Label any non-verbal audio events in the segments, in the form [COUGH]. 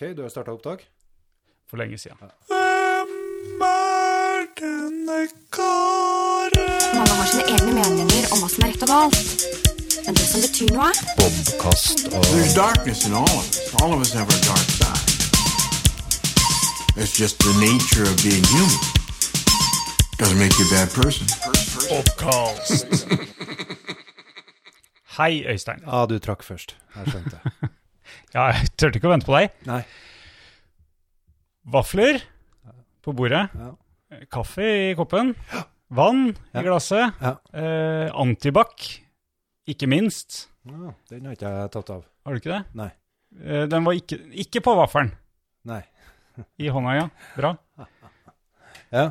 OK, du har starta opptak? For lenge siden. Mange har sine egne meninger om hva som er rett og galt. Men det som betyr noe, There's darkness in all of us. All of us have our dark side. It's just the nature of being human. Doesn't make you a bad person. [LAUGHS] Hei, Øystein. Ja, du trakk først. Jeg skjønte. Ja, jeg turte ikke å vente på deg. Nei. Vafler på bordet. Ja. Kaffe i koppen. Vann i glasset. Ja. Eh, antibac, ikke minst. Ja, den har ikke jeg tatt av. Har du ikke det? Nei. Eh, den var ikke, ikke på vaffelen. Nei. I hånda, ja. Bra. [LAUGHS] Ja.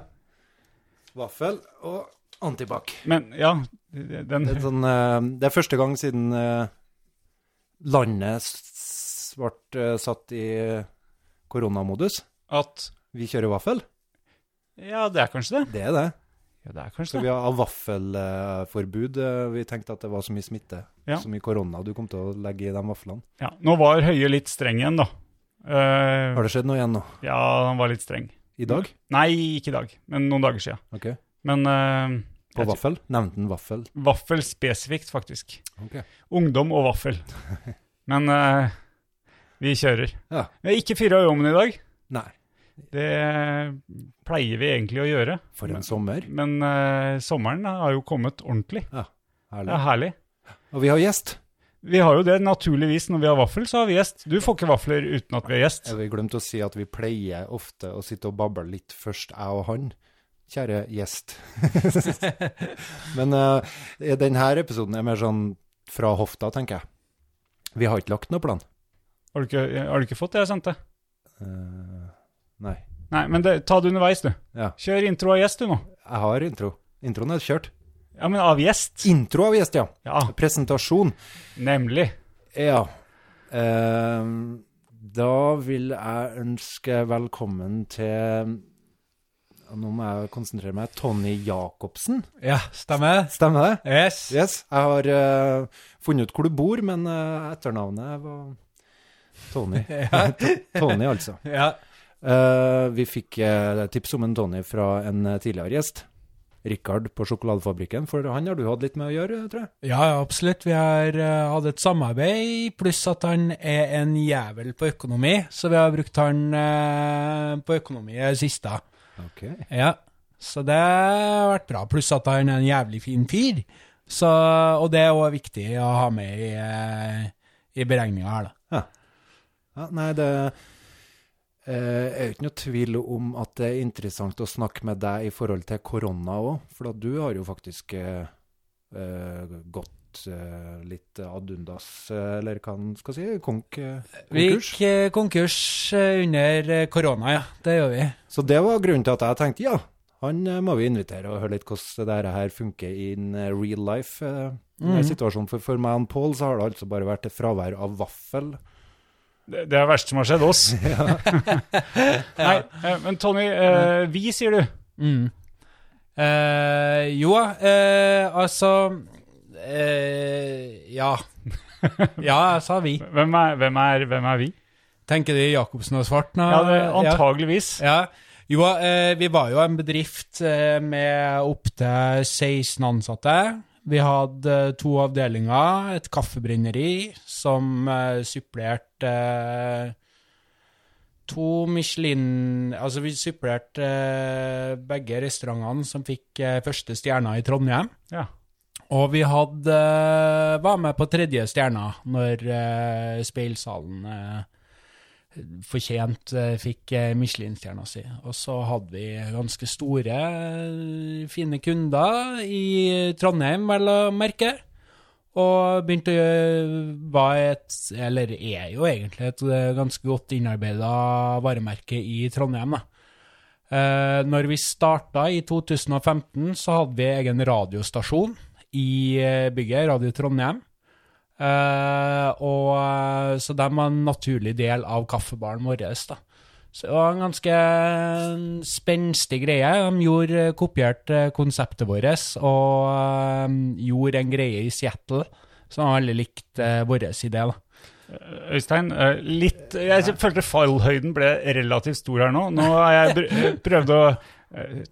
Vaffel og antibac. Men ja, den Det er, sånn, eh, det er første gang siden eh, landet ble eh, satt i koronamodus. At Vi kjører vaffel. Ja, det er kanskje det. Det er det. Ja, det er kanskje Så kanskje vi har vaffelforbud. Eh, Vi tenkte at det var så mye smitte, Ja. så mye korona du kom til å legge i de vaflene. Ja, nå var Høie litt streng igjen, da. Uh, Har det skjedd noe igjen nå? ja, han var litt streng. I dag? Nei, ikke i dag, men noen dager siden. Ok. Men eh, På vaffel? Nevnte han vaffel? Vaffel spesifikt, faktisk. Ok. Ungdom og vaffel. [LAUGHS] Men vi kjører. Ja. Vi har ikke fyra i ovnen i dag. Nei. Det pleier vi egentlig å gjøre. For en sommer. Men uh, sommeren har jo kommet ordentlig. Ja, Herlig. er herlig. Og vi har gjest. Vi har jo det naturligvis når vi har vaffel, så har vi gjest. Du får ikke vafler uten at vi har gjest. Jeg vil glemte å si at vi pleier ofte å sitte og bable litt først, jeg og han. Kjære gjest. [LAUGHS] Men uh, denne episoden er mer sånn fra hofta, tenker jeg. Vi har ikke lagt noe plan. Har du ikke, har du ikke fått det jeg sendte? Uh, nei. Nei, men det, ta det underveis, du. Ja. Kjør intro av gjest, du nå. Jeg har intro. Introen er kjørt. Ja, men av gjest. Intro av gjest, ja. Ja, Presentasjon. nemlig. Ja. Uh, da vil jeg ønske velkommen til Nå må jeg konsentrere meg. Tony Jacobsen. Ja, stemmer. Stemmer det? Yes. Yes. Jeg har uh, funnet ut hvor du bor, men uh, etternavnet var Tony. [LAUGHS] [LAUGHS] Tony, altså. Ja. Uh, vi fikk uh, tips om en Tony fra en eh, tidligere gjest. Rikard på Sjokoladefabrikken, for han har du hatt litt med å gjøre, tror jeg. ja, ja, absolutt. Vi har hatt et samarbeid, pluss at han er en jævel på økonomi, så vi har brukt han på økonomi i det siste. Ok. Ja, så det har vært bra. Pluss at han er en jævlig fin fyr. Så, og det er også viktig å ha med i, i beregninga her, da. Ja, nei, det eh, er jo ikke noe tvil om at det er interessant å snakke med deg i forhold til korona òg, for du har jo faktisk eh, eh, gått eh, litt ad undas, eh, eller hva en skal si, konk, konkurs? Vi gikk konkurs under korona, ja. Det gjør vi. Så det var grunnen til at jeg tenkte ja, han må vi invitere og høre litt hvordan det her funker in eh, real life. Mm. situasjonen. For, for meg og Pål så har det altså bare vært et fravær av vaffel. Det, det er det verste som har skjedd oss. [LAUGHS] [LAUGHS] Nei, eh, men Tony, eh, vi, sier du. Mm. Eh, jo, eh, altså eh, Ja. [LAUGHS] ja, jeg sa vi. Hvem er, hvem er, hvem er vi? Tenker du Jacobsen og Svart? Ja, det, antageligvis. Ja. Jo, eh, vi var jo en bedrift med opptil 16 ansatte. Vi hadde to avdelinger, et kaffebrenneri som eh, supplerte eh, to Michelin Altså, vi supplerte eh, begge restaurantene som fikk første stjerna i Trondheim. Ja. Og vi hadde, var med på tredje stjerna når Speilsalen fortjent eh, fikk eh, Michelin-stjerna si. Og så hadde vi ganske store, eh, fine kunder i Trondheim, vel å merke. Og begynte å gjøre var et, eller er jo egentlig et ganske godt innarbeida varemerke i Trondheim. da. Eh, når vi starta i 2015, så hadde vi egen radiostasjon i bygget, Radio Trondheim. Eh, og, eh, så de var en naturlig del av kaffebaren vår. Da. Så det var en ganske spenstig greie. De gjorde, eh, kopierte konseptet vårt og gjorde en greie i Seattle som var veldig likt vår idé. Da. Øystein, litt Jeg følte fallhøyden ble relativt stor her nå. Nå har jeg prøvd å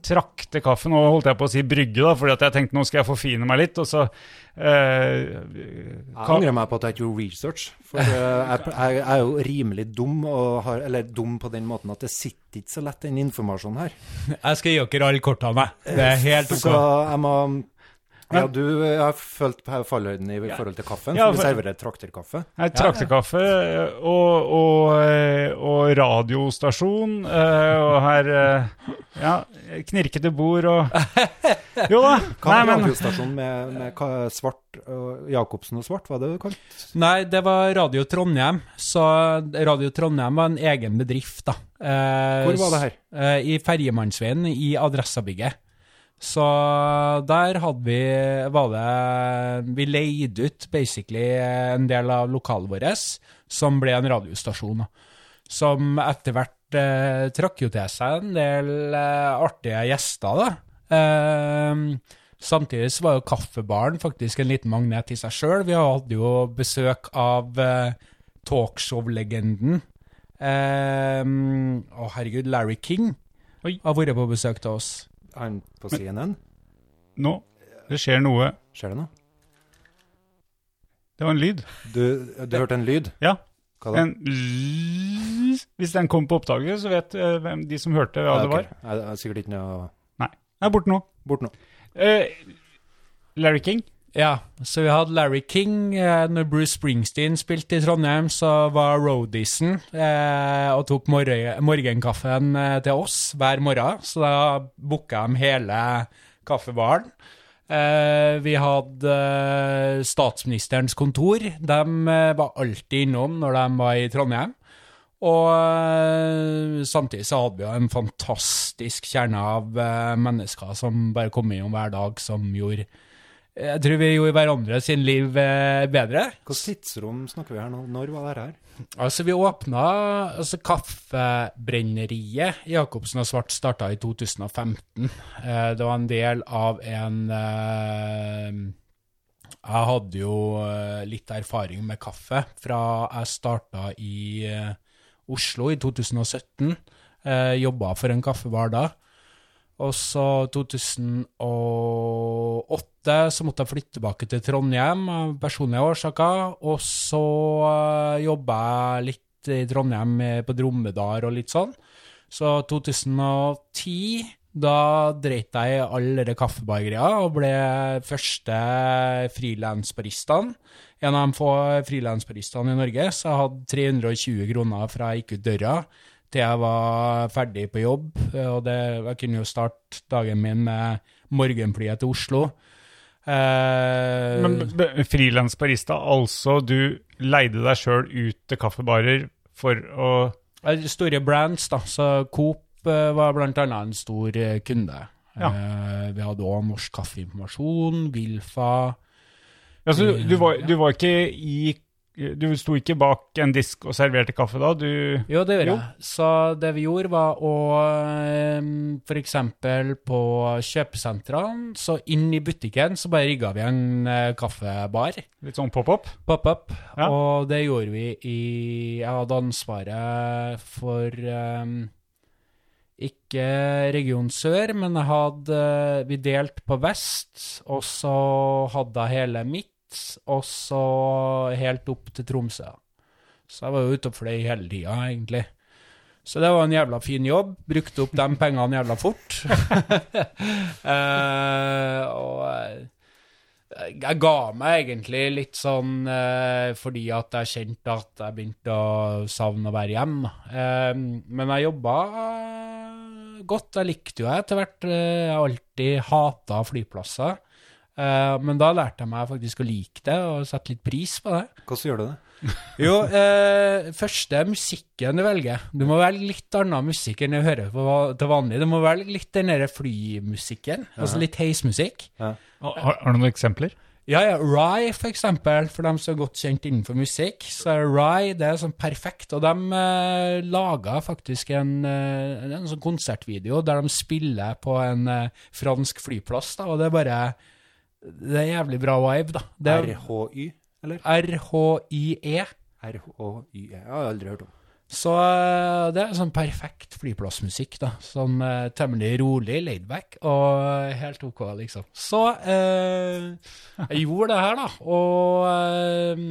trakte kaffen, og holdt jeg på å si brygge, da, fordi at jeg tenkte nå skal jeg forfine meg litt. Og så eh, Jeg angrer meg på at jeg ikke gjorde research. For eh, jeg, jeg er jo rimelig dum, og har, eller dum på den måten at det sitter ikke så lett den informasjonen her. Jeg skal gi dere alle kortene, jeg. Det er helt ok. Så jeg må Ja, du har følt fallhøyden i forhold til kaffen, Ja, for du serverer trakterkaffe. Nei, trakterkaffe og, og, eh, og radiostasjon, eh, og her eh, Ja, knirkete bord og [LAUGHS] Jo da. Hva er men radiostasjon med, med svart og Jacobsen og svart, hva er det du kalte Nei, det var Radio Trondheim. Så Radio Trondheim var en egen bedrift, da. Eh, Hvor var det her? I Ferjemannsveien, i Adressabygget. Så der hadde vi var det Vi leide ut basically en del av lokalet vårt, som ble en radiostasjon. Som etter hvert eh, trakk jo til seg en del eh, artige gjester, da. Eh, samtidig så var jo kaffebaren faktisk en liten magnet i seg sjøl. Vi hadde jo besøk av eh, talkshow-legenden eh, Å, herregud, Larry King Oi. har vært på besøk til oss. Han på CNN? nå Det skjer noe. Skjer det noe? Det var en lyd. Du, du hørte en lyd? Ja. Hva da? En l- Hvis den kom på opptaket, så vet uh, de som hørte, hva det ok. var. Jeg er sikkert ikke noe Nei. Den er borte nå. bort nå. Uh, Larry King. Ja, så vi hadde Larry King. Eh, når Bruce Springsteen spilte i Trondheim, så var roadiesen eh, og tok mor morgenkaffen eh, til oss hver morgen. Så da booka de hele kaffebaren. Eh, vi hadde eh, statsministerens kontor. De eh, var alltid innom når de var i Trondheim. Og samtidig så hadde vi jo en fantastisk kjerne av mennesker som bare kom innom hver dag, som gjorde Jeg tror vi gjorde hverandre sin liv eh, bedre. Hvilket tidsrom snakker vi her nå? Når var det her? Altså, vi åpna altså, Kaffebrenneriet Jacobsen og Svart starta i 2015. Eh, det var en del av en eh, Jeg hadde jo litt erfaring med kaffe fra jeg starta i Oslo i 2017. Eh, Jobba for en kaffebar da. Og så 2008 så måtte jeg flytte tilbake til Trondheim av personlige årsaker. Og så uh, jobba jeg litt i Trondheim eh, på Dromedar og litt sånn. Så 2010 da dreit jeg i alle de kaffebargreia og ble første frilansbaristaen. En av de få frilansbaristene i Norge, så jeg hadde 320 kroner fra jeg gikk ut døra til jeg var ferdig på jobb. Og det, jeg kunne jo starte dagen min med morgenflyet til Oslo. Eh, Men frilansbarista, barista, altså du leide deg sjøl ut til kaffebarer for å Store brands, da. Så Coop eh, var blant annet en stor eh, kunde. Ja. Eh, vi hadde òg Norsk Kaffeinformasjon, Wilfa Altså, du, du, var, du var ikke i Du sto ikke bak en disk og serverte kaffe da? Du Jo, det gjorde Jo. jeg. Så det vi gjorde, var å F.eks. På kjøpesentrene, så inn i butikken så bare rigga vi en eh, kaffebar. Litt sånn pop-up? Pop-up. Ja. Og det gjorde vi i Jeg hadde ansvaret for um, ikke Region Sør, men jeg hadde Vi delte på vest, og så hadde jeg hele midt, og så helt opp til Tromsø. Så jeg var jo ute og fløy hele tida, egentlig. Så det var en jævla fin jobb. Brukte opp de pengene jævla fort. [LAUGHS] eh, og eh, jeg ga meg egentlig litt sånn eh, fordi at jeg kjente at jeg begynte å savne å være hjemme. Eh, men jeg jobba godt. Jeg likte jo jeg etter hvert. Eh, Jeg har alltid hata flyplasser. Eh, men da lærte jeg meg faktisk å like det og sette litt pris på det. Hvordan gjør du det? [LAUGHS] Jo, uh, første musikken du velger. Du må velge litt annen musikk enn du hører på til vanlig. Du må velge litt den der flymusikken, altså litt heismusikk. Har, har du noen eksempler? Ja, ja, Rye for eksempel, for dem som er godt kjent innenfor musikk. Så er Rye det er sånn perfekt, og de uh, laga faktisk en, uh, en sånn konsertvideo der de spiller på en eh, fransk flyplass, da, og det er bare Det er jævlig bra vibe, da. Det er RHY, eller? RHIE. R-H-Y-E. Jeg har aldri hørt om. Så eh, det er sånn perfekt flyplassmusikk, da. Sånn eh, temmelig rolig, laidback og helt OK, liksom. Så eh, jeg gjorde det her, da. Og eh,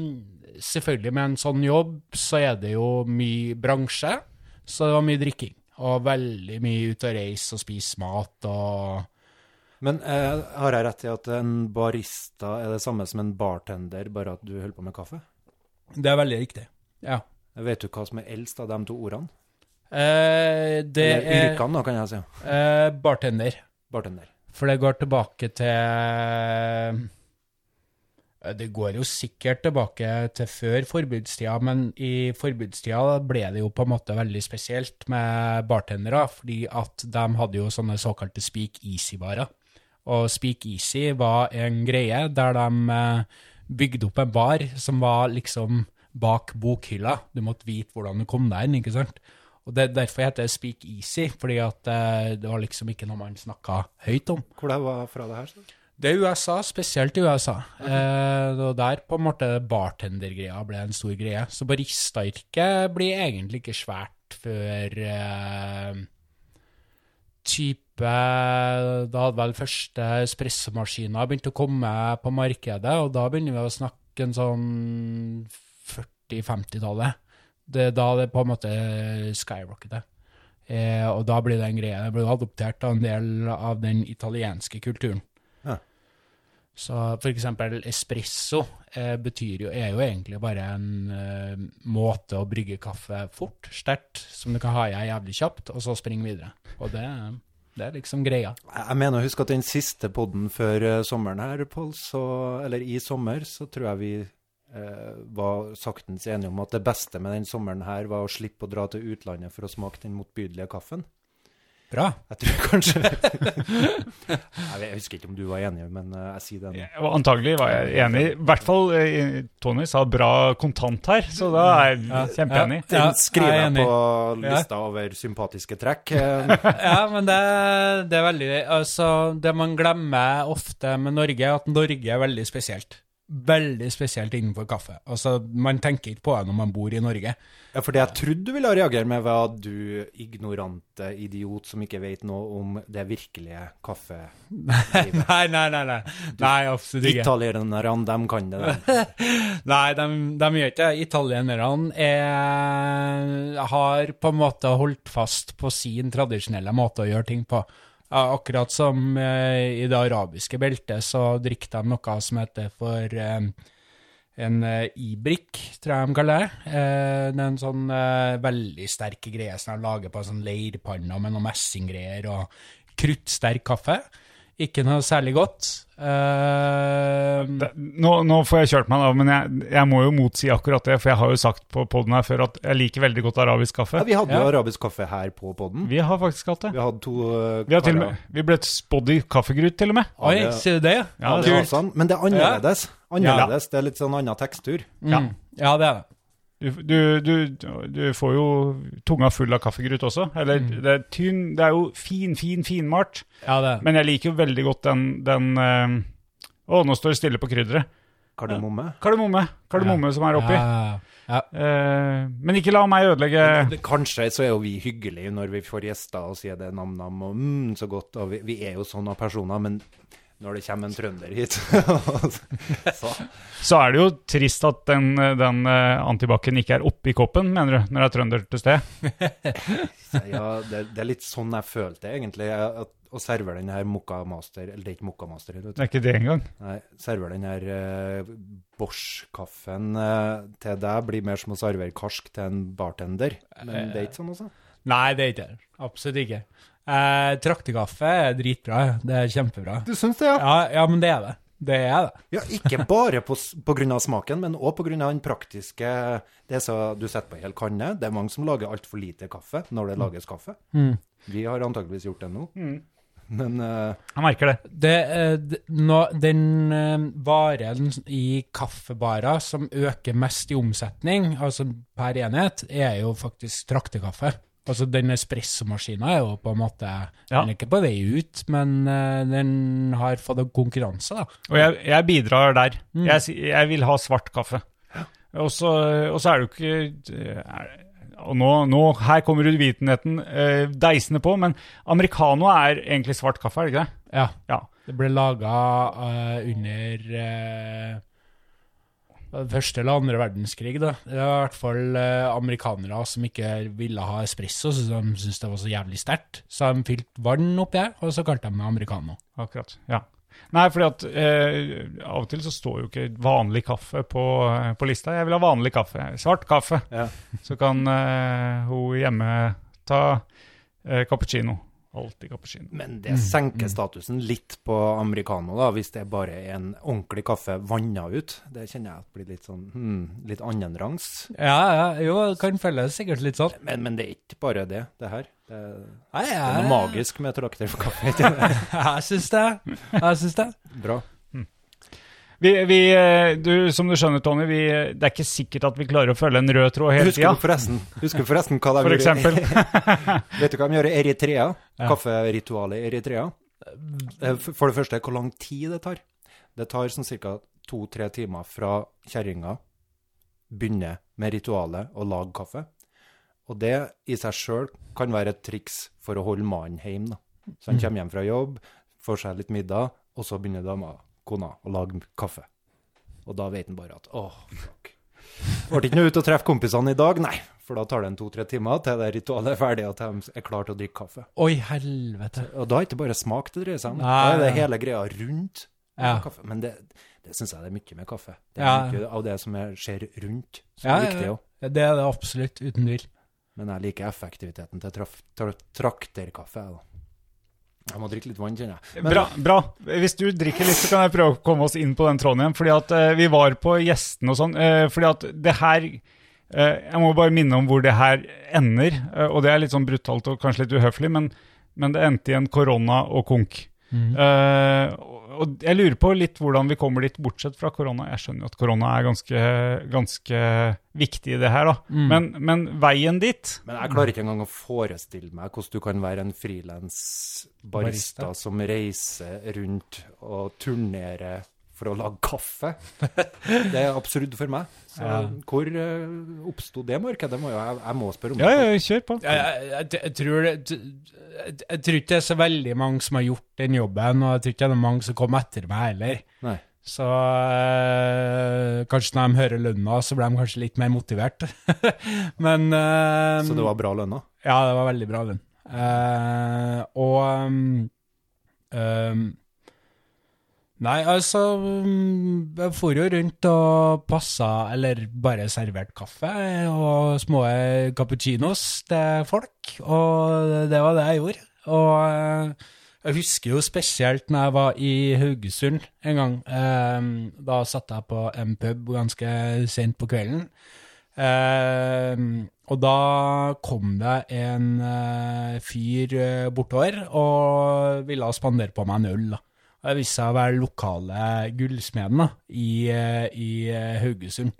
selvfølgelig med en sånn jobb så er det jo mye bransje, så det var mye drikking. Og veldig mye ut og reise og spise mat og Men eh, har jeg rett i at en barista er det samme som en bartender, bare at du holder på med kaffe? Det er veldig riktig. Ja. Vet du hva som er eldst av de to ordene? Eh, det Eller er yrkene, da, kan jeg si. eh, bartender. Bartender. For det går tilbake til Eh, Det går jo sikkert tilbake til før forbudstida, men i forbudstida ble det jo på en måte veldig spesielt med bartendere, fordi at de hadde jo sånne såkalte speak easy-barer. Og speak easy var en greie der de eh, bygde opp en bar som var liksom bak bokhylla. Du måtte vite hvordan du kom deg inn, ikke sant? Og det, Derfor heter det speak easy, fordi at eh, det var liksom ikke noe man snakka høyt om. Hvor det var fra det her? Så? Det er USA, spesielt i USA. Eh, og der på en måte bartendergreia ble en stor greie. Så baristayrket blir egentlig ikke svært før eh, type Da hadde vel første espressomaskiner begynt å komme på markedet, og da begynner vi å snakke en sånn 40-50-tallet. Det da det på en måte skyrocketer. Eh, og da blir det en greie. Det blir adoptert av en del av den italienske kulturen. Så eksempel espresso eh, betyr jo, er jo egentlig bare en eh, måte å brygge kaffe fort, sterkt, som du kan ha i jævlig kjapt, og så springe videre. Og det, det er liksom greia. Jeg mener å huske at den siste podden før eh, sommeren her, Pål, Eller i sommer, så tror jeg vi eh, var saktens enige om at det beste med den sommeren her var å slippe å dra til utlandet for å smake den motbydelige kaffen. Bra. Jeg tror kanskje [LAUGHS] Jeg husker ikke om du var enig, men eh, jeg sier det nå. Antagelig var jeg enig. I hvert fall eh, Tony sa bra kontant her, så da er jeg kjempeenig. Ja, Den skriver jeg jeg på lista over sympatiske trekk. [LAUGHS] Ja, men det, det er veldig Altså, det man glemmer ofte med Norge, er at Norge er veldig spesielt. Veldig spesielt innenfor kaffe. Altså, Man tenker ikke på det når man bor i Norge. Ja, for det jeg trodde du ville reagere med, var at du ignorante idiot som ikke vet noe om det virkelige kaffelivet. [LAUGHS] Nei, nei, nei. Nei, nei absolutt ikke. Italienerne, de kan det. [LAUGHS] Nei, de, de gjør ikke det. Italienerne er, har på en måte holdt fast på sin tradisjonelle måte å gjøre ting på. Akkurat som eh, i det arabiske beltet, så drikker de noe som heter for eh, en eh, ibrik, tror jeg de kaller det. Det er en sånn veldig sterk greie som de lager på en sånn leirpanne med noe messinggreier og kruttsterk kaffe. Ikke noe særlig godt. Det- Nå, nå får jeg kjørt meg, da, men jeg, jeg må jo motsi akkurat det. For jeg har jo sagt på poden her før at jeg liker veldig godt arabisk kaffe. Ja, vi hadde jo arabisk kaffe her på podden. Vi har faktisk hatt det. Vi hadde to uh, Vi, har til og med, vi ble spådd i kaffegrut, til og med. Oi, sier du det? Ja, Ja, det- sånn. Men det er annerledes. Annerledes, Det er litt sånn annen tekstur. Ja. Mm. Ja, det er det. Du, du, du, du får jo tunga full av kaffegrut også. Eller det er tynn Det er jo fin, fin, finmalt. Ja, det. Men jeg liker jo veldig godt den, den øh, Å, nå står det stille på krydderet. Kardemomme. Kardemomme. Kardemomme som er oppi. Ja, ja. Eh, men ikke la meg ødelegge men, Kanskje så er jo vi hyggelige når vi får gjester og sier det nam-nam og mm, så godt. Og vi, vi er jo sånne personer, men når det kommer en trønder hit [LAUGHS] så, Så er det jo trist at den, den eh, antibac-en ikke er oppi koppen, mener du, når det er trønder til sted. Ja, det, det er litt sånn jeg følte egentlig. At, å serve den her Mokka Master Eller det er ikke Mokka Master. Vet Det er ikke det engang. Nei, Serve den her uh, Bosch-kaffen uh, til deg blir mer som å servere karsk til en bartender. Men det er ikke sånn, altså? Nei, det er ikke det. Absolutt ikke. Eh, traktekaffe er dritbra. Det er kjempebra. Du syns det, ja? Ja, ja, men det er det. Det er det. Ja, ikke bare på, på grunn av smaken, men òg av den praktiske Det som du setter på en hel kanne. Det er mange som lager altfor lite kaffe når det lages kaffe. Vi har antageligvis gjort det nå. Men uh, Jeg merker det. det, uh, d- nå, den uh, varen i kaffebarer som øker mest i omsetning, altså per enhet, er jo faktisk traktekaffe. Altså Den espressomaskina er jo på en måte Ja. Den er ikke på vei ut, men uh, den har fått en konkurranse, da. Og jeg, jeg bidrar der. Jeg, jeg vil ha svart kaffe. Og så, er det jo ikke er, Og nå, nå her kommer uvitenheten uh, deisende på, men americano er egentlig svart kaffe, er det ikke det? Ja. Ja. Det ble laga under eh, første eller andre verdenskrig. da. Det var i hvert fall eh, amerikanere som ikke ville ha espresso, så de syntes det var så jævlig sterkt. Så de fylte vann oppi her, og så kalte de det americano. Akkurat. Ja. Nei, fordi at eh, av og til så står jo ikke vanlig kaffe på, eh, på lista. Jeg vil ha vanlig kaffe. Svart kaffe. Ja. Så kan eh, hun hjemme ta eh, cappuccino. Alltid cappuccino. Men det senker statusen litt på americano, da, hvis det bare er en ordentlig kaffe vanna ut. Det kjenner jeg at blir litt sånn hmm, litt annenrangs. Ja, ja, jo, kan føles sikkert litt sånn. Men, men det er ikke bare det, det her. Det, Nei, det er noe magisk med trakter for kaffe. Jeg syns [LAUGHS] det. Jeg syns det. Bra. Vi, vi, eh, du, som du skjønner, Tony, vi, det er ikke sikkert at vi klarer å følge en rød tråd hele tida. husker du forresten hva de For gjør. [LAUGHS] [LAUGHS] Vet du hva de gjør i Eritrea? Ja. Kafferitualet i Eritrea. Eh, For det første, hvor lang tid det tar. Det tar sånn ca. to-tre timer fra kjerringa begynner med ritualet å lage kaffe. Og det i seg sjøl kan være et triks for å holde mannen hjemme. Da. Så han kommer hjem fra jobb, får seg litt middag, og så begynner dama, kona, og lage kaffe. Og da vet han bare at åh, fuck. [LAUGHS] Ble ikke noe ut og treffe kompisene i dag? Nei, for da tar det en to-tre timer til det ritualet er ferdig, til de er klare til å drikke kaffe. Oi, helvete. Og da er det ikke bare smak det dreier seg om, da er det hele greia rundt Ja. kaffe. Men det, det syns jeg det er mye med kaffe. Det er Ja. mye av det som er, skjer rundt, som Ja, er viktig òg. Det er det absolutt, uten tvil. Men jeg liker effektiviteten til traf, tra, trakterkaffe. da. Jeg må drikke litt vann, kjenner jeg. Men- Bra, bra. Hvis du drikker litt, så kan jeg prøve å komme oss inn på den tråden igjen. Fordi at uh, vi var på gjestene og sånn. Uh, fordi at det her uh, Jeg må bare minne om hvor det her ender. og det er litt sånn brutalt og kanskje litt uhøflig, men, men det endte i en korona og konk. Eh, og- og jeg lurer på litt hvordan vi kommer dit, bortsett fra korona. Jeg skjønner jo at korona er ganske, ganske viktig i det her, da. Men, men veien dit Men jeg klarer ikke engang å forestille meg hvordan du kan være en frilans barista, Barista. som reiser rundt og turnerer for å lage kaffe. [LAUGHS] Det er absurd for meg. Så Ja. hvor uh, oppsto det markedet? Må jo, jeg, jeg må spørre om Ja, det. ja, kjør på. Jeg, jeg, jeg, tror det, jeg, jeg tror ikke det er så veldig mange som har gjort den jobben, og jeg tror ikke det er mange som kommer etter meg heller. Nei. Så øh, kanskje når de hører lønna, så blir de kanskje litt mer motivert. [LAUGHS] Men øh, Så det var bra lønna? Ja, det var veldig bra lønn. Uh, og um, um, Nei, altså um, Jeg for jo rundt og passa, eller bare servert kaffe og små cappuccinos til folk, og det var det jeg gjorde. Og eh, jeg husker jo spesielt når jeg var i Haugesund en gang. Eh, da satt jeg på en pub ganske sent på kvelden. Eh, og da kom det en eh, fyr eh, bortover og ville spandere på meg en øl. da. Og Det viste seg å være lokale gullsmeden i, eh, i eh, Haugesund.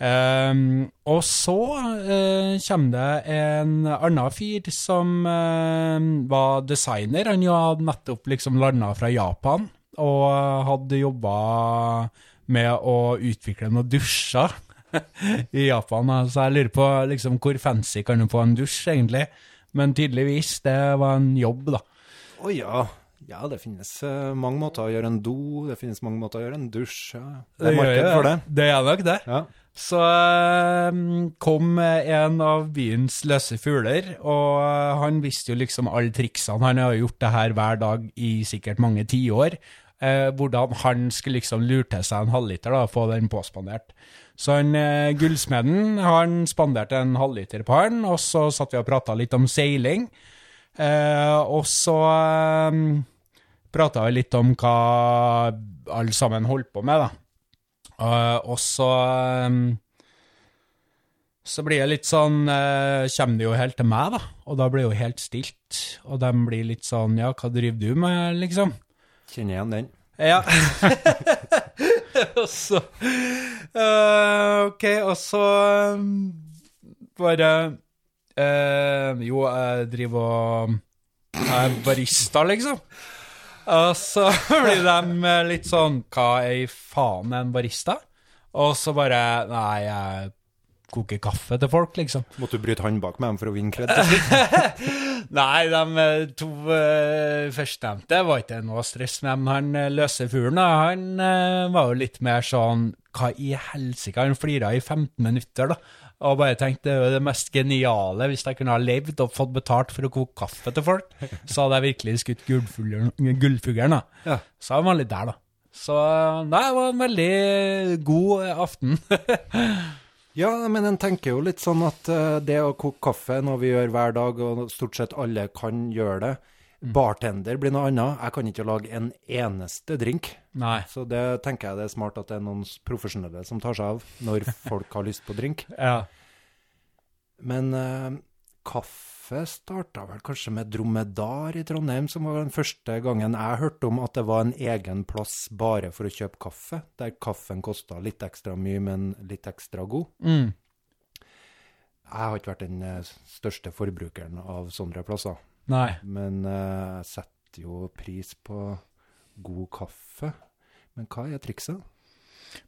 Um, og så uh, kommer det en annen fyr som uh, var designer. Han hadde nettopp liksom landa fra Japan og hadde jobba med å utvikle noen dusjer [LAUGHS] i Japan. Så jeg lurer på liksom, hvor fancy kan du få en dusj, egentlig. Men tydeligvis, det var en jobb, da. Å ja. Ja, det finnes eh, mange måter å gjøre en do, det finnes mange måter å gjøre en dusj. Ja. Det er marked for det. Det er nok det. Ja. Så eh, kom en av byens løse fugler, og eh, han visste jo liksom alle triksene. Han har gjort det her hver dag i sikkert mange tiår. Eh, hvordan han skulle liksom lure til seg en halvliter og få den påspandert. Så han, eh, gullsmeden han spanderte en halvliter på han, og så satt vi og prata litt om seiling. Eh, og så eh, prata vi litt om hva alle sammen holdt på med, da. Eh, og så um, Så blir det litt sånn eh, Kommer det jo helt til meg, da. Og da blir det jo helt stilt. Og de blir litt sånn Ja, hva driver du med, liksom? Kjenner igjen den. Ja. [LAUGHS] og så uh, Ok, og så um, bare uh, Jo, jeg driver og Jeg er barista, liksom. Og så [LAUGHS] blir de eh, litt sånn Hva i faen er en barista? Og så bare Nei, jeg koker kaffe til folk, liksom. Måtte du bryte hånd bak med dem for å vinne kred? [LAUGHS] Nei, de eh, to uh, førstnevnte var ikke noe stress med, dem. han løse fyren, han eh, var jo litt mer sånn Hva i helsike? Han flira i 15 minutter, da. Og bare tenkte det det mest geniale. Hvis jeg kunne ha levd og fått betalt for å koke kaffe til folk, [LAUGHS] så hadde jeg virkelig skutt gullfuglen. Ja. Så var var litt der, da. Så nei, det var en veldig god aften. [LAUGHS] Ja, men en tenker jo litt sånn at eh, det å koke kaffe noe vi gjør hver dag, og stort sett alle kan gjøre det. Bartender blir noe annet. Jeg kan ikke lage en eneste drink. nei. Så det tenker jeg det er smart at det er noen profesjonelle som tar seg av når [LAUGHS] folk har lyst på drink. Ja. Men eh, kaffe starta vel kanskje med Dromedar i Trondheim, som var den første gangen jeg hørte om at det var en egen plass bare for å kjøpe kaffe, der kaffen kosta litt ekstra mye, men litt ekstra god. Mm. Jeg har ikke vært den eh, største forbrukeren av sånne plasser, Nei. men eh, jeg setter jo pris på god kaffe. Men hva er trikset?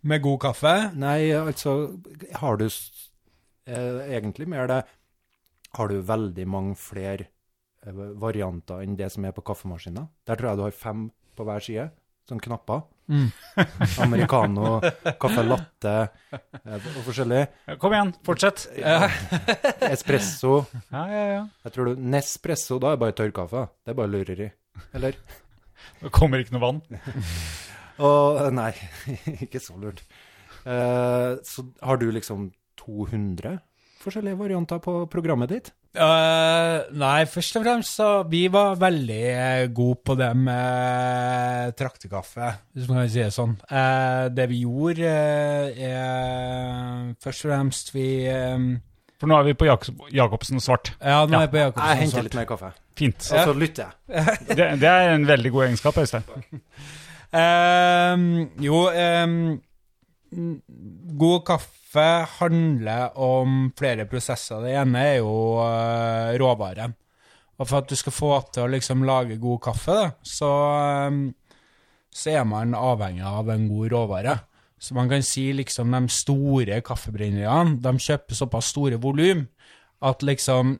Med god kaffe? Nei, altså, har du eh, egentlig mer det Har du veldig mange flere eh, varianter enn det som er på kaffemaskinen? Der tror jeg du har fem på hver side, sånn knapper. Mm. [LAUGHS] Americano, caffè latte eh, og forskjellig. Kom igjen, fortsett. Espresso. Ja, ja, ja. Jeg tror du Nespresso, da er bare tørrkaffe. Det er bare lureri. Eller? Det kommer ikke noe vann. [LAUGHS] Og nei, [LAUGHS] ikke så lurt. Uh, så har du liksom 200 forskjellige varianter på programmet ditt? Eh, nei, først og fremst så vi var veldig eh, gode på det med traktekaffe, hvis man kan si det sånn. Eh, det vi gjorde, er først og fremst vi For nå er vi på Jacobsen svart. Ja, nå Ja, er vi på Jacobsen. Jeg henter litt mer kaffe. Fint. Og så lytter jeg. Det, det er en veldig god egenskap, Øystein. [LAUGHS] Ehm, jo, ehm, god kaffe handler om flere prosesser. Det ene er jo uh, råvaren. Og for at du skal få til å liksom lage god kaffe, da, så, ehm, så er man avhengig av en god råvare. Så man kan si liksom de store kaffebrenneriene, de kjøper såpass store volum at liksom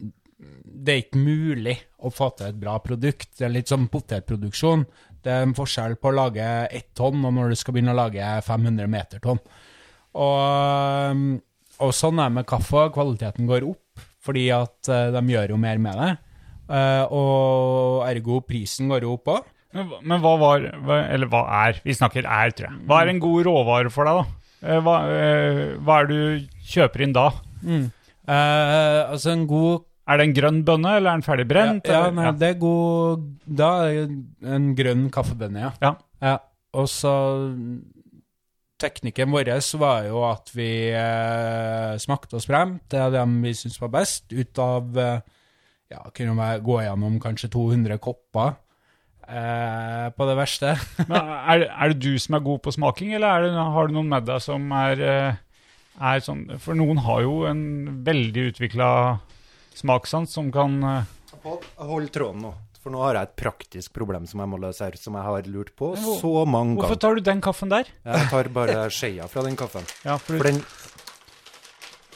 det er ikke mulig å få til et bra produkt. Det er litt som potetproduksjon. Det er en forskjell på å lage ett tonn og når du skal begynne å lage 500 meter tonn. Og, og sånn er det med kaffe. Kvaliteten går opp fordi at eh, de gjør jo mer med det. Eh, og ergo prisen går jo opp òg. Men, hva- var Eller hva er? Vi snakker er, tror jeg. Hva er en god råvare for deg, da? Eh, Hva, eh, hva er det du kjøper inn da? altså en god Er det en grønn bønne, eller er den ferdig brent? Ja, ja, nei, det er god Da er det en grønn kaffebønne, ja. Ja. ja. Og så Teknikken vår var jo at vi eh, smakte oss frem til dem vi syntes var best, ut av eh, Ja, kunne vi gå gjennom kanskje 200 kopper eh, på det verste. [LAUGHS] Men er, er det du som er god på smaking, eller er det, har du noen med deg som er, eh, er sånn For noen har jo en veldig utvikla smakssans som kan eh, Hold, hold tråden nå, for nå har jeg et praktisk problem som jeg må løse her, som jeg har lurt på hvor- så mange ganger. Hvorfor tar du den kaffen der? Jeg tar bare skjea fra den kaffen. Ja, for, For den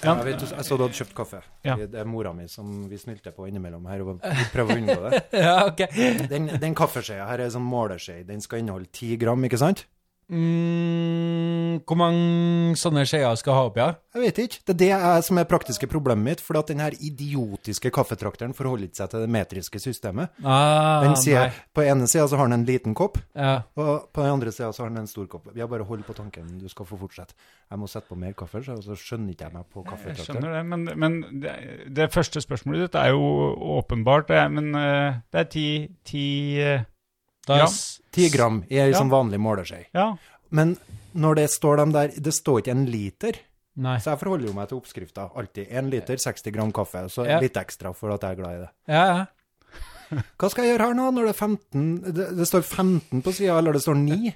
Ja. jeg, vet, jeg så du hadde kjøpt kaffe. Ja. Det er mora mi som vi snylter på innimellom her, og prøver å unngå det. [LAUGHS] ja, okay. Den, den kaffeskjea her er sånn måleskje. Den skal inneholde ti gram, ikke sant? Mm, hvor mange sånne skjeer skal ha oppi Ja? Jeg vet ikke. Det er det jeg, som er praktiske problemet mitt, for at den her idiotiske kaffetrakteren forholder ikke seg til det metriske systemet. Ah, Den sier, på ene sida så har den en liten kopp, Ja. og på den andre sida så har den en stor kopp. Vi har bare holdt på tanken, du skal få fortsette. Jeg må sette på mer kaffe, så så skjønner ikke jeg meg på jeg kaffetrakteren. skjønner det, men, men det, det første spørsmålet ditt er jo åpenbart. Det er, men eh, det er ti, ti eh, Da, Gram? Ti gram i ei Ja. sånn vanlig måleskje. Ja. Men når det står dem der, det står ikke en liter. Nei. Så jeg forholder jo meg til oppskrifta. Alltid én liter, 60 gram kaffe. Så Ja. litt ekstra for at jeg er glad i det. Ja, ja. [LAUGHS] Hva skal jeg gjøre her nå, når det er 15 Det, det står 15 på sida, eller det står 9?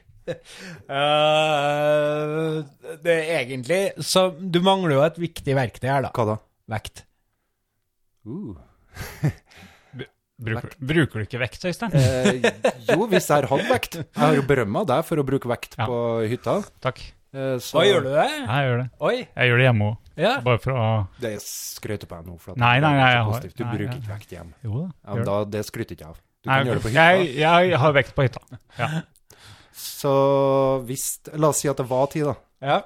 Uh, [LAUGHS] det er egentlig Så du mangler jo et viktig verktøy her, da. Hva da? Vekt. Uh. [LAUGHS] Bruker, bruker du ikke vekt, Øystein? Eh, jo, hvis jeg har hatt vekt. Jeg har jo berømma deg for å bruke vekt Ja. på hytta. Takk. Eh, så Hva gjør du det? Jeg gjør det. Oi. Jeg gjør det hjemme òg. Ja. Bare for å Det skrøter på deg nå. For at Nei, nei, nei, det er så har- positivt. Du nei, bruker ja. ikke vekt hjemme. Jo da. Ja, men det. da, det skryter ikke jeg av. Du Nei, kan gjøre det på hytta. jeg, jeg har vekt på hytta. Ja. Så hvis La oss si at det var ti, da. ja.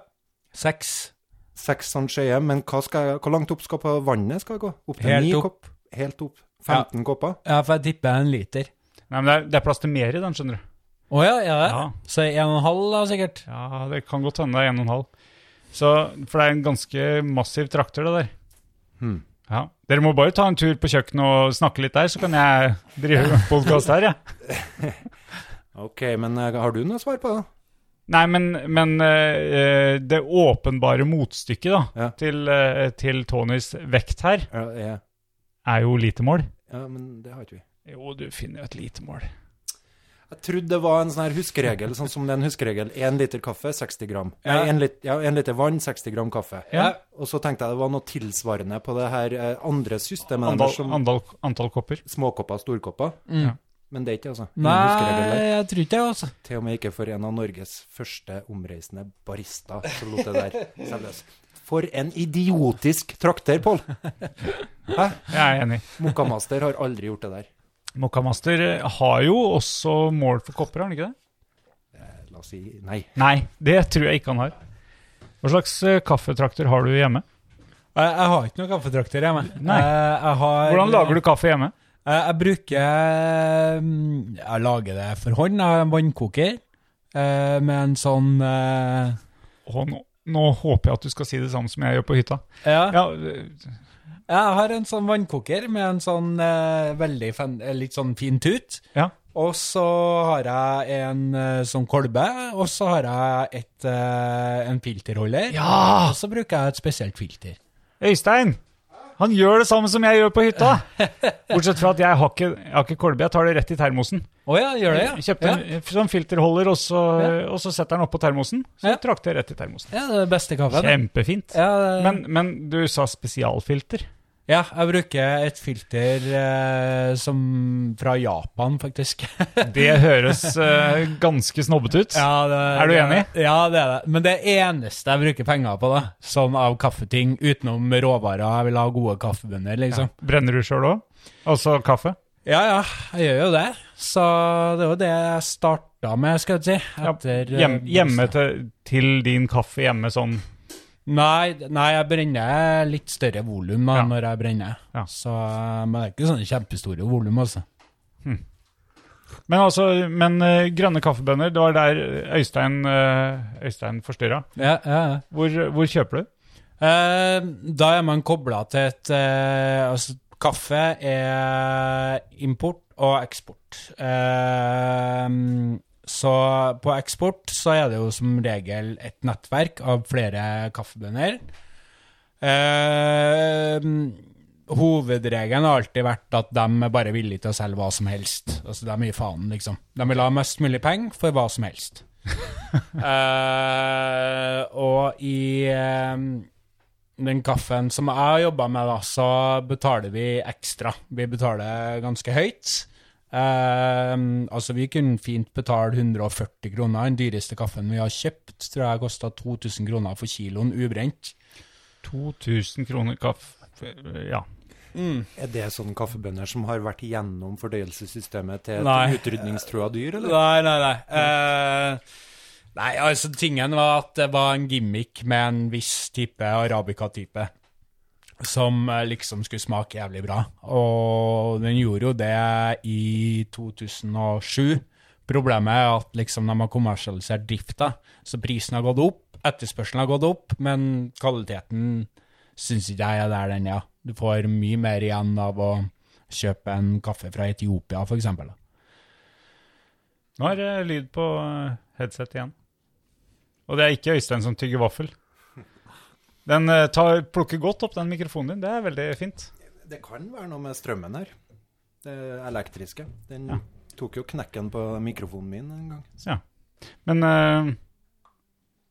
Seks. Seks sånn skjeer, men hva skal jeg, hvor langt opp skal på vannet skal jeg gå? Opp til Helt ni opp. kopp? Helt opp. 15 kopper? Ja, for jeg tipper en liter. Nei, men det er, det er plass til mer i den, skjønner du. Å ja, ja, det. Ja. Så en og en halv, da, sikkert? Ja, det kan godt hende det er en og en halv. Så, for det er en ganske massiv trakter, det der. Hmm. Ja. Dere må bare ta en tur på kjøkkenet og snakke litt der, så kan jeg drive podkast her, jeg. [LAUGHS] Ok, men eh, har du noe svar på det? Nei, men, men uh, det åpenbare motstykket da, Ja. til, uh, til Tonys vekt her, Ja, jeg, er jo lite mål. ja men det har ikke vi. Jo, du finner jo et lite mål. Jeg trodde det var en sånn her huskeregel, sånn som det er en huskeregel. Én liter kaffe, 60 gram. Ja. Nei, en lit, ja, en liter vann, 60 gram kaffe. Ja. Og så tenkte jeg det var noe tilsvarende på det her eh, andre systemet. Antall, som andal, antall kopper. Småkopper, storkopper. Mm. Ja. Men det er ikke, altså. Nei, jeg tror ikke det, altså. Til og med ikke for en av Norges første omreisende barista så lot det der [LAUGHS] selges. For en idiotisk trakter, Pål! [LAUGHS] Hæ? Jeg er enig. Mokkamaster har aldri gjort det der. Mokkamaster har jo også mål for kopper, har han ikke det? La oss si nei. Nei, det tror jeg ikke han har. Hva slags eh, kaffetrakter har du hjemme? Jeg, jeg har ikke noen kaffetrakter hjemme. Nei. Jeg, jeg har, Hvordan lager du kaffe hjemme? Jeg, jeg bruker mm, Jeg lager det for hånd. Jeg har en vannkoker eh, med en sånn Hånd nå, håper jeg at du skal si det samme som jeg gjør på hytta. Ja, Ja, jeg har en sånn vannkoker med en sånn eh, veldig fan, eh, litt sånn fin tut. ja. Og så har jeg en eh, sånn kolbe, og så har jeg et, eh, en filterholder. Ja! Og så bruker jeg et spesielt filter. Øystein! Han gjør det samme som jeg gjør på hytta! [LAUGHS] Bortsett fra at jeg har ikke, jeg har ikke kolbe, jeg tar det rett i termosen. Å ja, gjør det, ja? Kjøpte en sånn filterholder, og så, og så setter den oppå termosen. Så Ja. trakter jeg rett i termosen. Ja, det er det beste kaffen. Kjempefint. Ja, det- Men, men du sa spesialfilter. Ja, jeg bruker et filter eh, som fra Japan, faktisk. [LAUGHS] Det høres eh, ganske snobbete ut. Ja, det, Er du enig? Ja, det er det. Men det eneste jeg bruker penger på, da, sånn av kaffeting, utenom råvarer Jeg vil ha gode kaffebønner, liksom. Brenner du sjøl òg? Altså kaffe? Ja. ja, jeg gjør jo det. Så det var det jeg starta med, skal jeg si. Etter, ja, Hjem, hjemme til, til din kaffe hjemme sånn Nei, nei, jeg brenner litt større volum Ja. når jeg brenner. Ja. Så, eh, men det er ikke sånne kjempestore volum, altså. Men altså, men uh, grønne kaffebønner, det var der Øystein, uh, Øystein forstyrra. Ja, ja, ja. Hvor, hvor kjøper du? Uh, da er man kobla til et eh, Altså, kaffe er import og eksport. Eh, så på eksport så er det jo som regel et nettverk av flere kaffebønder. Eh, hovedregelen har alltid vært at de er bare villige til å selge hva som helst. Altså, de gir faen, liksom. De vil ha mest mulig penger for hva som helst. [LAUGHS] Eh, og i eh, den kaffen som jeg jobba med, da, så betaler vi ekstra. Vi betaler ganske høyt. Eh, altså, vi kunne fint betale 140 kroner. Den dyreste kaffen vi har kjøpt, tror jeg kosta 2000 kroner for kiloen ubrent. 2000 kroner kaffe Ja. Er det sånne kaffebønner som har vært igjennom fordøyelsessystemet til et utrydningstrua dyr, eller? Nei, nei, nei. Eh, nei, altså, tingen var at det var en gimmick med en viss type arabica-type. Som eh, liksom skulle smake jævlig bra. Og den gjorde jo det i 2007. Problemet er at liksom de har kommersialisert drifta, så prisen har gått opp, etterspørselen har gått opp, men kvaliteten syns ikke jeg er der den er. Du får mye mer igjen av å kjøpe en kaffe fra Etiopia, eksempel. Nå er det lyd på eh, headset igjen. Og det er ikke Øystein som tygger vaffel. Den eh, tar, plukker godt opp den mikrofonen din. Det er veldig fint. Det kan være noe med strømmen her. Det elektriske. Den Ja. tok jo knekken på mikrofonen min en gang. Ja. Men uh,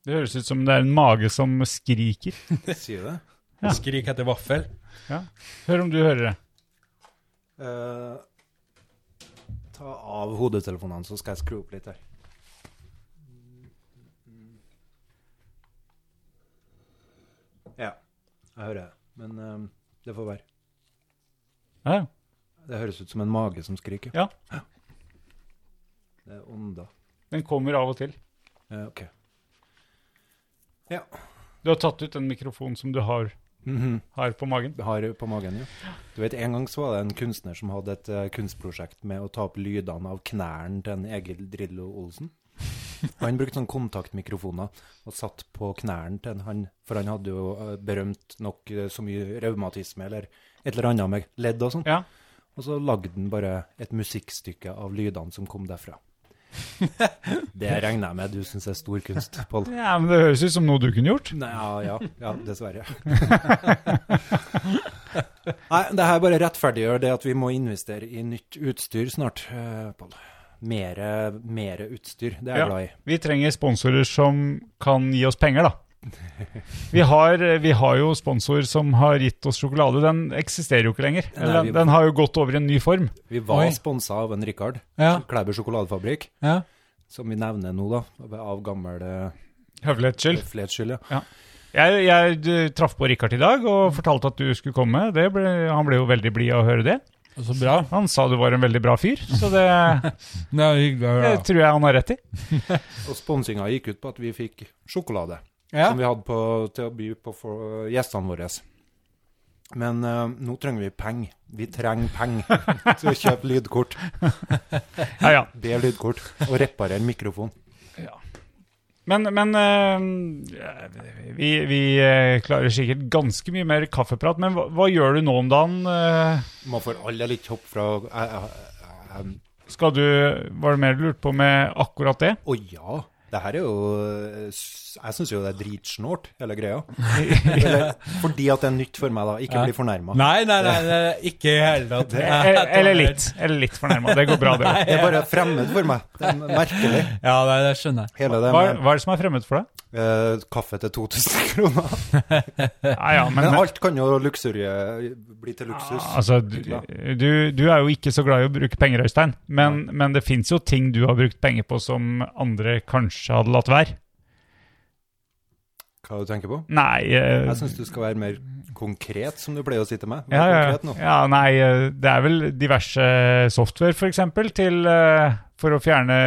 det høres ut som det er en mage som skriker. [LAUGHS] Sier det? Ja. Skrik etter vaffel. Hør om du hører det. Uh, ta av hodetelefonene, så skal jeg skru opp litt her. Jeg hører det. Men um, det får være. Ja, ja. Det høres ut som en mage som skriker. Ja. Det er ånder. Den kommer av og til. Ja, ok. Du har tatt ut den mikrofonen som du har Mhm. her på magen. Har på magen, ja. Du vet, En gang så var det en kunstner som hadde et uh, kunstprosjekt med å ta opp lydene av knærne til en Egil Drillo Olsen. [LAUGHS] Han brukte sånn kontaktmikrofoner og satt på knærne til han, for han hadde jo eh, berømt nok eh, så mye revmatisme eller et eller annet med ledd og sånn. Ja. Og så lagde han bare et musikkstykke av lydene som kom derfra. [LAUGHS] Det regner jeg med du syns er stor kunst, Pål. ja, men det høres ut som noe du kunne gjort. Nei, ja, ja, ja, dessverre. [LAUGHS] Nei, det her bare rettferdiggjør det at vi må investere i nytt utstyr snart, eh, Pål. Mere utstyr, det er jeg Ja. glad i. Vi trenger sponsorer som kan gi oss penger, da. Vi har, vi har jo sponsor som har gitt oss sjokolade. Den eksisterer jo ikke lenger. Vi- den har jo gått over i en ny form. Vi var sponsa av en Rikard, Ja. Klæber sjokoladefabrikk, Ja. som vi nevner nå, da, av gammel høflighetsskyld. Høvelighets skyld. Ja. Jeg, jeg eh, traff på Richard i dag og fortalte at du skulle komme. Det ble, han ble jo veldig blid av å høre det. Så bra. Han sa du var en veldig bra fyr, så det, [LAUGHS] Det hyggelig det tror jeg han har rett i. [LAUGHS] Og sponsinga gikk ut på at vi fikk sjokolade. Ja. som vi hadde på, til å by på for gjestene våre. Men uh, nå trenger vi penger. Vi trenger penger [LAUGHS] til å kjøpe lydkort, Ja, ja. be lydkort og reparere mikrofon. Men, men eh, vi, vi eh, klarer sikkert ganske mye mer kaffeprat. Men hva, hva gjør du nå om dagen? Man Må for litt hopp fra uh, uh, eh, Skal du, Var det mer du lurte på med akkurat det? Å ja, det her er jo Jeg syns jo det er dritsnålt, hele greia. [LAUGHS] Eller, fordi at det er nytt for meg, da. Ikke Ja. bli fornærma. Nei, nei, nei, nei, ikke i hele tatt. Eller, eller litt. Eller litt fornærma. Det går bra, det. [LAUGHS] Det er bare fremmed for meg. Det er merkelig. Ja, det, det skjønner jeg. Hva, hva er det som er fremmed for deg? eh, kaffe til 2000 kroner. [LAUGHS] Ja, ja, men, Men alt kan jo luksurie bli til luksus. Altså, du, du, du er jo ikke så glad i å bruke penger, Øystein. Men, men det fins jo ting du har brukt penger på som andre kanskje hadde latt være. Hva du tenker på? Nei uh, Jeg syns du skal være mer konkret, som du pleier å si til meg. Ja, ja, ja, nei, eh, det er vel diverse software, eksempel, til, eh, for å fjerne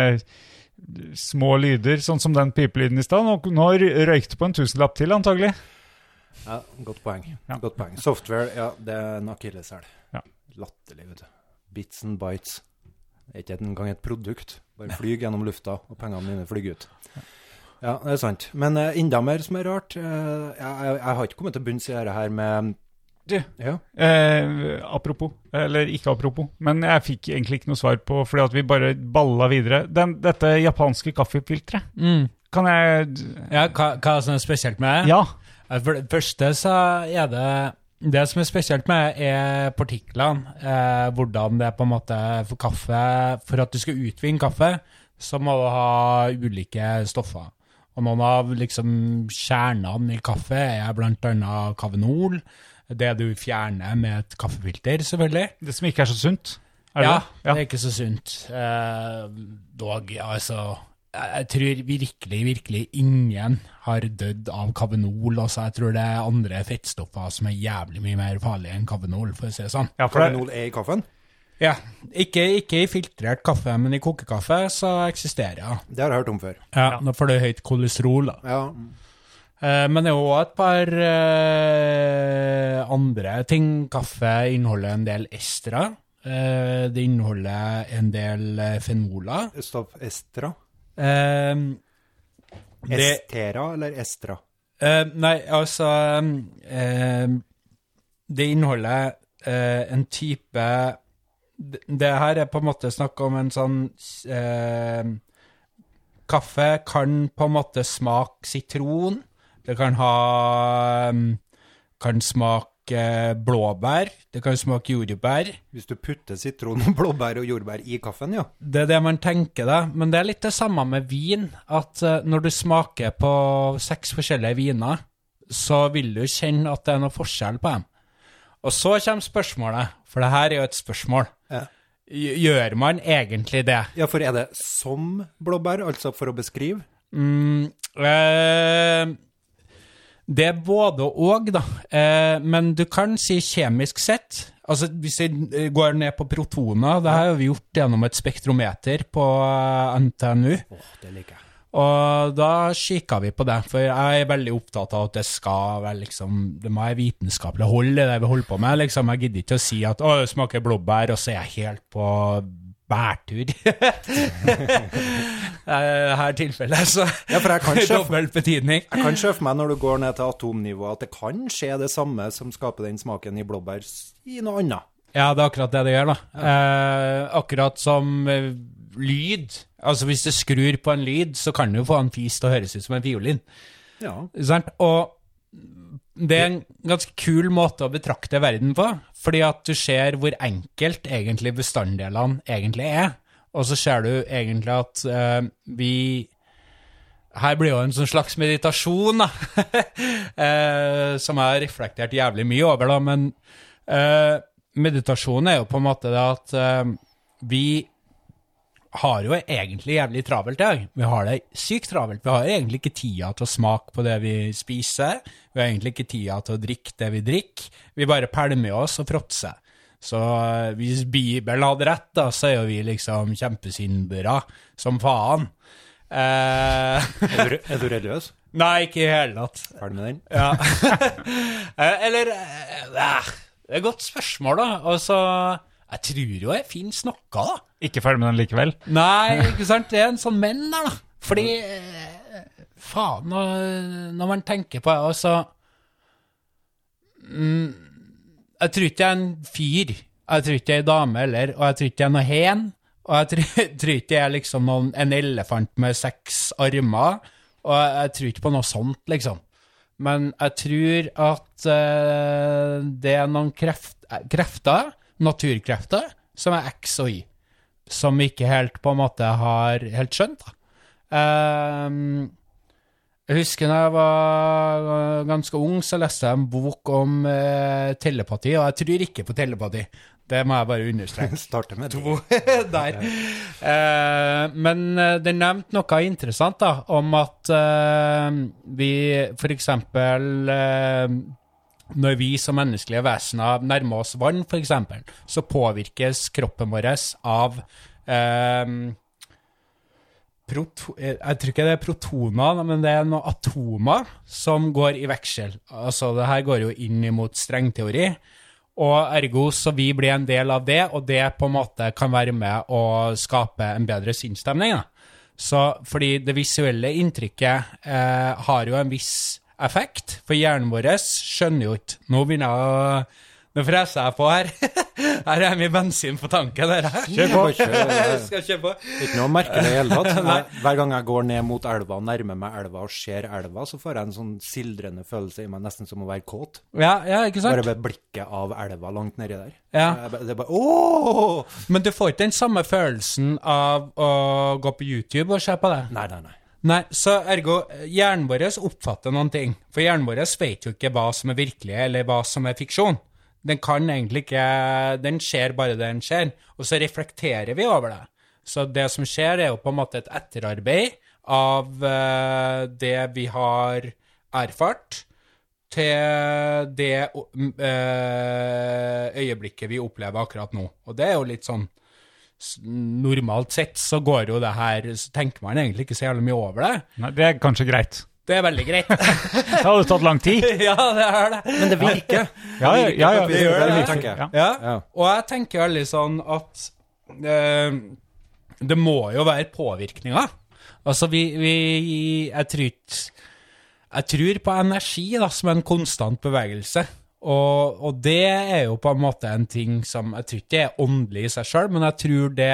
små lyder, sånn som den pipelyden i stad. Nå, nå du på en tusenlapp til, antagelig. Ja, godt poeng. Ja. Godt poeng. Software, ja, det er en akilleshæl. Ja. Latterlig, vet du. Bits and bites. Det er ikke engang et produkt. Bare flyg gjennom lufta, og pengene mine flyr ut. Ja, det er sant. Men uh, enda mer som er rart uh, jeg, jeg, jeg har ikke kommet til bunns i dette her med Du. Ja. Eh, apropos, eller ikke apropos, men jeg fikk egentlig ikke noe svar på, fordi at vi bare balla videre. Den, dette japanske kaffefilteret, Mm. kan jeg Ja, hva, hva som er spesielt med det? Ja. For det første så er det Det som er spesielt med er partiklene. Eh, hvordan det er på en måte for kaffe For at du skal utvinne kaffe, så må du ha ulike stoffer. Og noen av liksom kjernene i kaffe er annet kavenol. Det du fjerner med et kaffefilter, selvfølgelig. Det som ikke er så sunt. Er det ja, det? det er ikke så sunt. Eh, dog, altså jeg, tror virkelig, virkelig ingen har dødd av kavenol. Altså, jeg tror det er andre fettstoffer som er jævlig mye mer farlige enn kavenol, for å si det sånn. Ja, for Kavenol er i kaffen? Ja, ikke, ikke i filtrert kaffe, men i kokekaffe så eksisterer det. Det har jeg hørt om før. Ja, Ja. Nå får du høyt kolesterol, da. Ja. Eh, men det er òg et par eh, andre ting. Kaffe inneholder en del estere. Eh, det inneholder en del fenoler. Stopp. Estra? Eh, det, Estera eller Estra? eh, nei, altså eh, Det inneholder eh, en type det, det her er på en måte snakk om en sånn eh, Kaffe kan på en måte smake sitron. Det kan ha Kan smake blåbær. Det kan smake jordbær. Hvis du putter sitron, blåbær og jordbær i kaffen, ja. Det er det man tenker, da. Men det er litt det samme med vin. At eh, når du smaker på seks forskjellige viner, så vil du kjenne at det er noe forskjell på dem. Og så kommer spørsmålet, for det her er jo et spørsmål. Ja. Gjør man egentlig det? Ja, for er det som blåbær, altså for å beskrive? Mm, eh, Det er både og, da. Eh, men du kan si kjemisk sett Altså, Hvis vi går ned på protoner Det har vi gjort gjennom et spektrometer på eh, NTNU. Åh, det liker jeg. Og da kikka vi på det, for jeg er veldig opptatt av at det skal være liksom Det må være vitenskapelig hold i det vi holder på med. liksom. Jeg gidder ikke å si at 'å, det smaker blåbær', og så er jeg helt på bærtur. [LAUGHS] her tilfellet, så Ja, for jeg kan [LAUGHS] se- dobbelt betydning. Jeg kan for meg når du går ned til atomnivå, at det kan skje det samme som skaper den smaken i blåbær, i noe annet. Ja, det er akkurat det det gjør, da. Eh, akkurat som eh, lyd. Altså, hvis du skrur på en lyd, så kan du få en fis til å høres ut som en fiolin. Ja. Sant? Og det er en ganske kul måte å betrakte verden på, fordi at du ser hvor enkelt egentlig bestanddelene egentlig er. Og så ser du egentlig at uh, vi Her blir jo en sånn slags meditasjon, da, uh, [LAUGHS] som jeg har reflektert jævlig mye over, da, men uh, meditasjon er jo på en måte det at vi har jo egentlig jævlig travelt jeg. Vi har det sykt travelt. Vi har egentlig ikke tida til å smake på det vi spiser. Vi har egentlig ikke tida til å drikke det vi drikker. Vi bare pælmer oss og fråtser. Så eh, hvis Bibelen hadde rett, da, så er jo vi liksom kjempesyndere som faen. Eh, Er du, er du religiøs? [LAUGHS] nei, ikke i hele tatt. Ferdig med den? Ja. [LAUGHS] Eh, Eller eh, eh, Det er et godt spørsmål, da. Altså, jeg tror jo jeg fin noe, da. Ikke ferdig med den likevel. Nei, ikke sant? Det er en sånn menn der, da. Fordi eh, Faen, når, når man tenker på det, altså mm, Jeg tror ikke jeg er en fyr. Jeg tror ikke jeg er ei dame heller, og jeg tror ikke jeg er noe hen. Og jeg tror, [LAUGHS] tror ikke jeg er liksom noen, en elefant med seks armer, og jeg, jeg tror ikke på noe sånt, liksom. Men jeg tror at uh, det er noen kreft, krefter, naturkrefter, som er X og Y som vi ikke helt på en måte har helt skjønt. Da. Um, jeg husker da jeg var ganske ung, så leste jeg en bok om uh, telepati, og jeg tror ikke på telepati. Det må jeg bare understreke. [LAUGHS] Starte med. To [LAUGHS] der. Uh, men uh, den nevnte noe interessant da, om at uh, vi eksempel eh, når vi som menneskelige vesener nærmer oss vann, eksempel, så påvirkes kroppen vår av eh, proto eh, Jeg tror ikke det er protoner, men det er noen atomer som går i veksel. Altså, det her går jo inn imot strengteori. Og ergo så vi blir en del av det, og det på en måte kan være med å skape en bedre sinnsstemning. Da. Så fordi det visuelle inntrykket eh, har jo en viss effekt, for hjernen vår skjønner jo ikke Nå begynner jeg å Nå freser jeg på her. [LAUGHS] Her er mye bensin på tanken. Her. Kjør på. [LAUGHS] Jeg skal kjøre på. Ikke noe merkelig merke det hele tatt. [LAUGHS] Hver gang jeg går ned mot elva, nærmer meg elva og ser elva, så får jeg en sånn sildrende følelse i meg, nesten som å være kåt. Ja, ja, ikke sant? Bare ved blikket av elva langt nedi der. Ja. Det er bare ååå! Men du får ikke den samme følelsen av å gå på YouTube og se på det? Nei, nei, nei. Nei, så ergo, hjernen vår oppfatter noen ting. For hjernen vår vet jo ikke hva som er virkelig, eller hva som er fiksjon. Den kan egentlig ikke Den ser bare det den ser, og så reflekterer vi over det. Så det som skjer, er jo på en måte et etterarbeid av eh, det vi har erfart, til det eh, øyeblikket vi opplever akkurat nå. Og det er jo litt sånn Normalt sett så går jo det her Så tenker man egentlig ikke så jævlig mye over det. Nei, det er kanskje greit. Det er veldig greit. [LAUGHS] Det hadde tatt lang tid. [LAUGHS] ja, det er det. Men det virker. Ja, ja, ja, ja, Det gjør det, det jeg. Ja. Og jeg tenker veldig sånn at eh, det må jo være påvirkninger. Altså, vi, vi Jeg tror ikke Jeg tror på energi da, som en konstant bevegelse. Og, og det er jo på en måte en ting som Jeg tror ikke er åndelig i seg sjøl, men jeg tror det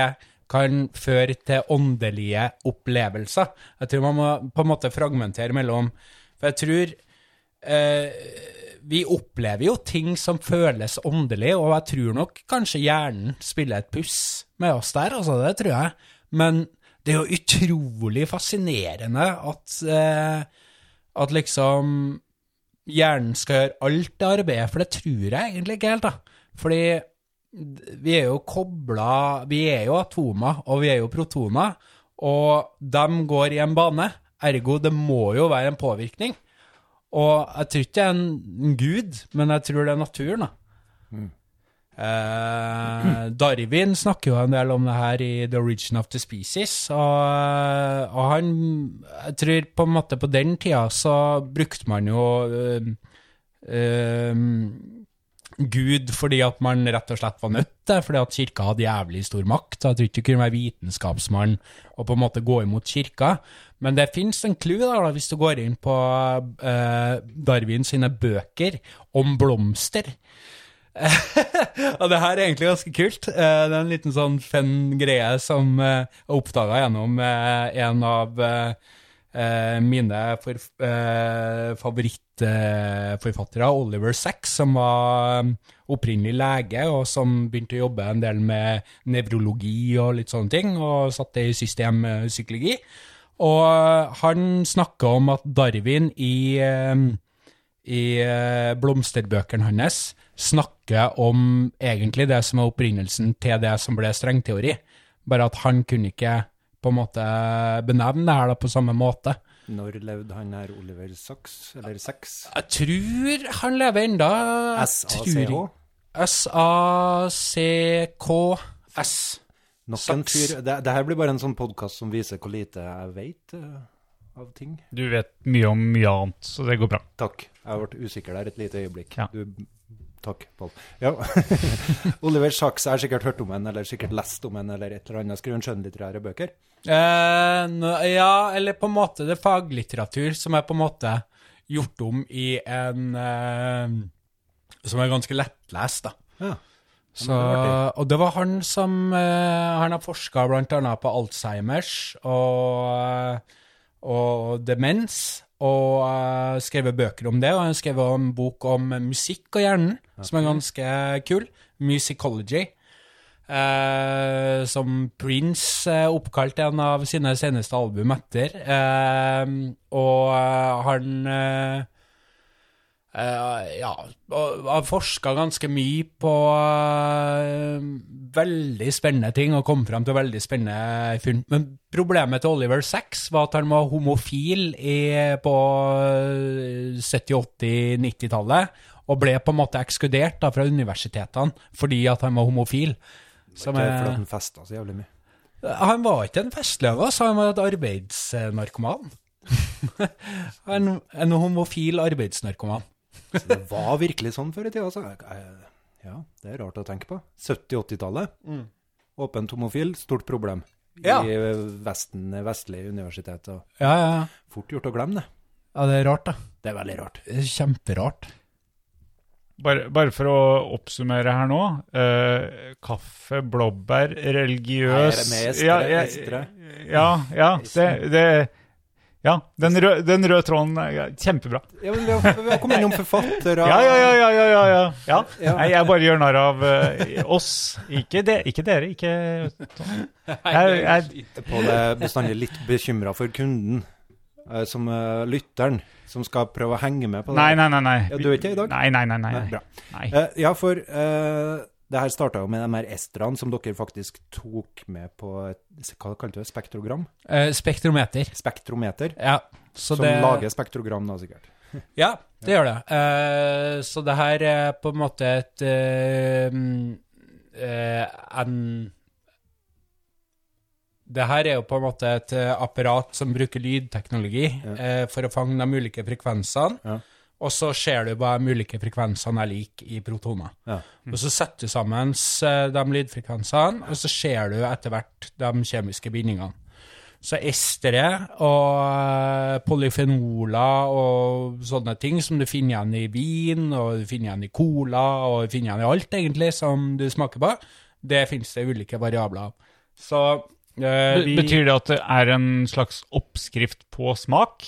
kan føre til åndelige opplevelser. Jeg tror man må på en måte fragmentere mellom For jeg tror eh, vi opplever jo ting som føles åndelig, og jeg tror nok kanskje hjernen spiller et puss med oss der, altså, det tror jeg. Men det er jo utrolig fascinerende at, eh, at liksom hjernen skal gjøre alt det arbeidet, for det tror jeg egentlig ikke helt, da. Fordi vi er jo kobla Vi er jo atomer, og vi er jo protoner, og de går i en bane. Ergo, det må jo være en påvirkning. Og jeg tror ikke det er en gud, men jeg tror det er naturen, da. Eh, Darwin snakker jo en del om det her i The Origin of the Species, og, og han Jeg tror på en måte på den tida så brukte man jo eh, eh, Gud fordi at man rett og slett var nødt til, fordi at kirka hadde jævlig stor makt. Jeg tror ikke du kunne være vitenskapsmann og på en måte gå imot kirka. Men det fins en clou da, hvis du går inn på eh, Darwin sine bøker om blomster. [LAUGHS] og det her er egentlig ganske kult. Eh, det er en liten sånn fun greie som eh, jeg oppdaga gjennom eh, en av eh, eh, mine eh, favorittforfattere, Oliver Sacks, som var eh, opprinnelig lege, og som begynte å jobbe en del med nevrologi og litt sånne ting, og satte i system eh, psykologi. Og eh, han snakka om at Darwin i, eh, i eh, blomsterbøkene hans snakker om egentlig det som er opprinnelsen til det som ble strengteori, bare at han kunne ikke på en måte benevne det her da på samme måte. Når levde han her, Oliver Sachs? Eller Sex? Jeg tror han lever enda. S-A-C-H? S-A-C-K-S. Nok en fyr. Det, det her blir bare en sånn podkast som viser hvor lite jeg vet uh, av ting. Du vet mye om mye annet, så det går bra. Takk. Jeg ble usikker der et lite øyeblikk. Ja. Du, takk, Pål. Ja. [LAUGHS] Oliver Sachs, jeg har sikkert hørt om en, eller sikkert lest om en, eller et eller annet. Skriver han skjønnlitterære bøker? Eh, no, ja, eller på en måte det er faglitteratur som er på en måte gjort om i en eh, Som er ganske lettlest, da. Ja. Så, og det var han som eh, Han har forska bl.a. på Alzheimers og, og demens, og uh, skrevet bøker om det. Og han har skrevet en bok om musikk og hjernen, som er ganske kul. Musicology. Uh, som Prince uh, oppkalte en av sine seneste album etter. Uh, og eh, han Eh, ja, og har forska ganske mye på uh, veldig spennende ting og kom frem til veldig spennende funn. Men problemet til Oliver Sacks var at han var homofil i, på 70-, 80-, 90-tallet, og ble på en måte ekskludert da, fra universitetene fordi at han var homofil. Som Ikke fordi han festa så jævlig mye. han var ikke en festløve, så Han var et arbeidsnarkoman. [LAUGHS] en, en homofil arbeidsnarkoman. Så det var virkelig sånn før i tida. Altså. Ja, det er rart å tenke på. 70-80-tallet. Åpent homofil, stort problem. Mm. Ja. I Vesten, vestlige universitet. Og Ja, ja, ja. fort gjort å glemme det. Ja, det er rart, da. Det er veldig rart. Det er Kjemperart. Bare, bare for å oppsummere her nå. eh, kaffe, blåbær, religiøs Nei, er det med estere, ja, ja, ja, ja, det, det Ja, den røde, den røde tråden er ja, Kjempebra. Ja, men vi har, vi har kommet innom forfattere og... ja, ja. ja, ja, ja, ja. ja. Ja. Nei, jeg bare gjør narr av uh, oss. Ikke, de, ikke dere. Ikke jeg, jeg, Pål er bestandig litt bekymra for kunden, uh, som uh, lytteren, som skal prøve å henge med på det. Nei, nei, nei. nei. Ja, du er ikke i dag? Nei, nei, nei. nei, Nei. Eh, ja, for eh, det her starta jo med de her estrene som dere faktisk tok med på Hva kalte du det? Spektrogram? Eh, spektrometer. Spektrometer? Ja, så som det lager spektrogram, da, sikkert. [LAUGHS] Ja, det gjør det. Eh, så det her er på en måte et eh, eh, en Det her er jo på en måte et apparat som bruker lydteknologi eh, for å fange de ulike frekvensene. Ja. Og så ser du hva de ulike frekvensene er like i protoner. Ja. Og så setter du sammen de lydfrekvensene, og så ser du etter hvert de kjemiske bindingene. Så estere og eh, polyfenoler og sånne ting som du finner igjen i vin, og du finner igjen i cola, og du finner igjen i alt egentlig som du smaker på, det finnes det ulike variabler av. Så eh, vi Betyr det at det er en slags oppskrift på smak?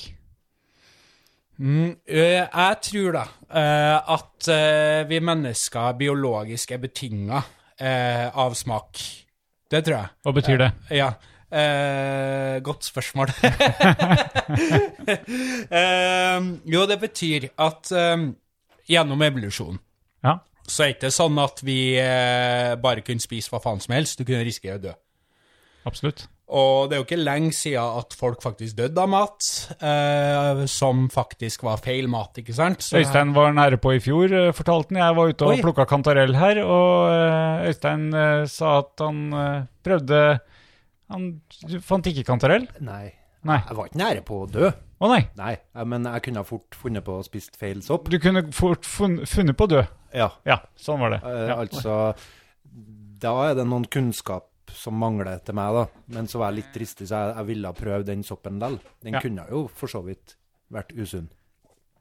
Mm, eh, jeg tror da eh, at eh, vi mennesker biologisk er betinga av smak. Det tror jeg. Hva betyr det? Ja. Eh, godt spørsmål. [LAUGHS] eh, jo, det betyr at eh, gjennom evolusjon Ja. så er det ikke sånn at vi bare kunne spise hva faen som helst. Du kunne risikere å dø. Absolutt. Og det er jo ikke lenge siden at folk faktisk døde av mat, eh, som faktisk var feil mat, ikke sant? Så- Øystein var nære på i fjor, eh, fortalte han. Jeg var ute og Oi. plukka kantarell her, og eh, Øystein eh, sa at han eh, prøvde Han fant ikke kantarell. Nei. Nei. Jeg var ikke nære på å dø. Å nei. Nei, men jeg kunne fort funnet på å spist feil sopp. Du kunne fort funnet på å dø. Ja, Ja, sånn var det. eh, Ja. altså Da er det noen kunnskap som mangler til meg, da. Men så var jeg litt dristig, så jeg, jeg ville prøve den soppen likevel. Den Ja. kunne jo for så vidt vært usunn.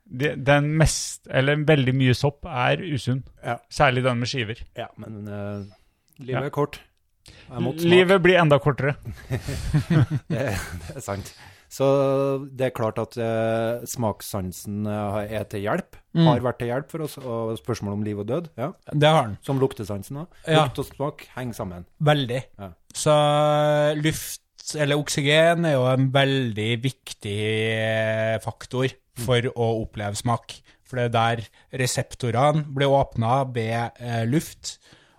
De, Den mest, eller veldig mye sopp, er usunn. Ja. Særlig den med skiver. Ja, men uh, livet er kort. Livet blir enda kortere. [LAUGHS] Det, det er sant. Så det er klart at eh, smakssansen eh, er til hjelp. Mm. Har vært til hjelp for oss. Og spørsmål om liv og død. Ja. Det har den. Som luktesansen òg. Ja. Lukt og smak henger sammen. Veldig. Ja. Så luft, eller oksygen, er jo en veldig viktig eh, faktor for å oppleve smak. For det er der reseptorene blir åpna ved eh, luft.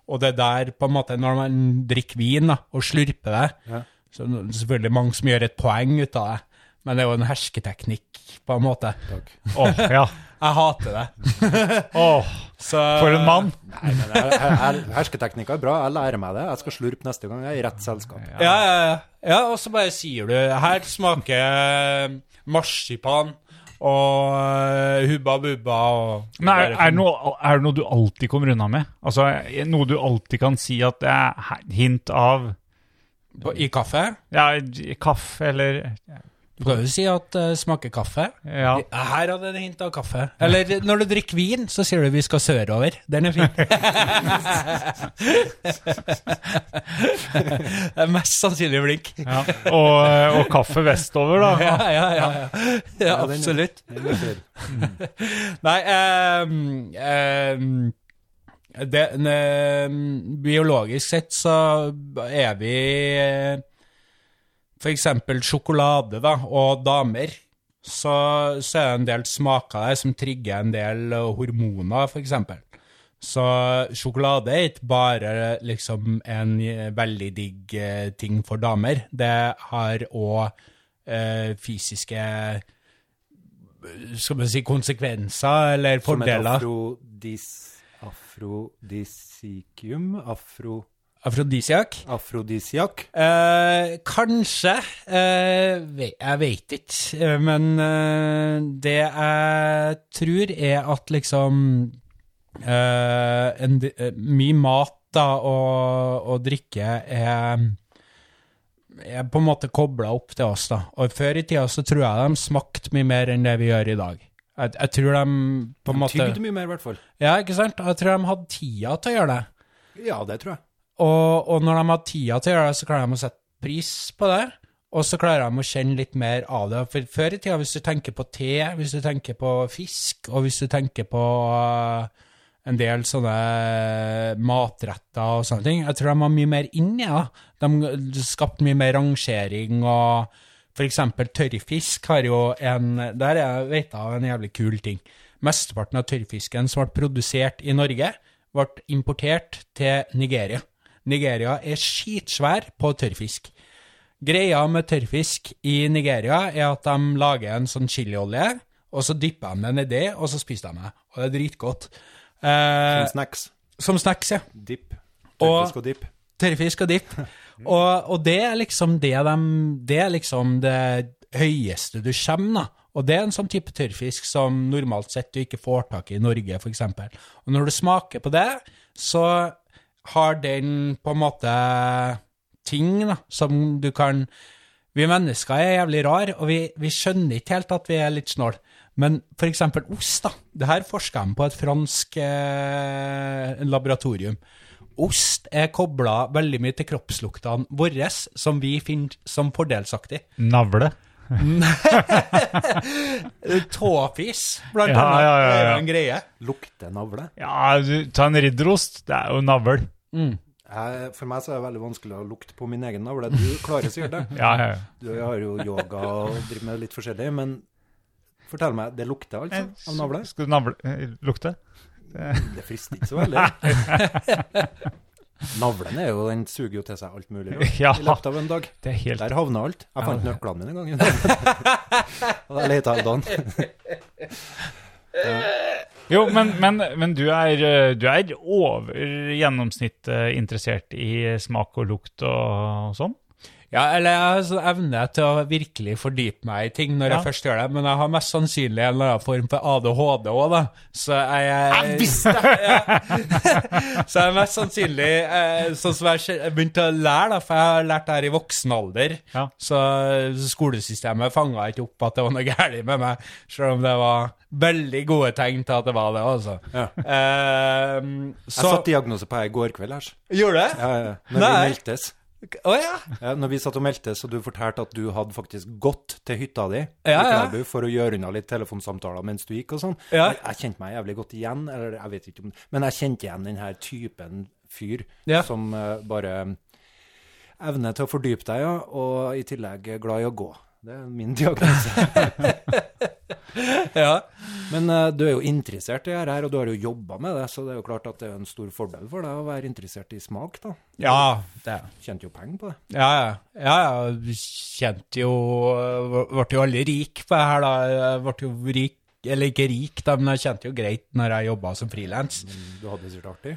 Og det er der, på en måte, når man drikker vin da, og slurper det, Ja. Så det er selvfølgelig mange som gjør et poeng ut av det. Men det er jo en hersketeknikk, på en måte. Takk. Oh, ja. Jeg hater det. [LAUGHS] Åh, Så, for en mann. Nei, men jeg, jeg, jeg, Hersketeknikker er bra. Jeg lærer meg det. Jeg skal slurpe neste gang. Jeg er i rett selskap. Ja, ja, ja. ja og så bare sier du Her smaker eh, marsipan og eh, hubba bubba og Men er, er, det noe, er det noe du alltid kommer unna med? Altså, er Noe du alltid kan si at det er hint av I kaffe? ja, i kaffe eller Du kan jo si at det smaker kaffe. Ja. Her hadde det hint av kaffe. Eller når du drikker vin, så sier du vi skal sørover. Den er fin. [LAUGHS] det er mest sannsynlig blink. ja. Og, og kaffe vestover, da. Ja, ja, ja. ja. ja absolutt. [LAUGHS] Nei um, ehm, det, ne, Biologisk sett så er vi F.eks. For eksempel sjokolade da, og damer. Så, så er det en del smaker der som trigger en del eh, hormoner, eksempel. Så sjokolade er ikke bare liksom en eh, veldig digg eh, ting for damer. Det har òg eh, fysiske skal man si, konsekvenser eller Som et fordeler. afrodis, afrodisikium? Afro, Afrodisiak? afrodisiak? Eh, kanskje. Eh, jeg vet ikke. Eh, Men eh, det jeg tror, er at liksom eh, en, eh, Mye mat da, og, og drikke er er på en måte kobla opp til oss. da. Og Før i tida så tror jeg de smakte mye mer enn det vi gjør i dag. Jeg, jeg tror de på en måte Tygde mye mer, i hvert fall. Ja, ikke sant? Jeg tror de hadde tida til å gjøre det. Ja, det tror jeg. Og, og når de har tida til å gjøre det, så klarer de å sette pris på det. Og så klarer de å kjenne litt mer av det. For før i tida, hvis du tenker på te, hvis du tenker på fisk, og hvis du tenker på uh, en del sånne matretter og sånne ting, jeg tror de var mye mer inni ja. De skapte mye mer rangering, og for eksempel tørrfisk har jo en Der er, vet jeg en jævlig kul ting. Mesteparten av tørrfisken som ble produsert i Norge, ble importert til Nigeria. Nigeria er skitsvær på tørrfisk. Greia med tørrfisk i Nigeria er at de lager en sånn chiliolje, og så dypper de det nedi, og så spiser de det. Og det er dritgodt. Eh, Som snacks. som snacks, ja. Dipp. Tørrfisk og dipp. Tørrfisk og dipp. [LAUGHS] Og, og det er liksom det de, Det er liksom det høyeste du kommer, da. Og det er en sånn type tørrfisk som normalt sett du ikke får tak i i Norge, f.eks. Og når du smaker på det, så har den på en måte ting da, som du kan Vi mennesker er jævlig rar, og vi, vi skjønner ikke helt at vi er litt snål. Men eksempel ost, da. Det her forsker de på et fransk eh, laboratorium. Ost er kobla veldig mye til kroppsluktene våre, som vi finner som fordelsaktig. Navle. [LAUGHS] Tåfis, blant Ja, annet, ja, ja, er ja. jo en greie. Lukter navle. Ja, du, ta en ridderost. Det er jo navl. Jeg, for meg så er det veldig vanskelig å lukte på min egen navle. Du klarer sikkert det. [LAUGHS] Ja, ja, ja. Du har jo yoga og driver med litt forskjellig, men fortell meg, det lukter altså av navle? Skal du navle eh, lukte? Det frister ikke så veldig. [LAUGHS] Navlen er jo, den suger jo til seg alt mulig Ja, i løpet av en dag. det helt Der havna alt. Jeg fant Ja. nøklene mine en gang. [LAUGHS] Og jeg leta hele dagen. Jo, men, men, men du, er, du er over gjennomsnittet interessert i smak og lukt og, sånn? Ja, eller jeg har sånn evne til å virkelig fordype meg i ting når Ja. jeg først gjør det, men jeg har mest sannsynlig en eller annen form for ADHD òg, da. Så jeg Jeg visste det! [LAUGHS] [LAUGHS] Så jeg er mest sannsynlig eh, sånn som jeg begynte å lære, da, for jeg har lært det her i voksen alder. Ja. Så skolesystemet fanga ikke opp at det var noe galt med meg, selv om det var veldig gode tegn til at det var det, altså. Ja. Jeg så satte diagnose på deg i går kveld. Her. Gjorde det? Ja, ja, ja. Når Nei. vi meldtes. Å ja. Ja, når vi satt og meldte, så du fortalte at du hadde faktisk gått til hytta di Ja. For å gjøre unna litt telefonsamtaler mens du gikk og sånn. Jeg, jeg kjente meg jævlig godt igjen, eller jeg vet ikke om Men jeg kjente igjen den her typen fyr som uh, bare evner til å fordype deg, ja, og i tillegg glad i å gå. Det er min diagnose. [LAUGHS] [LAUGHS] ja. Men uh, du er jo interessert i det her, og du har jo jobba med det, så det er jo klart at det er en stor fordel for deg å være interessert i smak, da. Ja, det Tjente jo penger på det. Ja, ja. ja. Kjente jo Ble jo aldri rik på det her, da. Ble jo rik, eller ikke rik, da, men jeg kjente jo greit når jeg jobba som frilans. Du hadde det sikkert artig.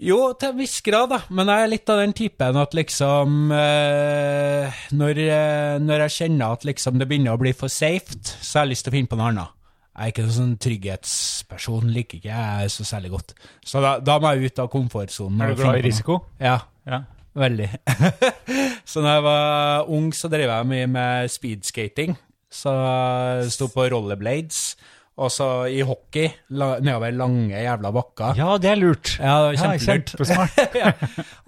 Jo, til en viss grad, da. Men jeg er litt av den typen at liksom eh, når, eh, når jeg kjenner at liksom det begynner å bli for safe, så har jeg lyst til å finne på noe annet. Jeg er ikke noen sånn trygghetsperson, liker ikke jeg så særlig godt. Så da, da må jeg ut av komfortsonen. Er du glad i risiko? Ja. Ja. Veldig. [LAUGHS] så da jeg var ung, så drev jeg mye med speedskating. Så jeg sto på rollerblades. Og så i hockey, la, nedover lange jævla bakker. Ja, det er lurt. Ja, kjempelurt. kjempesmart. [LAUGHS] ja.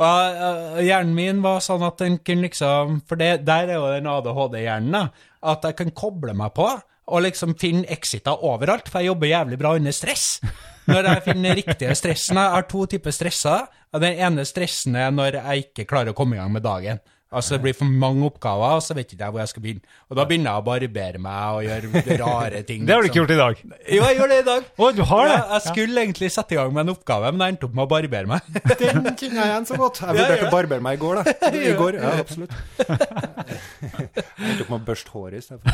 Og uh, hjernen min var sånn at den kunne liksom For det, der er jo den ADHD-hjernen. At jeg kan koble meg på og liksom finne exiter overalt, for jeg jobber jævlig bra under stress. Når jeg finner riktige stressen Jeg har to typer stresser. Den ene stressen er når jeg ikke klarer å komme i gang med dagen. Altså Det blir for mange oppgaver, og så vet ikke jeg hvor jeg skal begynne. Og Da begynner jeg å barbere meg og gjøre [LAUGHS] rare ting. Det har du ikke liksom. gjort i dag. Jo, jeg gjør det i dag. [LAUGHS] Å, du har det? Ja, jeg skulle egentlig sette i gang med en oppgave, men jeg endte opp med å barbere meg. [LAUGHS] Den kjenner jeg igjen så godt. Jeg Ja, vurderte å barbere meg i går, da. I går, ja, absolutt. Jeg endte opp med å børste håret i stedet. for.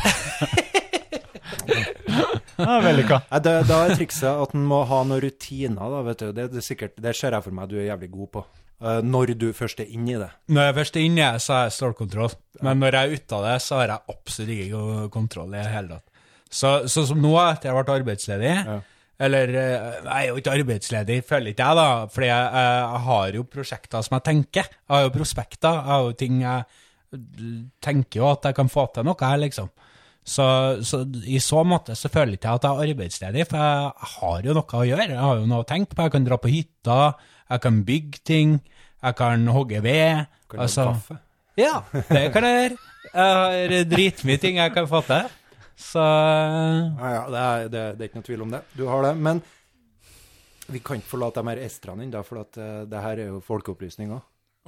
Ja, Vellykka. Det- Da er trikset at en må ha noen rutiner, da, vet du. Det, det, er sikkert, det ser jeg for meg du er jævlig god på. Eh, når du først er inni i det. Når jeg først er inne, så har jeg stålkontroll. Men når jeg er ute av det, så har jeg absolutt ikke kontroll i det hele tatt. Så, så som nå, etter jeg ble arbeidsledig Ja. Eller eh, jeg er jo ikke arbeidsledig, føler ikke jeg, da. Fordi jeg, jeg har jo prosjekter som jeg tenker. Jeg har jo prospekter. Jeg har jo ting jeg tenker jo at jeg kan få til noe her, liksom. Så, så i så måte så føler ikke jeg at jeg er arbeidsledig, for jeg har jo noe å gjøre. Jeg har jo noe å tenke på. Jeg kan dra på hytta, jeg kan bygge ting, jeg kan hogge ved. Kan du altså- kaffe? Ja, det kan jeg gjøre. Jeg har dritmye ting jeg kan få til. Så Ja, ja, det er, det, det er ikke noe tvil om det. Du har det. Men vi kan ikke forlate de her estrene ennå, for at, uh, det her er jo folkeopplysning òg.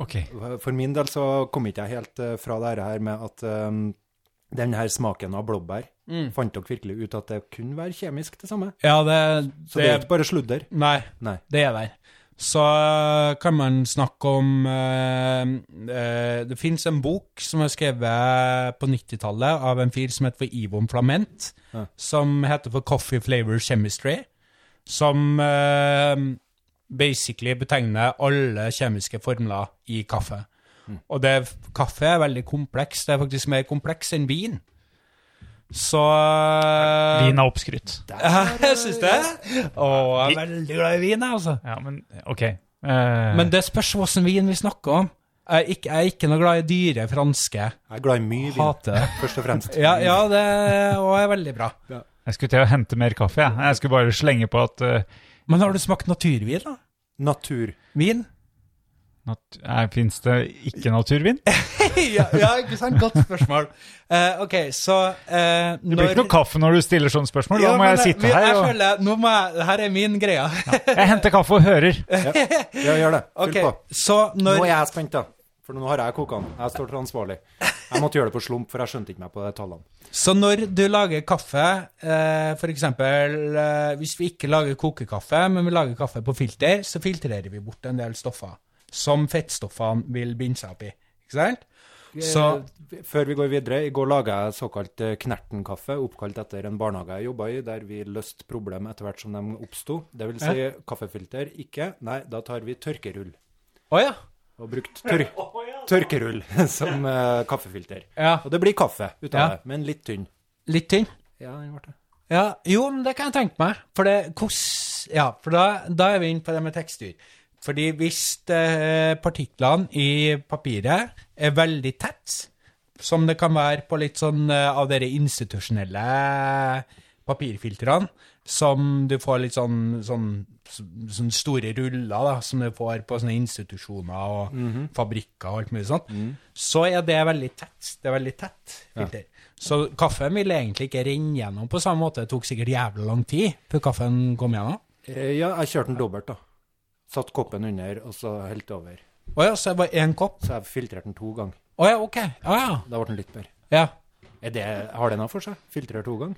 Ok. For min del så kom ikke jeg helt uh, fra det her med at um, den her smaken av blåbær Fant dere virkelig ut at det kunne være kjemisk det samme? ja, det, Så det, er ikke bare sludder? Nei, Nei. det er der. Så kan man snakke om øh, øh, Det finnes en bok som er skrevet på 90-tallet av en fyr som heter for Ivon Flament, Ja. som heter for Coffee Flavor Chemistry, som øh, basically betegner alle kjemiske formler i kaffe. Og det, kaffe er veldig kompleks. Det er faktisk mer kompleks enn vin. Så øh, Vin er oppskrytt. [LAUGHS] Jeg syns det. Jeg er veldig glad i vin, jeg, altså. Ja, men ok. Eh, Men det spørs hvilken vin vi snakker om. Jeg er ikke, jeg er ikke noe glad i dyre franske. Jeg er glad i mye vin, Hater først og fremst. Ja, ja det og er veldig bra. jeg skulle til å hente mer kaffe, jeg. Jeg skulle bare slenge på at uh, Men har du smakt naturvin, da? Natur. Nat Fins det ikke naturvin? [LAUGHS] ja, ja, ikke sant? Godt spørsmål. Uh, OK, så eh, Det blir ikke noe kaffe når du stiller sånne spørsmål. Da må men jeg sitte jeg, her jeg og føler, nå må jeg, her er min greie. Jeg henter kaffe og hører. [LAUGHS] Ja, gjør det. Fyll Ok, på. Så når Nå er jeg spent, da. For nå har jeg koka den. Jeg står til ansvarlig. Jeg måtte gjøre det på slump, for jeg skjønte ikke meg på de tallene. Så når du lager kaffe, eh, eksempel eh, hvis vi ikke lager kokekaffe, men vi lager kaffe på filter, så filtrerer vi bort en del stoffer. Som fettstoffene vil binde seg opp i. Ikke sant? Så Eh, Før vi går videre, i går laga jeg såkalt eh, Knerten-kaffe, oppkalt etter en barnehage jeg jobba i, der vi løste problem etter hvert som de oppsto. Det vil si kaffefilter ikke. Nei, da tar vi tørkerull. Å ja. Og brukt tør [LAUGHS] tørkerull [LAUGHS] som uh, kaffefilter. ja. Og det blir kaffe ut av Ja. det, men litt tynn. Litt tynn. Ja, den ble det. Ja, jo, men det kan jeg tenke meg. For det, hvordan Ja, for da, da er vi inne på det med tekstur. Fordi hvis eh, partiklene i papiret er veldig tett, som det kan være på litt sånn eh, av dere institusjonelle papirfiltrene, som du får litt sånn, sånn, sånn store ruller, da, som du får på sånne institusjoner og fabrikker og alt mulig sånt, så er det veldig tett. Det er veldig tett filter. Så kaffen ville egentlig ikke renne gjennom på samme måte. Det tok sikkert jævlig lang tid før kaffen kom gjennom. Eh, Ja, jeg kjørte den dobbelt, da. Satt koppen under, og så helt over. Å ja, så det var én kopp? Så jeg filtrerte den to ganger. Å ja, ok. Å ja. Da ble den litt bedre. ja. Er det, har det noe for seg? Filtrere to ganger?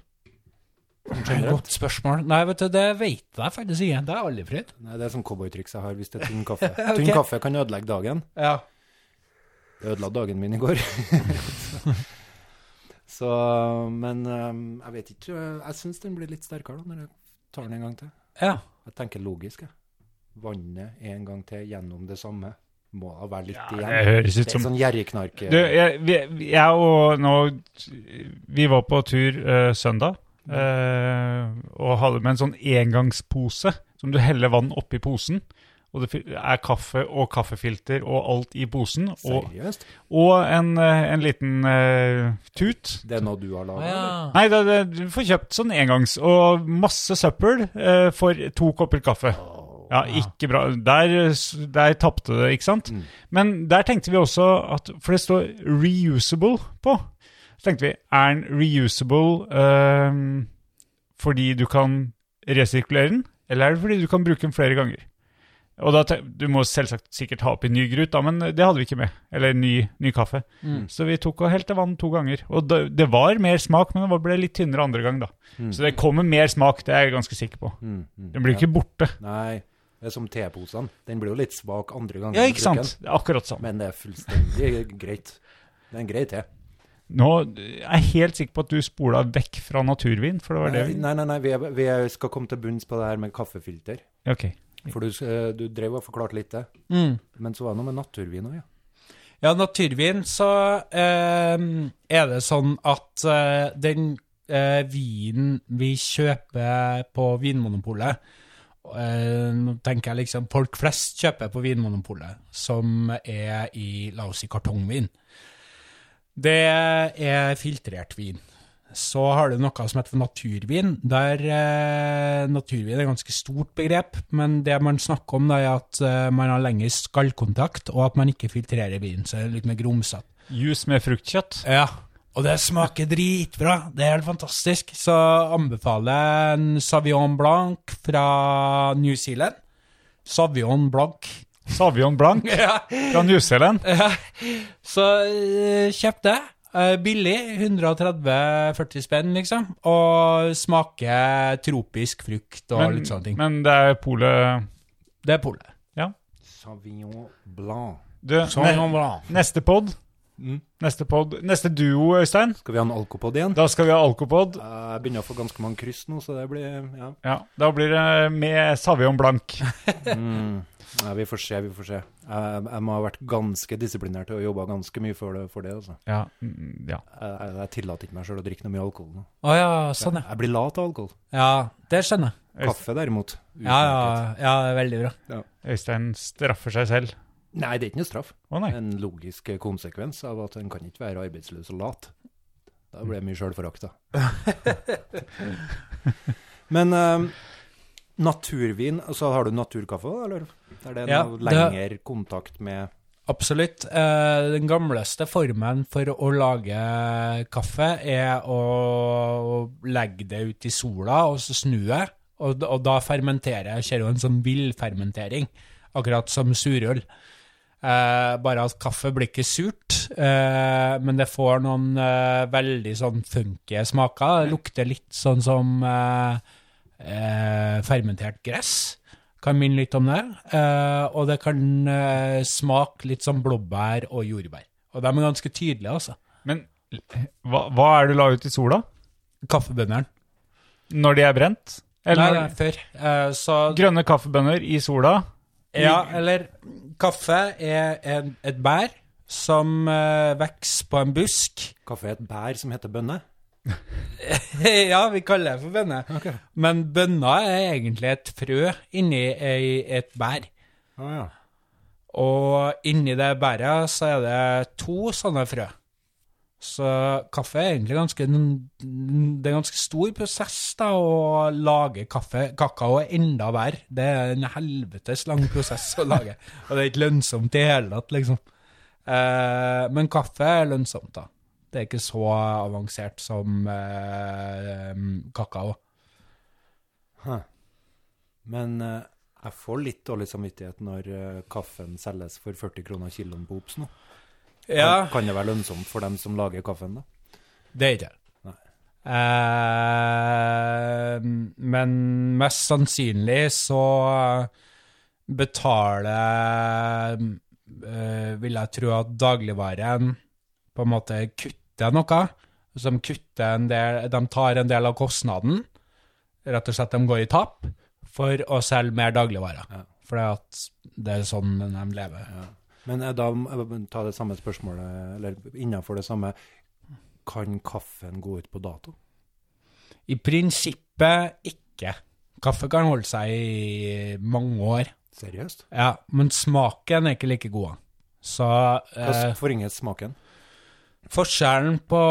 Godt spørsmål. Nei, vet du, det vet jeg faktisk ikke. Det er aldri fritt. Nei, det er sånn cowboytriks jeg har hvis det er tynn kaffe. [LAUGHS] okay. Tynn kaffe kan ødelegge dagen. Ja. Det ødela dagen min i går. [LAUGHS] så, men um, jeg vet ikke Jeg syns den blir litt sterkere da, når jeg tar den en gang til. ja. Jeg tenker logisk, jeg. Vannet en gang til gjennom det samme. Må da være litt Ja, igjen. det høres ut som sånn gjerrigknark. Du, jeg, vi- jeg og nå Vi var på tur uh, søndag Uh, og hadde med en sånn engangspose som du heller vann oppi posen. Og det er kaffe og kaffefilter og alt i posen. Og, Seriøst? og en, eh, en liten uh, tut. Det er noe du har laga? ja. Nei, det, det, du får kjøpt sånn engangs. Og masse søppel uh, for to kopper kaffe. Ja, ikke bra. Der, der tapte det, ikke sant? Mm. Men der tenkte vi også at For det står 'reusable' på. Så tenkte vi er den reusable ehm, fordi du kan resirkulere den, eller er det fordi du kan bruke den flere ganger? Og da Du må selvsagt sikkert ha oppi ny grut, da, men det hadde vi ikke med. Eller ny, ny kaffe. Mm. Så vi tok og helte vann to ganger. Og det, det var mer smak, men det ble litt tynnere andre gang, da. Mm. Så det kommer mer smak, det er jeg ganske sikker på. Mm, mm. Den blir Ja. ikke borte. Nei, som teposene. Den blir jo litt svak andre ganger. Ja, ikke sant? Det er akkurat sånn. Men det er fullstendig [LAUGHS] greit. Det er en grei te. Nå er jeg helt sikker på at du spola vekk fra naturvin, for det var det Nei, vi nei, nei, nei vi, er, vi er, skal komme til bunns på det her med kaffefilter. Ok. For du, eh, du drev og forklarte litt det. Mm. Men så var det noe med naturvin òg, ja. Ja, naturvin, så eh, er det sånn at eh, den eh, vinen vi kjøper på Vinmonopolet Nå tenker jeg liksom folk flest kjøper på Vinmonopolet, som er i, la oss si, kartongvin. Det er filtrert vin. Så har du noe som heter naturvin. Der eh, Naturvin er et ganske stort begrep, men det man snakker om, er at eh, man har lengre skallkontakt, og at man ikke filtrerer vin, så det er litt mer grumsete. Juice med fruktkjøtt. Ja, og det smaker dritbra. Det er helt fantastisk. Så anbefaler en Savion Blanc fra New Zealand. Savion Blanc. Savion Blanc [LAUGHS] Ja, fra New Zealand. ja. Så eh, kjøp det. Eh, billig. 130-40 spenn, liksom. Og smaker tropisk frukt og Men, litt sånne ting. men det er polet Det er polet. Savion blanc. Du, Sauvignon Blanc. neste pod. Mm. Neste pod. Neste duo, Øystein. Skal vi ha en alkopod igjen? Da skal vi ha alkopod. Jeg begynner å få ganske mange kryss nå, så det blir Ja. Ja, da blir det med Savion Blank. [LAUGHS] Mm. Nei, vi får se, vi får se. Jeg, jeg må ha vært ganske disiplinert og jobba ganske mye for det. For det altså. Ja. mm, ja. jeg, jeg, tillater ikke meg sjøl å drikke noe mye alkohol nå. Oh, ja, sånn, ja. Jeg blir lat av alkohol. Ja, det skjønner jeg. Kaffe derimot. Ja, ja, ja, veldig bra. Øystein straffer seg selv. Nei, det er ikke noe straff. Å nei. En logisk konsekvens av at en kan ikke være arbeidsløs og lat. Da blir det mye sjølforakt, da. [LAUGHS] Men eh, naturvin, så har du naturkaffe, eller? Er det er Ja, noe det- lengre kontakt med Absolutt. Eh, den gamleste formen for å lage kaffe er å legge det ut i sola og så snu det, og, da fermentere. Kjører jo en sånn villfermentering, akkurat som surøl. Eh, bare at kaffe blir ikke surt, eh, men det får noen eh, veldig sånn funky smaker. Det lukter litt sånn som eh, eh, fermentert gress, Kan minne litt om det. Eh, og det kan smake litt som blåbær og jordbær. Og de er ganske tydelige, altså. Men hva, hva er det du la ut i sola? Kaffebønneren. Når de er brent? Eller nei, før. Eh, så grønne kaffebønner i sola? Ja, eller kaffe er en, et bær som uh, vokser på en busk. Kaffe er et bær som heter bønne. [LAUGHS] ja, vi kaller det for bønne. Men bønna er egentlig et frø inni ei, et bær. Å ja. Og inni det bæret så er det to sånne frø. Så kaffe er egentlig ganske Det er en ganske stor prosess da å lage kaffe. Kakao er enda verre. Det er en helvetes lang prosess å lage. Og det er ikke lønnsomt i det hele tatt, liksom. Eh, men kaffe er lønnsomt, da. Det er ikke så avansert som eh, kakao. Huh. Men eh, jeg får litt dårlig samvittighet når eh, kaffen selges for 40 kroner kiloen på Obs nå. Kan, Ja, kan det være lønnsomt for dem som lager kaffen, da? det er ikke det. Eh, men mest sannsynlig så betaler eh, Vil jeg tro at dagligvaren på en måte kutter noe. Som kutter en del De tar en del av kostnaden. Rett og slett de går i tap for å selge mer dagligvarer. Ja. For det er sånn de lever. Men eh, da ta det samme spørsmålet, eller innenfor det samme. Kan kaffen gå ut på dato? I prinsippet ikke. Kaffe kan holde seg i mange år. Seriøst? Ja, men smaken er ikke like god. Så eh, Hvordan forringes smaken? forskjellen på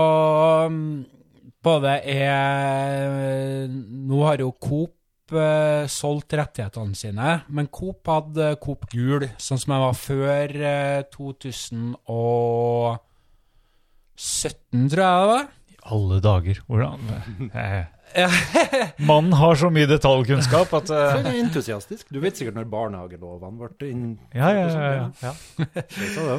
både det er Nå har jo Coop eh, solgt rettighetene sine, men Coop hadde Coop Gul, sånn som jeg var før uh, 2017, tror jeg det var. I Alle dager, hvordan eh, [LAUGHS] Mannen har så mye detaljkunnskap at Du eh, er entusiastisk. Du vet sikkert når barnehagelovene ble inn... Ja, ja, ja. ja, ja.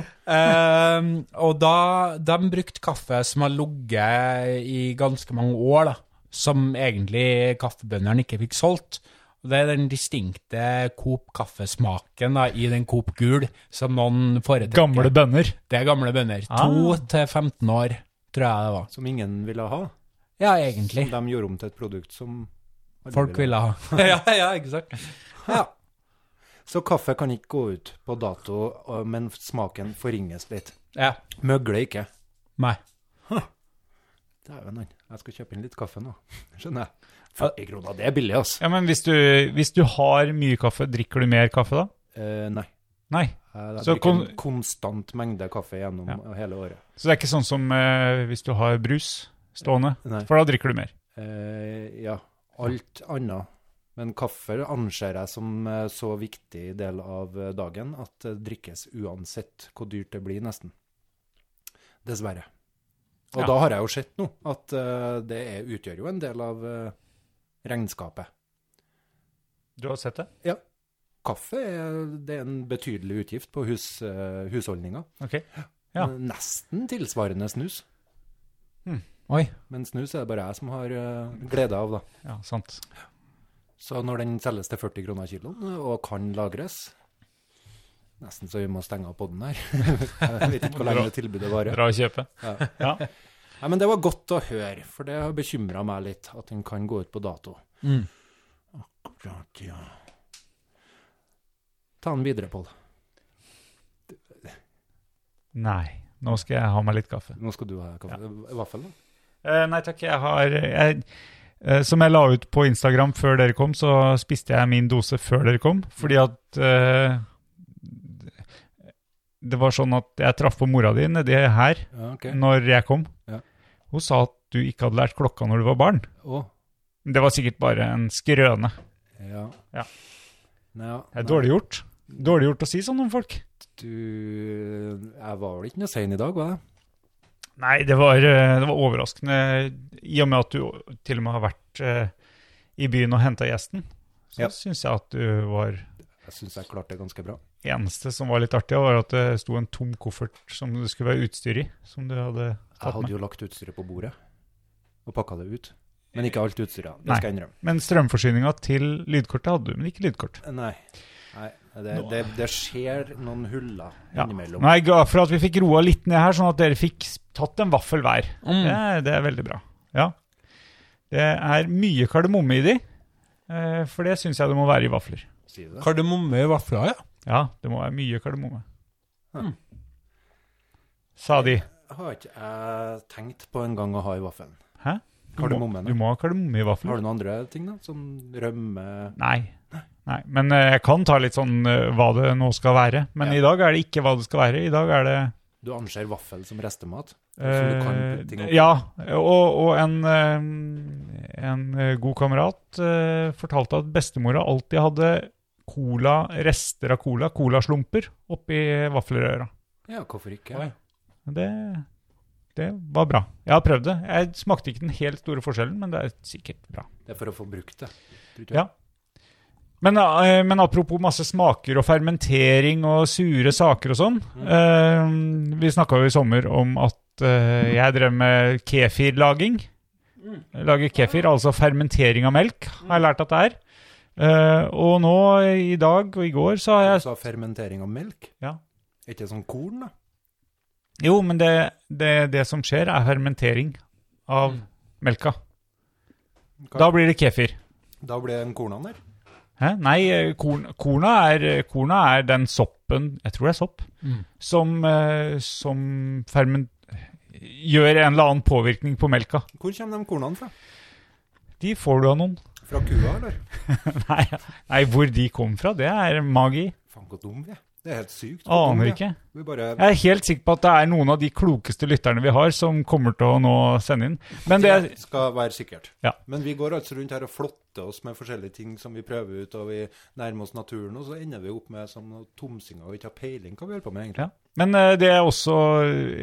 [LAUGHS] Ehm, og da de brukte kaffe som har ligget i ganske mange år, da, som egentlig kaffebøndene ikke fikk solgt. Og Det er den distinkte Coop-kaffesmaken da, i den Coop Gul som noen foretrekker. Gamle bønner. Det er gamle bønner. Ah. 2 til 15 år, tror jeg det var. Som ingen ville ha. Ja, egentlig. Som de gjorde om til et produkt som Folk ville ha. [LAUGHS] ja, ja, ikke sant? Ja. Så kaffe kan ikke gå ut på dato, men smaken forringes litt. ja. Møgler ikke. Nei. Dæven, han. Jeg skal kjøpe inn litt kaffe nå. [LAUGHS] Skjønner jeg. 40 kroner, det er billig, altså. Ja, men hvis du, hvis du har mye kaffe, drikker du mer kaffe da? Eh, nei. Nei. Jeg Så drikker kon- en konstant mengde kaffe gjennom Ja. hele året. Så det er ikke sånn som eh, hvis du har brus stående, Nei. for da drikker du mer. Eh, ja, alt annet. Men kaffe anser jeg som eh, så viktig del av eh, dagen at det drikkes uansett hvor dyrt det blir, nesten. Dessverre. Og Ja. da har jeg jo sett nå at eh, det er, utgjør jo en del av eh, regnskapet. Du har sett det? Ja. Kaffe er, det er en betydelig utgift på hus, eh, husholdninga. Ok. Ja. Nesten tilsvarende snus. Oi. Men snus er det bare jeg som har glede av, da. Ja, sant. Så når den selges til 40 kroner kiloen og kan lagres Nesten så vi må stenge av podden her. [LAUGHS] Jeg vet ikke hvor lenge det tilbudet varer. Dra og kjøpe. Ja. Ja. Ja, men det var godt å høre, for det har bekymra meg litt at den kan gå ut på dato. Mm. Akkurat, ja. Ta den videre, Pål. Nei, nå skal jeg ha meg litt kaffe. Nå skal du ha kaffe. Vaffel, da? Eh, nei takk, jeg har jeg, eh, Som jeg la ut på Instagram før dere kom, så spiste jeg min dose før dere kom. Fordi at eh, Det var sånn at jeg traff på mora di nedi her Ja, okay. når jeg kom. Ja. Hun sa at du ikke hadde lært klokka når du var barn. Oh. Det var sikkert bare en skrøne. ja. Ja. Nei. Det er dårlig gjort. Dårlig gjort å si sånn om folk. Du Jeg var vel ikke noe sein i dag, var jeg? Nei, det var, eh, det var overraskende. I og med at du til og med har vært eh, i byen og henta gjesten, så Ja. syns jeg at du var Jeg syns jeg klarte det ganske bra. Eneste som var litt artig, var at det sto en tom koffert som det skulle være utstyr i. Som du hadde Jeg hadde med. jo lagt utstyret på bordet og pakka det ut. Men ikke alt utstyret. Det Nei. skal jeg innrømme. Men strømforsyninga til lydkortet hadde du, men ikke lydkort. Nei. Nei. Det, det, det skjer noen huller Ja. innimellom. Nå er jeg glad for at vi fikk roa litt ned her, sånn at dere fikk tatt en vaffel hver. Mm. Det, det er veldig bra. Ja. Det er mye kardemomme i de, eh, for det syns jeg det må være i vafler. Kardemomme i vafler, ja. Ja, det må være mye kardemomme. Mm. Sa de. Har ikke jeg tenkt på en gang å ha i vaffelen. Hæ? Kardemomme, du må ha kardemomme i vaffelen. Har du noen andre ting, da? Som rømme Nei. Nei. Men eh, jeg kan ta litt sånn eh, hva det nå skal være. Men Ja. i dag er det ikke hva det skal være. I dag er det Du anser vaffel som restemat? Som du kan putte ting oppi? ja, og, og en, en god kamerat uh, fortalte at bestemora alltid hadde cola, rester av cola, colaslumper, oppi vaffelrøra. Ja, hvorfor ikke? Oi. Det, det var bra. Jeg har prøvd det. Jeg smakte ikke den helt store forskjellen, men det er sikkert bra. Det er for å få brukt det. Ja. Men, eh, men apropos masse smaker og fermentering og sure saker og sånn. eh, vi snakka jo i sommer om at uh, jeg drev med kefirlaging. Lager kefir, altså fermentering av melk, har jeg lært at det er. Eh, og nå i dag og i går så har jeg Du sa fermentering av melk? Ja. Er ikke det sånn korn, da? Jo, men det, det, det som skjer, er fermentering av melka. Hva- Da blir det kefir. Da blir det en kornene der? Hæ? Nei, eh, korn, korna, er, korna er den soppen Jeg tror det er sopp. Mm. Som, eh, som ferment... Gjør en eller annen påvirkning på melka. Hvor kommer de kornene fra? De får du av noen. Fra kua, eller? [LAUGHS] Nei, nei, hvor de kom fra, det er magi. Faen, hvor dum vi er. Det er helt sykt. Aner er. ikke. Bare Jeg er helt sikker på at det er noen av de klokeste lytterne vi har, som kommer til å nå sende inn. Men det Det skal være sikkert. Ja. Men vi går altså rundt her og flotter oss med forskjellige ting som vi prøver ut, og vi nærmer oss naturen, og så ender vi opp med som tomsinger og ikke har peiling hva vi holder på med, egentlig. Ja. Men eh, det er også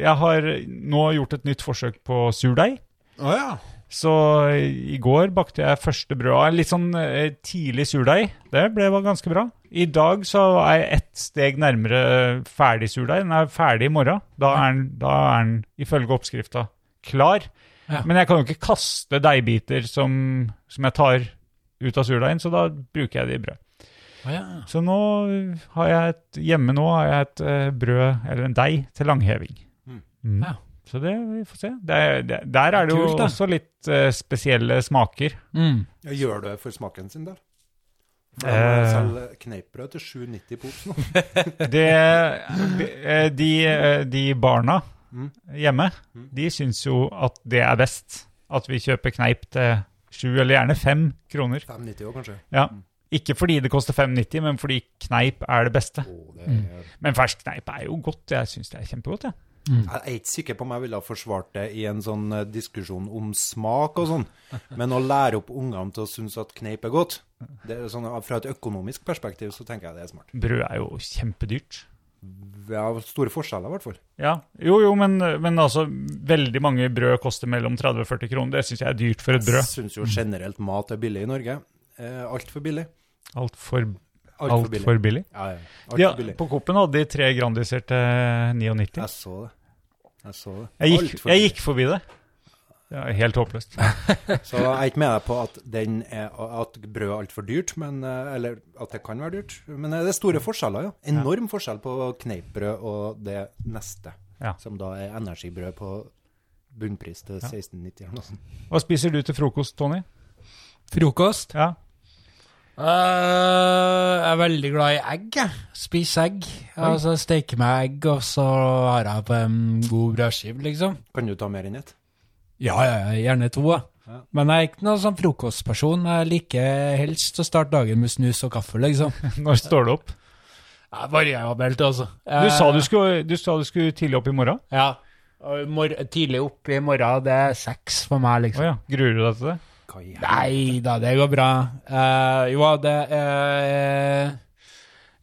Jeg har nå gjort et nytt forsøk på surdeig. Å ja. Så i går bakte jeg første brød av litt sånn eh, tidlig surdeig. Det ble ganske bra. I dag så er jeg ett steg nærmere ferdig surdeig. Den er ferdig i morgen. Da er den, da er den ifølge oppskrifta klar. Ja. Men jeg kan jo ikke kaste deigbiter som, som jeg tar ut av surdeigen, så da bruker jeg det i brød. Å ja. Så nå har jeg et, hjemme nå har jeg et eh, brød, eller en deig, til langheving. Mm. Mm. Ja. Så det, vi får se. Det, er- det, der er det jo Kult, da. også litt uh, spesielle smaker. Mm. Ja, Gjør du det for smaken sin der? For Eh. de selger kneippbrød til 7,90 posen. [LAUGHS] Eh, de, eh, de barna Mm. hjemme, Mm. de syns jo at det er best. At vi kjøper kneip til sju, eller gjerne fem kroner. 5,90 òg, kanskje. Ja. Ikke fordi det koster 5,90, men fordi kneip er det beste. Oh, det er... Men fersk kneip er jo godt. Jeg syns det er kjempegodt. jeg. Jeg er ikke sikker på om jeg ville ha forsvart det i en sånn eh, diskusjon om smak og sånn, [LAUGHS] men å lære opp ungene til å synes at kneip er godt, det er sånn, fra et økonomisk perspektiv så tenker jeg det er smart. Brød er jo kjempedyrt. Det er store forskjeller, i hvert fall. Ja, Jo, jo, men, men altså, veldig mange brød koster mellom 30 og 40 kroner. Det syns jeg er dyrt for et brød. Jeg syns jo generelt mat er billig i Norge. Eh, Altfor billig. Altfor Altfor alt billig. for billig. Ja, ja. Alt Ja, for billig. på Coop-en hadde de tre grandiserte til 99. Jeg så det. Jeg så det. Jeg gikk, for jeg gikk forbi det. Er helt håpløst. Så jeg er ikke med deg på at, den er, at brød er altfor dyrt, men, eh, eller at det kan være dyrt. Men eh, det er store forskjeller, ja. Enorm forskjell på kneippbrød og det neste, Ja. som da er energibrød på bunnpris til 1690 eller noe sånt. Hva spiser du til frokost, Tony? Frokost? Ja. Eh, jeg er veldig glad i egg. Spiser egg. Altså Steker meg egg, og så har jeg på en god brødskive, liksom. Kan du ta mer enn ett? Ja, ja, gjerne to. Ja. Men jeg er ikke noen sånn frokostperson. Jeg liker helst å starte dagen med snus og kaffe, liksom. [LAUGHS] Når står du opp? Jeg variabelt, altså. Du sa du skulle, du sa du skulle tidlig opp i morgen? Ja. Mor tidlig opp i morgen, det er seks for meg, liksom. liksom. ja. Gruer du deg til det? Hva i Nei da, det går bra. Uh, jo, det uh,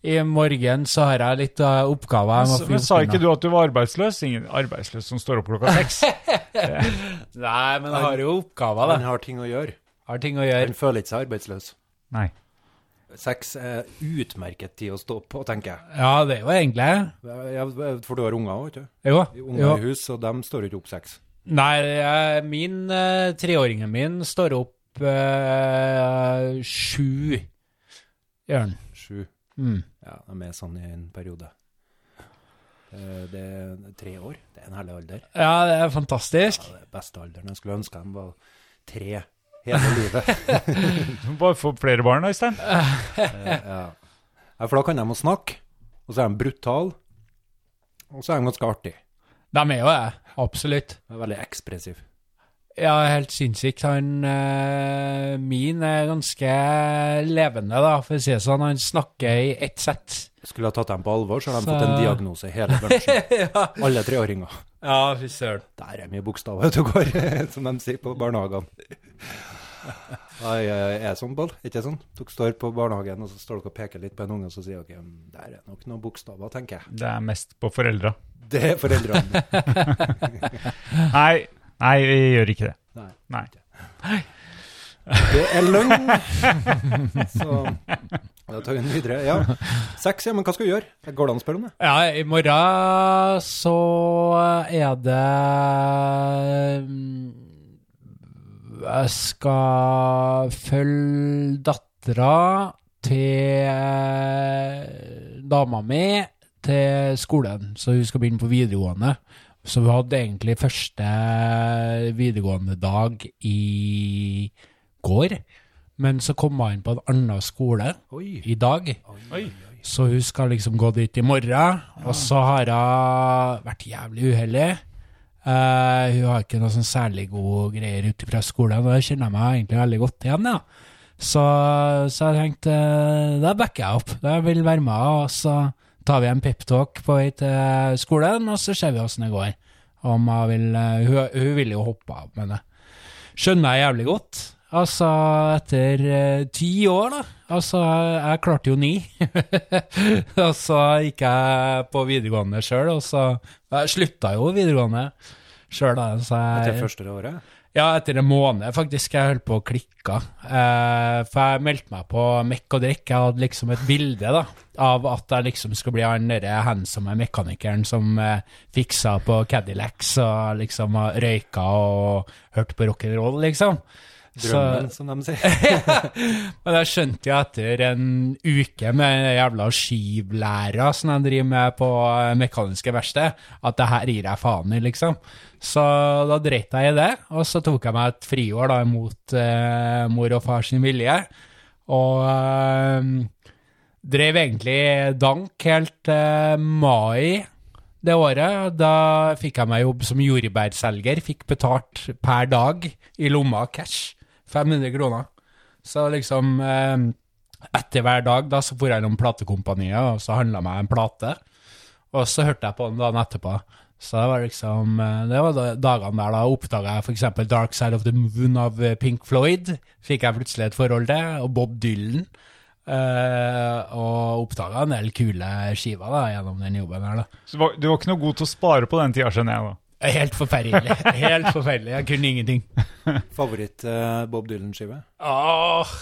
I morgen så har jeg litt uh, oppgaver. jeg Men, men sa ikke du at du var arbeidsløs? Ingen arbeidsløs som står opp klokka seks? [LAUGHS] Nei, men jeg har jo oppgaver, Han har ting å gjøre. Har ting å gjøre. Han føler ikke seg arbeidsløs. Nei. Seks er utmerket tid å stå opp på, tenker jeg. Ja, det er jo egentlig For du har unger òg, ikke sant? Jo. Unger jo. i hus, og de står ikke opp seks. Nei, jeg- min eh, treåringen min står opp eh, sju, gjør han. Sju. Mm. Ja, det er med sånn i en periode. Eh, Det er tre år. Det er en herlig alder. Ja, det er fantastisk. Ja, det er beste alderen. Jeg skulle ønske de var tre hele livet. [LAUGHS] Bare få flere barn, Øystein. [LAUGHS] Eh, ja. Ja, For da kan de jo snakke, og så er de brutale, og så er de ganske artige. De er jo det, absolutt. De er Veldig ekspressiv. Ja, helt sinnssykt. Han eh, min er ganske levende, da, for å si det sånn. Han snakker i ett sett. Skulle ha tatt dem på alvor, så har de Så- fått en diagnose i hele bransjen. [LAUGHS] ja. Alle treåringer. ja, fy søren. Der er mye bokstaver ute og går, [LAUGHS] som de sier på barnehagene. Nei, er det sånn, Boll? Ikke sånn? Dere står på barnehagen, og så står dere og peker litt på en unge, og så sier dere "Mm, der er nok noen bokstaver, tenker jeg. Det er mest på foreldra. Det er foreldrene. [LAUGHS] Nei, nei, vi gjør ikke det. Nei. Nei. Det er løgn! [LAUGHS] Så da tar vi den videre. Ja, seks, ja, men hva skal vi gjøre? Går det an å spørre om det? Ja, i morgen så er det mm, Jeg skal følge dattera til dama mi til skolen, så hun skal begynne på videregående. Så vi hadde egentlig første videregående dag i går, men så kom hun inn på en annen skole Oi. i dag. Oi. Så hun skal liksom gå dit i morgen, og så har hun vært jævlig uheldig. Eh, hun har ikke noe sånn særlig gode greier ute fra skolen, og det kjenner jeg meg egentlig veldig godt igjen, ja. Så, så jeg tenkte, uh, da backer jeg opp. Jeg vil være med, og så tar vi en peptalk på vei til skolen, og så ser vi hvordan det går. Om hun vil, uh, hun, hun vil jo hoppe av, men det skjønner jeg jævlig godt. Altså, etter ti år, da. Altså, jeg, klarte jo ni. [LAUGHS] og så gikk jeg på videregående sjøl, og så Jeg slutta jo videregående sjøl, da. Så jeg, Etter første året? ja, etter en måned faktisk. Jeg holdt på å klikke. Eh, for jeg meldte meg på Mekk og Drikk. Jeg hadde liksom et bilde da, av at jeg liksom skulle bli han derre handsome mekanikeren som eh, fiksa på Cadillacs og liksom røyka og hørte på rock'n'roll, liksom. Drømmen, som de sier. [LAUGHS] Men jeg skjønte jo etter en uke med jævla skivlæra som de driver med på eh, mekaniske verksted, at det her gir jeg faen i, liksom. Så da dreit jeg i det, og så tok jeg meg et friår da mot eh, mor og far sin vilje. Og eh, drev egentlig dank helt eh, mai det året. Da fikk jeg meg jobb som jordbærselger, fikk betalt per dag i lomma cash. 500 kroner. Så liksom eh, etter hver dag da, så dro jeg innom platekompaniet, og så handla meg en plate. Og så hørte jeg på den dagen etterpå. Så det var liksom eh, Det var dagene der da oppdaga jeg f.eks. Dark Side of the Moon av eh, Pink Floyd. Fikk jeg plutselig et forhold til. Og Bob Dylan. Eh, og oppdaga en del kule skiver da, gjennom den jobben her. da. Så du var ikke noe god til å spare på den tida, skjønner jeg da. Helt forferdelig. Helt forferdelig. Jeg kunne ingenting. Favoritt-Bob Bob Dylan-skive? Åh.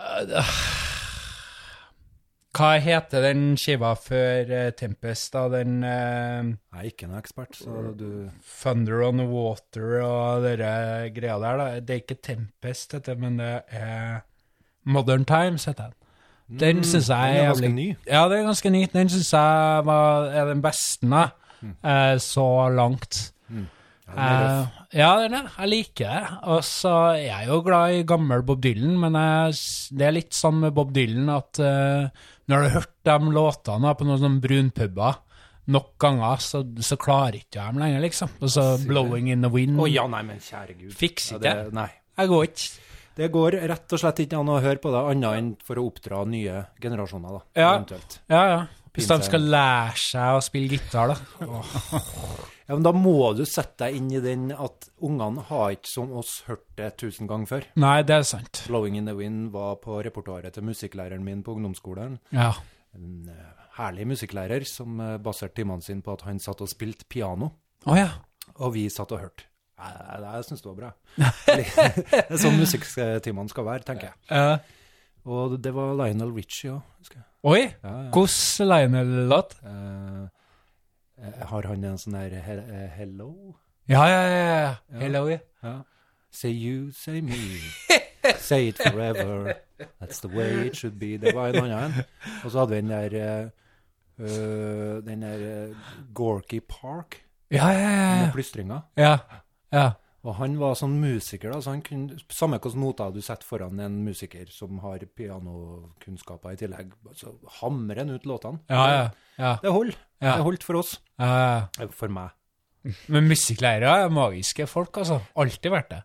Eh, Hva heter den skiva før eh, Tempest, da? Den uh, Jeg er ikke noen ekspert, så du Thunder on the Water og dere greia der, da. Det er ikke Tempest, dette, men det er Modern Times, heter den. Den syns jeg Mm, den er er ganske ny. Ja, det er ganske ny. Den syns jeg var, er den beste, da. Mm. Eh, så langt. Ja, røff. Eh, ja, den er, jeg liker det. Og så er jeg jo glad i gammel Bob Dylan, men jeg, det er litt sånn med Bob Dylan at eh, når du har hørt de låtene på noen sånne brunpuber nok ganger, så, så klarer ikke jeg dem lenger, liksom. Og så 'Blowing in the Wind'. Å ja, nei, men kjære gud. Fiks Ja, ikke. det, nei. Jeg går ikke. Det går rett og slett ikke an å høre på det annet enn for å oppdra nye generasjoner, da. Ja. Eventuelt. Ja, ja. Hvis de skal lære seg å spille gitar, da. [LAUGHS] Ja, men da må du sette deg inn i den at ungene har ikke som oss hørt det tusen ganger før. Nei, det er sant. 'Blowing in the Wind' var på repertoaret til musikklæreren min på ungdomsskolen. Ja. En eh, herlig musikklærer som uh, baserte timene sine på at han satt og spilte piano, Oh, ja. og vi satt og hørte. Jeg, jeg, jeg syns det var bra. [LAUGHS] det er sånn musikktimene skal være, tenker jeg. Ja. Og det var Lionel Richie òg, husker jeg. Oi, Ja, ja. hvordan Lionel-låt? Eh, Eh, Har han en sånn her he uh, hello? Ja, ja, ja. ja. Hello, ja. Say you, say me. [LAUGHS] say it forever. That's the way it should be. Det var en annen. Og så hadde vi den der eh, øh, Den der eh, Gorky Park Ja, ja, ja. med plystringa. ja. ja. Og han var sånn musiker, da, så han kunne Samme hvilke noter du setter foran en musiker som har pianokunnskaper i tillegg, så hamrer han ut låtene. Ja, ja. ja. Det holder. Ja. Det holdt for oss. ja, ja. For meg. Men musikklærere er magiske folk, altså. Alltid vært det.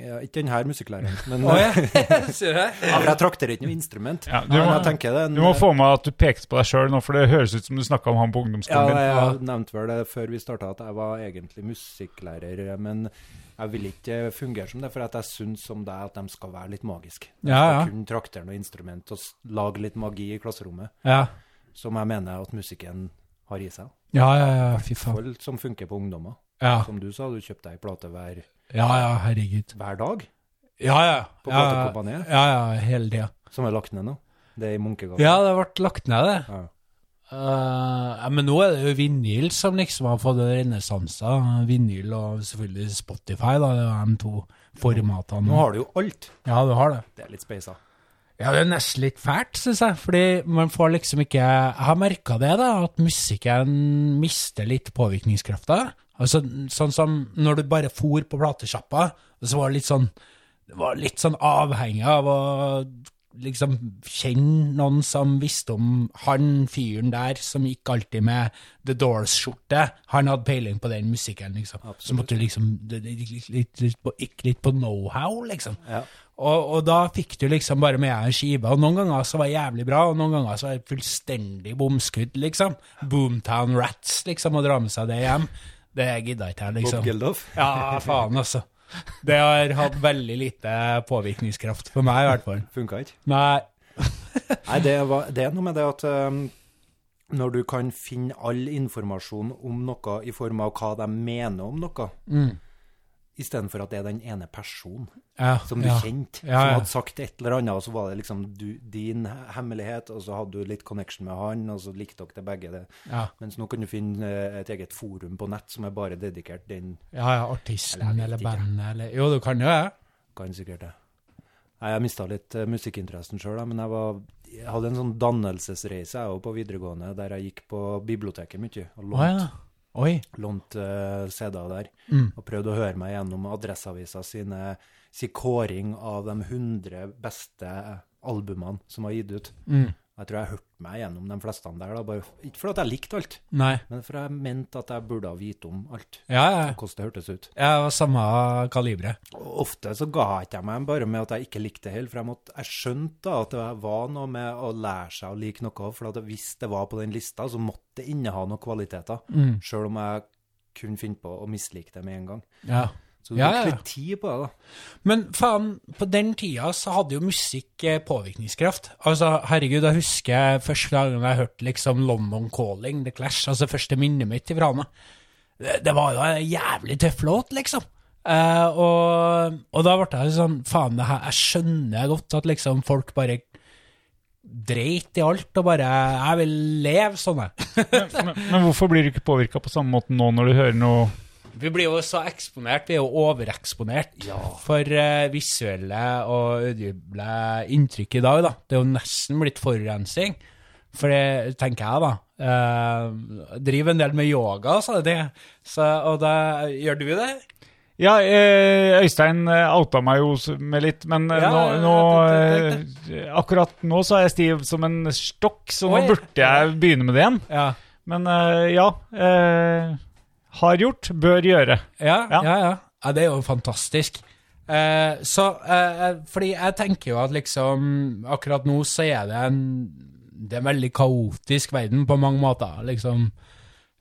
Ja, ikke denne musikklæreren, [LAUGHS] men oh, ja. [LAUGHS] Ja, jeg trakterer ikke noe instrument. Ja, du må- en- Du må få med at du pekte på deg sjøl nå, for det høres ut som du snakka om han på ungdomsskolen Ja, jeg nevnte vel det før vi starta, at jeg var egentlig musikklærer. Men jeg vil ikke fungere som det, for at jeg syns som deg at de skal være litt magiske. De Ja, skal ja. kunne traktere noe instrument og lage litt magi i klasserommet, Ja. som jeg mener at musikken har i seg. Ja, ja, ja, fy faen. Som funker på ungdommer. Ja, Som du sa, du kjøpte ei plate hver, ja, ja herregud. hver dag Ja, ja. på platekompaniet, ja, ja, hele tida. som er lagt ned nå. Det er i Munkegata. Ja, det ble lagt ned, det. Ja. Ja, men nå er det jo vinyl som liksom har fått en renessanse. Vinyl og selvfølgelig Spotify, da. Det er de to formatene. Nå har du jo alt. Ja, du har det. Det er litt speisa. Ja, det er nesten litt fælt, syns jeg. Fordi man får liksom ikke Jeg har merka det, da, at musikken mister litt påvirkningskrafta. Altså, sånn som når du bare for på platesjappa, så var det litt sånn Det var litt sånn avhengig av å liksom kjenne noen som visste om han fyren der som gikk alltid med The Doors-skjorte. Han hadde peiling på den musikken, liksom. Så måtte du liksom litt, litt, på, gikk litt på know-how, liksom. Ja. Og, og da fikk du liksom bare med deg en skive, og noen ganger så var det jævlig bra, og noen ganger så var det fullstendig bomskudd, liksom. Boomtown Rats, liksom, å dra med seg det hjem. Det gidda ikke jeg, Bob liksom. Geldof. Ja, faen, altså. Det har hatt veldig lite påvirkningskraft for meg, i hvert fall. Funka ikke. Nei. [LAUGHS] Nei, det, var, det er noe med det at um, når du kan finne all informasjon om noe i form av hva de mener om noe, Mm. Istedenfor at det er den ene personen Ja, som du ja. kjente, Ja, som hadde sagt et eller annet, og så var det liksom du, din hemmelighet, og så hadde du litt connection med han, og så likte dere det begge. det. Mens nå kan du finne eh, et eget forum på nett som er bare dedikert den, ja, ja artisten Eller eller, bandet eller Jo, du kan jo det. kan sikkert det. Nei, jeg mista litt uh, musikkinteressen sjøl, men jeg, var, jeg hadde en sånn dannelsesreise jeg òg på videregående, der jeg gikk på biblioteket mye. og lånte. Oi. lånt uh, CD-er der, Mm. og prøvde å høre meg gjennom Adresseavisa sine si kåring av de 100 beste albumene som var gitt ut. Mm. Jeg tror jeg hørte meg gjennom de fleste der, da, bare, ikke fordi jeg likte alt, Nei. men fordi jeg mente at jeg burde ha vite om alt, Ja, ja. hvordan det hørtes ut. Jeg var samme kalibre. Ofte så ga jeg ikke meg bare med at jeg ikke likte det helt, for jeg, måtte, jeg skjønte da at det var noe med å lære seg å like noe, for at hvis det var på den lista, så måtte det inneha noen kvaliteter, Mm. selv om jeg kunne finne på å mislike det med en gang. Ja. Så du Ja, ja. litt tid på det da. Men faen, på den tida så hadde jo musikk eh, påvirkningskraft. Altså, herregud, jeg husker første gangen jeg hørte liksom London Calling, The Clash, altså første minnet mitt ifra meg. Det, det var jo en jævlig tøff låt, liksom. Eh, og, og da ble jeg sånn, faen, det her, jeg skjønner godt at liksom folk bare dreit i alt, og bare, jeg vil leve sånn, jeg. Men, men hvorfor blir du ikke påvirka på samme måte nå når du hører noe Vi blir jo så eksponert, vi er jo overeksponert for uh, visuelle og audible inntrykk i dag, da. Det er jo nesten blitt forurensning. For det tenker jeg, da. Uh, driver en del med yoga, sa det. Så, og da Gjør du det? Ja, eh, Øystein outa meg jo med litt, men Ja, nå, nå det- eh, Akkurat nå så er jeg stiv som en stokk, så nå burde jeg begynne med det igjen. Ja. Men ja. eh, har gjort, bør gjøre. Ja, Ja. ja, ja. det er jo fantastisk. Eh, så, eh, fordi jeg tenker jo at liksom Akkurat nå så er det en Det er en veldig kaotisk verden på mange måter. Liksom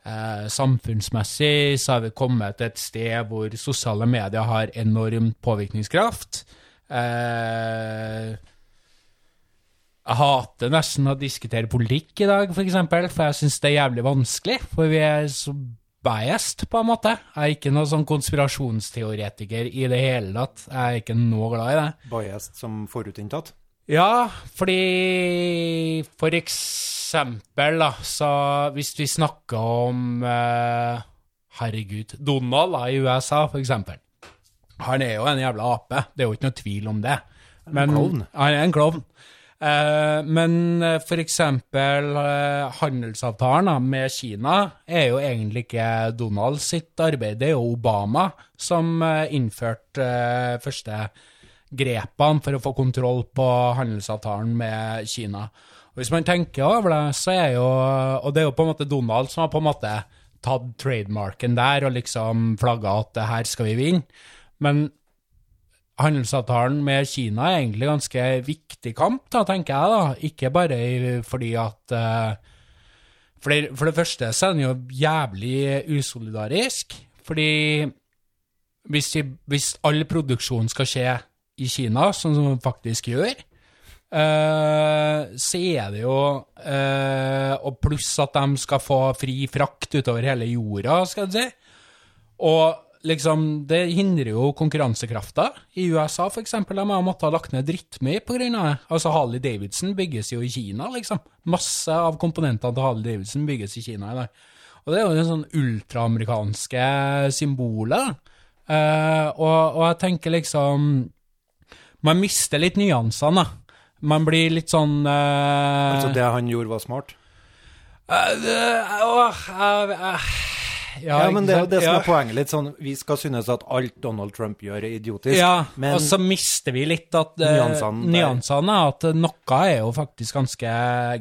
eh, Samfunnsmessig så har vi kommet til et sted hvor sosiale medier har enormt påvirkningskraft. Eh, jeg hater nesten å diskutere politikk i dag, for eksempel, for jeg syns det er jævlig vanskelig. For vi er så biased, på en måte. Jeg er ikke noen sånn konspirasjonsteoretiker i det hele tatt. Jeg er ikke noe glad i det. Biased som forutinntatt. Ja, fordi for eksempel, da, så hvis vi snakker om eh, Herregud, Donald da, i USA, for eksempel. Han er jo en jævla ape, det er jo ikke noe tvil om det. Men, klovn. Han er en klovn. Eh, men f.eks. for eksempel eh, handelsavtalen med Kina er jo egentlig ikke Donald sitt arbeid, det er jo Obama som eh, innførte eh, første grepene for å få kontroll på handelsavtalen med Kina. Og Hvis man tenker over det, så er jo Og det er jo på en måte Donald som har på en måte tatt trademarken der og liksom flagga at det her skal vi vinne. Men handelsavtalen med Kina er egentlig ganske viktig kamp, da, tenker jeg. da. Ikke bare fordi at eh, for det, for det første så er den jo jævlig usolidarisk. Fordi hvis, de, hvis all produksjon skal skje i Kina, sånn som den faktisk gjør, Uh, så er det jo uh, Og pluss at de skal få fri frakt utover hele jorda, skal du si. Og liksom, det hindrer jo konkurransekrafta. I USA, for eksempel, de har måttet ha lagt ned drittmye av det. Altså, Harley Davidson bygges jo i Kina, liksom. Masse av komponentene til Harley Davidson bygges i Kina i dag. Og det er jo det sånn ultraamerikanske symbolet. Eh, og, og jeg tenker liksom Man mister litt nyansene, da. Man blir litt sånn eh, Altså, det han gjorde, var smart. Uh, uh, åh, eh, eh, Ja, men det er jo det som ja. er poenget. litt sånn, Vi skal synes at alt Donald Trump gjør, er idiotisk. Ja, men og så mister vi litt at eh, Nyansene der. nyansene, at noe er jo faktisk ganske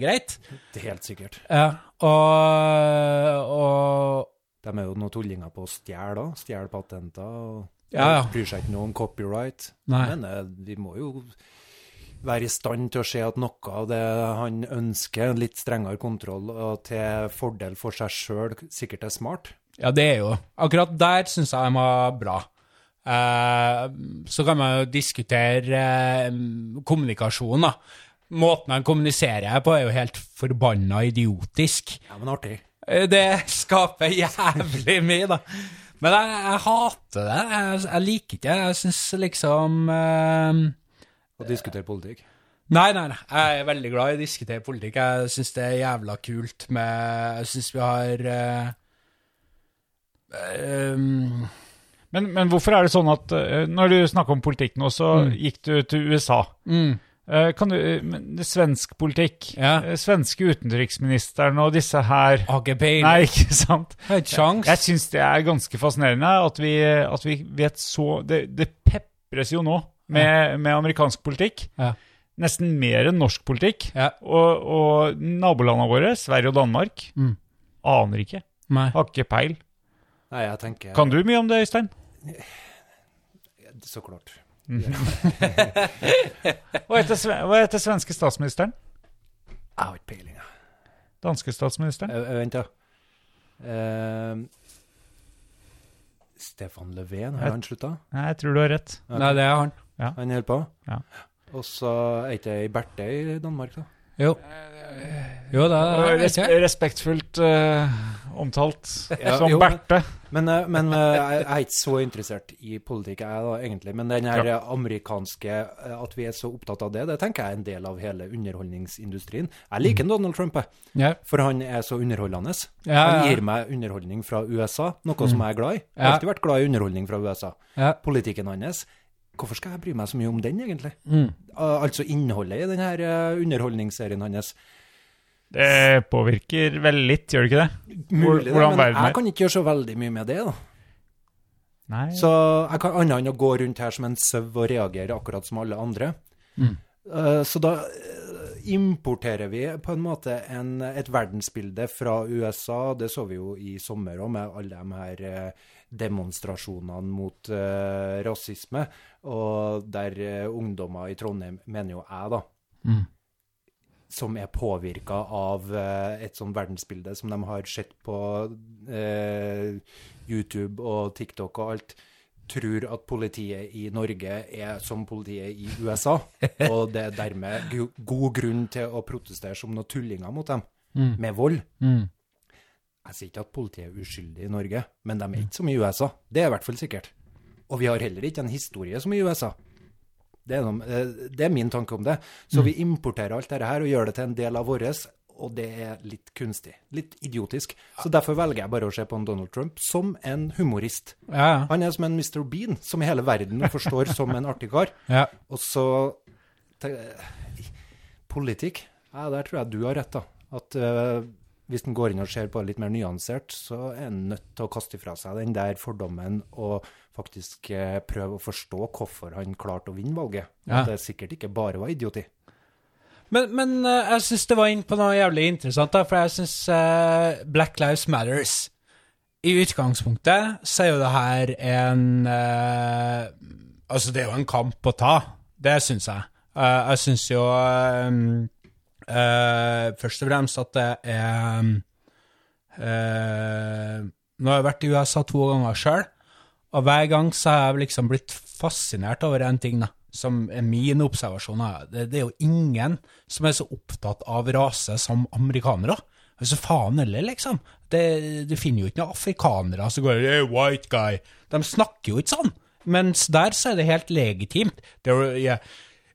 greit. det er helt sikkert. Ja, og, og De er jo noen tullinger på å stjele òg. Stjele patenter. og Ja, ja. Bryr seg ikke noe om copyright. Nei. Men uh, vi må jo være i stand til å se at noe av det han ønsker, litt strengere kontroll, og til fordel for seg sjøl, sikkert er smart. Ja, det er jo Akkurat der syns jeg de var bra. Eh, så kan man jo diskutere eh, kommunikasjon, da. Måten han kommuniserer på, er jo helt forbanna idiotisk. Ja, men artig. Eh, Det skaper jævlig mye, da. Men jeg, jeg hater det. Jeg, jeg liker ikke det. Jeg syns liksom eh, Å diskutere politikk. Nei, nei, nei. Jeg er veldig glad i å diskutere politikk. Jeg syns det er jævla kult med Jeg syns vi har uh, um Men, men hvorfor er det sånn at uh, når du snakker om politikk nå, så gikk du til USA. mm, Uh, kan du, er Svensk politikk, Ja. svenske utenriksministeren og disse her ikke. Nei, ikke sant? Jeg. Jeg syns det er ganske fascinerende at vi, at vi vet så Det, det pepres jo nå med, med amerikansk politikk. Ja. Nesten mer enn norsk politikk. Ja. Og, og nabolandene våre, Sverige og Danmark, Mm. aner ikke. Nei. Har ikke peil. Nei, jeg tenker Kan du mye om det, Øystein? Så klart. [LAUGHS] Hva heter, hva heter svenske statsministeren? Jeg har ikke peiling. jeg. Danske statsministeren? Eh, Vent, da. Uh, Stefan Löfven, har han slutta? Nei, jeg tror du har rett. Nei, det er han. Han holder på? Ja. Og så er ikke ei Berthe i Danmark, da? Jo. Jo, det er Res det. respektfullt uh, omtalt [LAUGHS] Ja, som jo, men- Berthe. Men, eh, men eh, jeg er ikke så interessert i politikk, jeg da, egentlig. Men den her ja. amerikanske At vi er så opptatt av det, det tenker jeg er en del av hele underholdningsindustrien. Jeg liker Donald Trump. Ja. For han er så underholdende. Ja, Han gir meg underholdning fra USA, noe som jeg er glad i. Jeg har alltid vært glad i underholdning fra USA. Ja. Politikken hans Hvorfor skal jeg bry meg så mye om den, egentlig? Mm. Altså innholdet i denne uh, underholdningsserien hans. Det påvirker vel litt, gjør det ikke det? Mulig, hvordan men jeg kan ikke gjøre så veldig mye med det. da. Nei. Så jeg kan annet enn å gå rundt her som en sau og reagere akkurat som alle andre. Mm. Uh, så da uh, importerer vi på en måte en, et verdensbilde fra USA. Det så vi jo i sommer òg, med alle de her demonstrasjonene mot uh, rasisme. Og der uh, ungdommer i Trondheim, mener jo jeg, da, Mm. som er påvirka av uh, et sånt verdensbilde som de har sett på YouTube og TikTok og alt, tror at politiet i Norge er som politiet i USA. [LAUGHS] Og det er dermed go- god grunn til å protestere som noen tullinger mot dem, Mm. med vold. Mm. Jeg sier ikke at politiet er uskyldig i Norge, men de er ikke som i USA. Det er i hvert fall sikkert. Og vi har heller ikke en historie som i USA. Det er, noe, eh, det er min tanke om det. Så vi importerer alt dette her og gjør det til en del av vårt, og det er litt kunstig. Litt idiotisk. Så derfor velger jeg bare å se på Donald Trump som en humorist. Ja. Han er som en Mr. Bean, som hele verden forstår [LAUGHS] som en artig kar. ja. Og så te- Politikk? Ja, der tror jeg du har rett, da. At eh, hvis en går inn og ser på det litt mer nyansert, så er en nødt til å kaste fra seg den der fordommen og faktisk eh, prøve å forstå hvorfor han klarte å vinne valget. Ja. At det sikkert ikke bare var idioti. Men, men eh, jeg syns det var inn på noe jævlig interessant, da, for jeg syns eh, Black Lives Matters I utgangspunktet så er jo det her en Altså, det er jo en kamp å ta. Det syns jeg. Jeg syns jo eh, først og fremst at det er uh, Nå har jeg vært i USA to ganger sjøl, og hver gang så har jeg liksom blitt fascinert over en ting, da, som er min observasjon. Det, det er jo ingen som er så opptatt av rase som amerikanere. Altså faen heller, liksom. Du finner jo ikke noen afrikanere som går hey, white guy. De snakker jo ikke sånn. Mens der så er det helt legitimt. Det er, eh,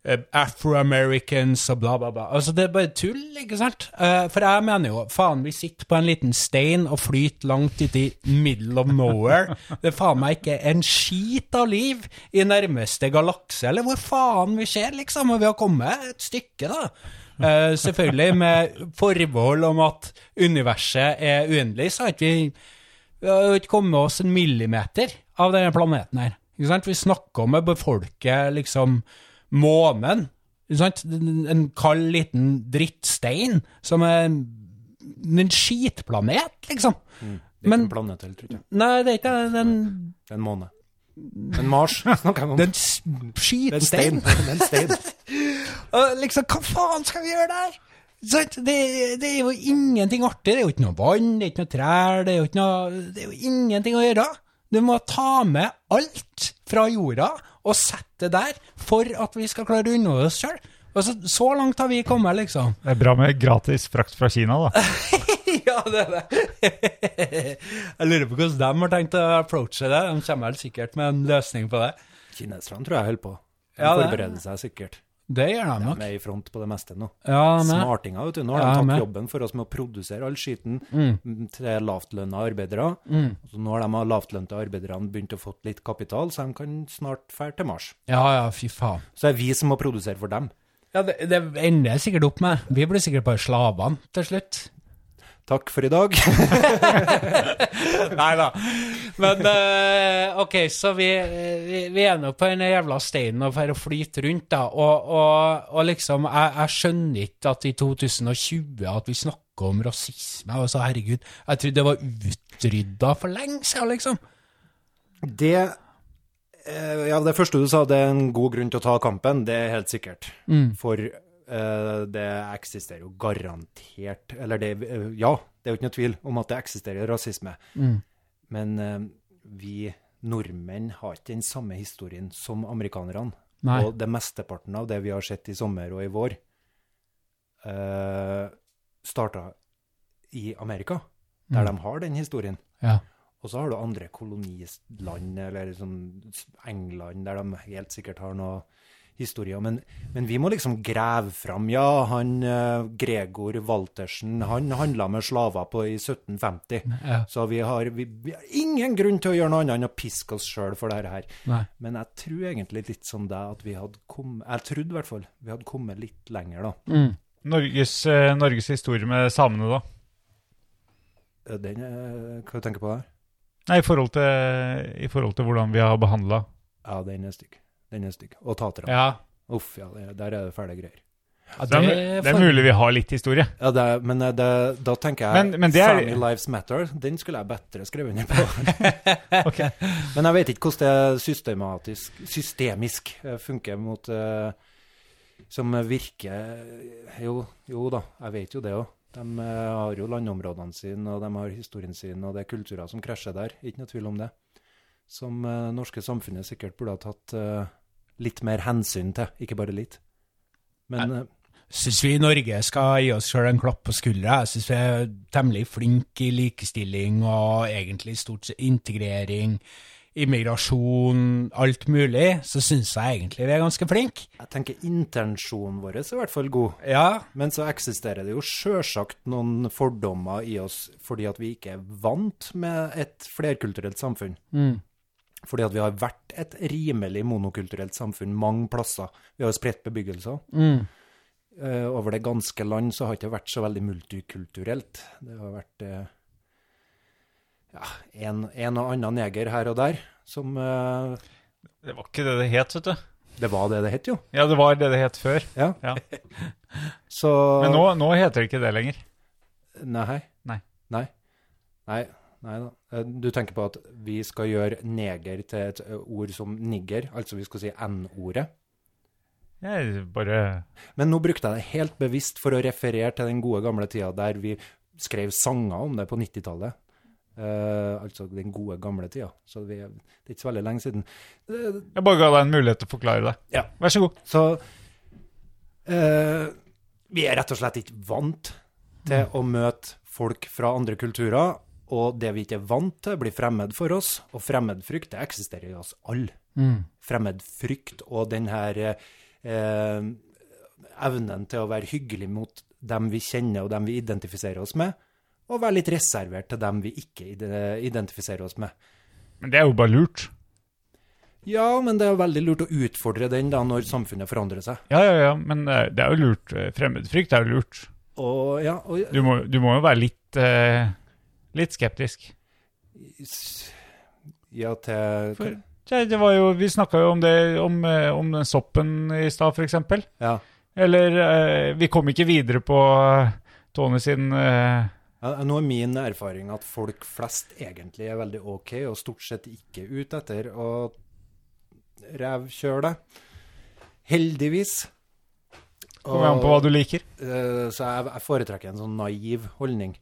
Afro-Americans og bla, bla, bla. Altså, det er bare tull, ikke sant? Eh, for jeg mener jo, faen, vi sitter på en liten stein og flyter langt uti middle of nowhere. Det er faen meg ikke en skit av liv i nærmeste galakse, eller hvor faen vi ser, liksom. Og vi har kommet et stykke, da. Eh, selvfølgelig med forbehold om at universet er uendelig, så har vi vi har ikke kommet oss en millimeter av denne planeten her. Ikke sant? Vi snakker om å befolke liksom månen. En kald liten drittstein som er en skitplanet, liksom. Det er Men- ikke en planet heller, tror jeg. Nei, det er ikke det. Det er en måne. En Mars [LAUGHS] snakker jeg om. det er en s- Det er en skitstein. stein. En stein. [LAUGHS] Liksom, hva faen skal vi gjøre der? Det, det er jo ingenting artig. Det er jo ikke noe vann, det er ikke noe trær, det er jo, noe, det er jo ingenting å gjøre. Du må ta med alt fra jorda og sette der for at vi skal klare å unngå oss sjøl. Altså, så langt har vi kommet, liksom. Det er bra med gratis frakt fra Kina, da. [LAUGHS] ja, det er det. [LAUGHS] Jeg lurer på hvordan de har tenkt å approache det. De kommer vel sikkert med en løsning på det. Kineserne tror jeg holder på. De Ja, forbereder seg sikkert. Det gjør de nok. De er i front på det meste nå. Ja, men, Smartinga, vet du. Nå har de tatt med. jobben for oss med å produsere all skiten Mm. mm, til lavtlønna arbeidere. Så nå har de lavtlønte arbeiderne begynt å få litt kapital, så de kan snart dra til Mars. ja, ja, fy faen. Så det er vi som må produsere for dem. Ja, det, det ender sikkert opp med. Vi blir sikkert bare slavene til slutt. Takk for i dag. [LAUGHS] Nei da. Men uh, OK, så vi, vi, vi er nå på den jævla steinen og får flyte rundt, da. Og, og, og liksom, jeg, jeg skjønner ikke at i 2020 at vi snakker om rasisme. Altså, herregud, jeg trodde det var utrydda for lenge siden, liksom. Det eh, Ja, det første du sa, det er en god grunn til å ta kampen. Det er helt sikkert. For eh, det eksisterer jo garantert Eller det eh, Ja, det er jo ikke noe tvil om at det eksisterer rasisme. Men eh, vi nordmenn har ikke den samme historien som amerikanerne. Nei. Og det mesteparten av det vi har sett i sommer og i vår, uh, starta i Amerika, der de har den historien. Ja. Og så har du andre koloniland, eller sånn England, der de helt sikkert har noe historier. Men, men vi må liksom grave fram. Ja, han eh, Gregor Waltersen, han handla med slaver på i 1750. Ja. Så vi har, vi, vi har ingen grunn til å gjøre noe annet enn å piske oss sjøl for dette her. Nei. Men jeg tror egentlig litt som deg at vi hadde kommet Jeg trodde i hvert fall vi hadde kommet litt lenger, da. Mm. Norges, eh, Norges historie med samene, da? Eh, Den, hva tenker du på der? Nei, i forhold til, i forhold til hvordan vi har behandla Ja, den er stygg. Den er stygg. Og taterne. Ja. Uff, ja, det, der er det fæle greier. ja det, er- det er mulig vi har litt historie. Ja, det, er- men eh, det, da tenker jeg Men- men det er- Family Lives Matter, den skulle jeg bedre skrevet under på. [LAUGHS] Men jeg vet ikke hvordan det systematisk, systemisk eh, funker mot uh, Som virker Jo, jo da, jeg vet jo det òg. De har jo landområdene sine, og de har historien sin, og det er kulturer som krasjer der. Ikke noe tvil om det. Som det norske samfunnet sikkert burde ha tatt eh, litt mer hensyn til, ikke bare litt. Men jeg syns vi i Norge skal gi oss sjøl en klapp på skuldra. Jeg syns vi er temmelig flinke i likestilling og egentlig stort sett integrering immigrasjon, alt mulig, så syns jeg egentlig vi er ganske flinke. Jeg tenker intensjonen vår er i hvert fall god. Ja, Men så eksisterer det jo sjølsagt noen fordommer i oss fordi at vi ikke er vant med et flerkulturelt samfunn. Fordi at vi har vært et rimelig monokulturelt samfunn mange plasser. Vi har spredt bebyggelser. Eh, over det ganske land så har det ikke vært så veldig multikulturelt. Det har vært uh, ja, en, en og annen neger her og der som uh, Det var ikke det det het, vet du. Det var det det het, jo. Ja, det var det det het før. Ja. Ja. [LAUGHS] Så Men nå, nå heter det ikke det lenger. Nei. Nei. Nei. Nei. Nei da. Eh, Du tenker på at vi skal gjøre neger til et ord som nigger, altså vi skal si n-ordet. Jeg bare Men nå brukte jeg det helt bevisst for å referere til den gode gamle tida der vi skrev sanger om det på 90-tallet. Uh, altså den gode gamle tida. Så vi, det er ikke så veldig lenge siden. Uh, Jeg bare ga deg en mulighet til å forklare det. Ja. Vær så god. Så uh, vi er rett og slett ikke vant til å møte folk fra andre kulturer, og det vi ikke er vant til, blir fremmed for oss. Og fremmedfrykt, det eksisterer i oss alle. Fremmedfrykt og den her eh, evnen til å være hyggelig mot dem vi kjenner og dem vi identifiserer oss med, og være litt reservert til dem vi ikke identifiserer oss med. Men det er jo bare lurt. Ja, men det er veldig lurt å utfordre den da når samfunnet forandrer seg. Ja, ja, ja, men eh, det er jo lurt. Eh, Fremmedfrykt er jo lurt. Og ja, og, Du må, du må jo være litt, eh, litt skeptisk. Ja, til For- Ja, det var jo, vi snakka jo om det, om, eh, om den soppen i stad, f.eks. Ja. Eller eh, vi kom ikke videre på eh, Tony sin eh, ja. Nå er min erfaring at folk flest egentlig er veldig OK, og stort sett ikke ute etter å revkjøre det. Heldigvis. Kommer an på hva du liker. Eh, Så jeg foretrekker en sånn naiv holdning.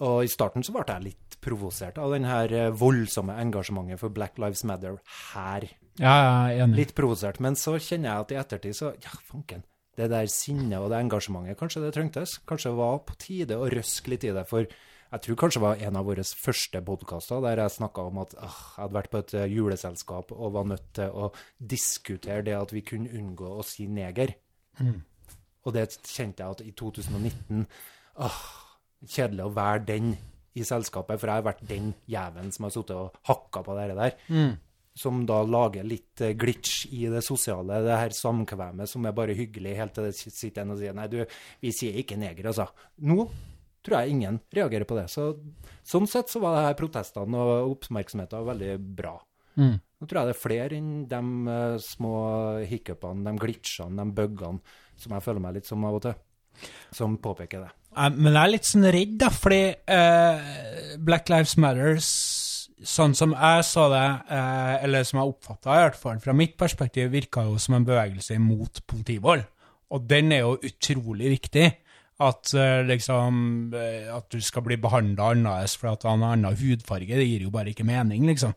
Og i starten så ble jeg litt provosert av den her eh, voldsomme engasjementet for Black Lives Matter her. Ja, jeg er enig. Litt provosert. Men så kjenner jeg at i ettertid så Ja, fanken. Det der sinnet og det engasjementet, kanskje det trengtes? Kanskje det var på tide å røske litt i det. For jeg tror kanskje det var en av våre første podkaster der jeg snakka om at ah, jeg hadde vært på et eh, juleselskap og var nødt til å diskutere det at vi kunne unngå å si neger. Og det kjente jeg at i 2019 ah, Kjedelig å være den i selskapet, for jeg har vært den jævelen som har sittet og hakka på det der som da lager litt eh, glitch i det sosiale, det her samkvemmet som er bare hyggelig, helt til det sitter en og sier nei, du, vi sier ikke neger, altså. Nå tror jeg ingen reagerer på det. Så, sånn sett så var det her protestene og oppmerksomheten veldig bra. Nå tror jeg det er flere enn de eh, små hiccupene, de glitchene, de bugene, som jeg føler meg litt som av og til, som påpeker det. Eh, Men jeg er litt sånn redd, da, fordi eh, Black Lives Matters, sånn som jeg så det, eh, eller som jeg oppfatta i hvert fall, fra mitt perspektiv, virka jo som en bevegelse mot politivold. Og den er jo utrolig viktig. At eh, liksom eh, At du skal bli behandla annerledes for at du har en annen hudfarge, det gir jo bare ikke mening, liksom.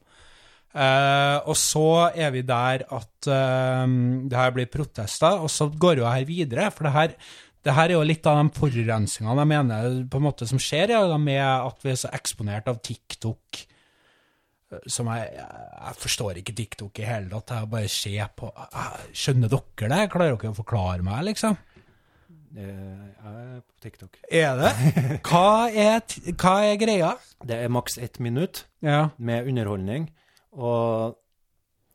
Eh, og så er vi der at det her blir protester, og så går jo her videre. For det her, det her er jo litt av de forurensningene jeg mener på en måte som skjer, ja, med at vi er så eksponert av TikTok. eh, Som jeg, jeg forstår ikke TikTok i hele tatt. Jeg bare ser på Skjønner dere det? Klarer dere å forklare meg, liksom? Eh, Jeg er på TikTok. Er det? [LAUGHS] Hva er, hva er greia? Det er maks ett minutt. Ja. med underholdning. Og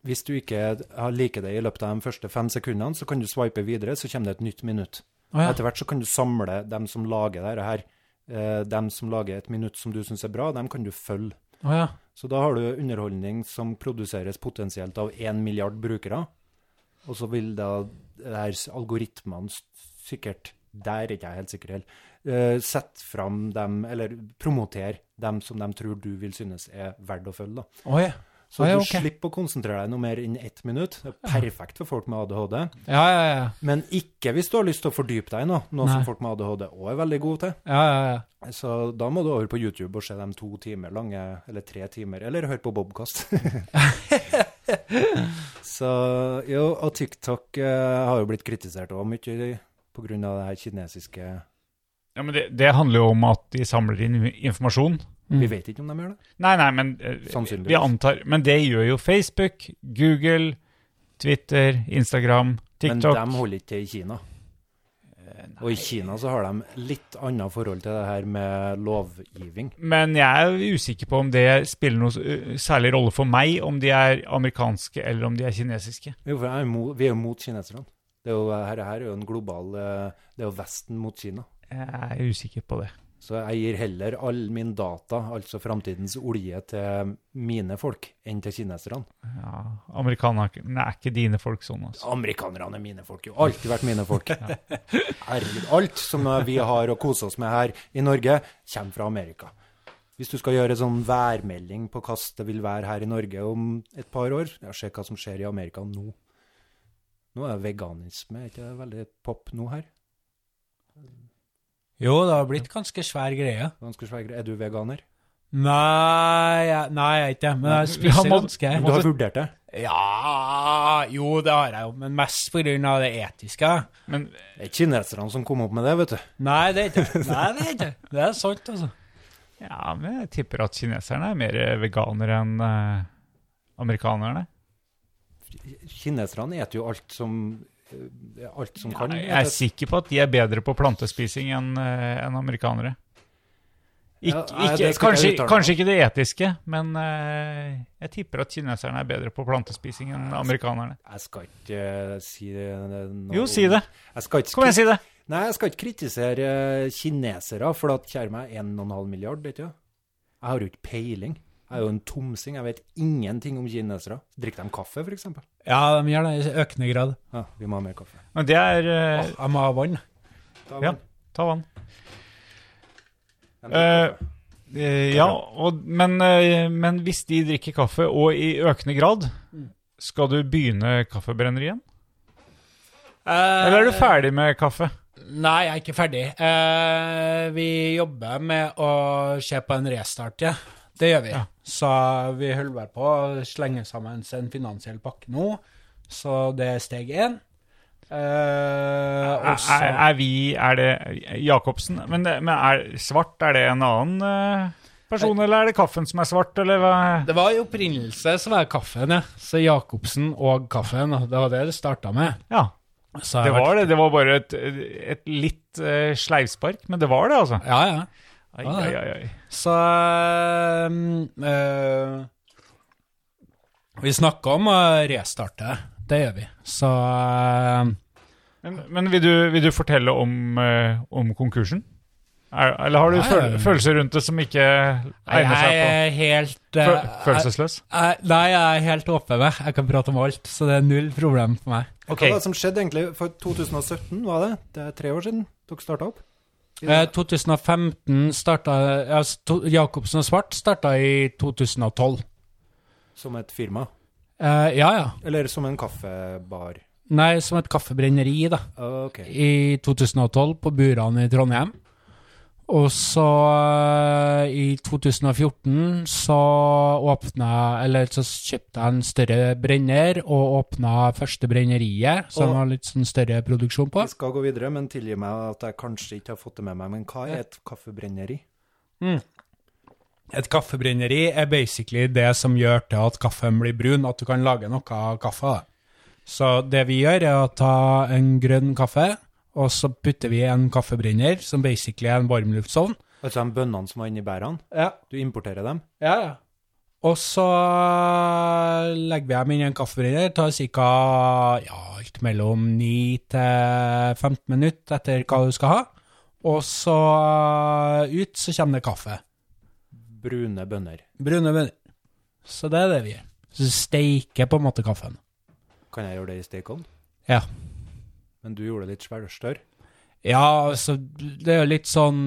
hvis du ikke liker det i løpet av de første fem sekundene, så kan du swipe videre, så kommer det et nytt minutt. Å ja. Etter hvert så kan du samle dem som lager dette her. Eh, dem som lager et minutt som du syns er bra, dem kan du følge. Oh, ja. Så da har du underholdning som produseres potensielt av én milliard brukere. Og så vil da algoritmene sikkert Der er ikke jeg helt sikker heller. Uh, Sette fram dem, eller promotere dem som de tror du vil synes er verdt å følge. da. Oh, ja. Så Ah, ja, du slipper å konsentrere deg noe mer enn ett minutt. Det er perfekt for folk med ADHD. Ja, ja, ja. Men ikke hvis du har lyst til å fordype deg i noe, noe Nei. som folk med ADHD òg er veldig gode til. ja, ja, ja. Så da må du over på YouTube og se dem to timer lange, eller tre timer, eller høre på Bobkast. [LAUGHS] [LAUGHS] Så jo, og TikTok eh, har jo blitt kritisert òg mye av det her kinesiske Ja, men det, det handler jo om at de samler inn informasjon Vi vet ikke om de gjør det. Nei, nei, men eh, vi antar Men det gjør jo Facebook, Google, Twitter, Instagram, TikTok. Men de holder ikke til i Kina. Og i Kina så har de litt annet forhold til det her med lovgivning. Men jeg er usikker på om det spiller noe uh, særlig rolle for meg, om de er amerikanske eller om de er kinesiske. Jo, for er vi er jo mot kineserne. Det er jo, her, her er jo en global eh, Det er jo Vesten mot Kina. Jeg er usikker på det. Så jeg gir heller all min data, altså framtidens olje, til mine folk enn til kineserne. Ja, Amerikanerne er ikke dine folk sånn, altså. Amerikanerne er mine folk, jo. Alltid vært mine folk. [LAUGHS] Herregud. Alt som vi har å kose oss med her i Norge, kommer fra Amerika. Hvis du skal gjøre en sånn værmelding på hvordan det vil være her i Norge om et par år, ja, se hva som skjer i Amerika nå. Nå er veganisme er ikke veldig pop nå her? Jo, det har blitt ganske svær greie. Ganske svær- greie. Er du veganer? Nei, jeg, nei, jeg er ikke det. Men jeg spiser ganske Du har vurdert det? Ja Jo, det har jeg jo, men mest av det etiske. Men Det er kineserne som kom opp med det, vet du. Nei, det er ikke [LAUGHS] Nei, det er ikke Det er sant, altså. ja, men jeg tipper at kineserne er mer veganere enn eh, amerikanerne. Kineserne spiser jo alt som alt som kan. Jeg er sikker på at de er bedre på plantespising enn en amerikanere. Ik Ja, nei, ikke, kanskje, kanskje ikke det etiske, men uh, jeg tipper at kineserne er bedre på plantespising enn amerikanerne. Jeg skal ikke uh, si det noe Jo, si det. Jeg skal ikke Kom igjen, si det! Nei, jeg skal ikke kritisere eh, kinesere, for at kjære meg 1,5 milliard, vet du. Jeg har jo ikke peiling. Jeg er jo en tomsing, jeg vet ingenting om kinesere. Drikker de kaffe, eksempel? Ja, de gjør det i økende grad. Ja, vi må ha mer kaffe. Men det er uh, jeg må ha vann. Da, Ja, ta vann. Uh, ja, og, men, men hvis de drikker kaffe, og i økende grad, skal du begynne kaffebrenneriet? Eller er du ferdig med kaffe? Nei, jeg er ikke ferdig. Eh, vi jobber med å se på en restart, ja. Det gjør vi. Ja. Så vi holder bare på å slenge sammen en finansiell pakke nå. Så det er steg én. Eh, Er, er, er vi Er det Jacobsen? Men, det, men er svart, er det en annen eh, person, eller er det kaffen som er svart, eller hva? Det var i opprinnelse så var kaffen, ja. Så Jacobsen og kaffen, det var det det starta med. Ja, Så det var det. Det var bare et, et litt uh, sleivspark, men det var det, altså. Ja, ja. Ai, Ja, ai, ai, ai. Så ehm, eh, Vi snakker om å restarte. Det gjør vi. Så ehm, Men, men vil, du, vil du fortelle om, eh, om konkursen? Er, eller har du føl følelser rundt det som ikke egner seg jeg på er helt Føl eh, følelsesløs? jeg, Nei, jeg er helt åpen. med. Jeg kan prate om alt, så det er null problem for meg. Okay. Hva var det som skjedde egentlig for 2017, var det? Det er tre år siden dere starta opp? Eh, 2015 starta altså, Jacobsen og Svart starta i 2012. Som et firma? Eh, ja, ja. Eller som en kaffebar? Nei, som et kaffebrenneri, da. Ok. I 2012 på Buran i Trondheim. Og så eh, i 2014 så åpna Eller så kjøpte jeg en større brenner og åpna første brenneriet, som har litt sånn større produksjon på. Vi skal gå videre, men tilgi meg at jeg kanskje ikke har fått det med meg. Men hva er et kaffebrenneri? Et kaffebrenneri er basically det som gjør til at kaffen blir brun, at du kan lage noe av kaffe. da. Så det vi gjør, er å ta en grønn kaffe, og så putter vi en kaffebrenner, som basically er en varmluftsovn. Altså de bønnene som var inni bærene? Ja, Du importerer dem? ja, ja. Og så legger vi dem inn i en kaffebrenner, tar ca. Ja, alt mellom 9 til 15 minutter etter hva du skal ha. Og så ut så kommer det kaffe. Brune bønner. Brune bønner. Så det er det vi gjør. Så steiker på en måte kaffen. Kan jeg gjøre det i stekeovn? Ja. Men du gjorde det litt større? Ja, altså, det er jo litt sånn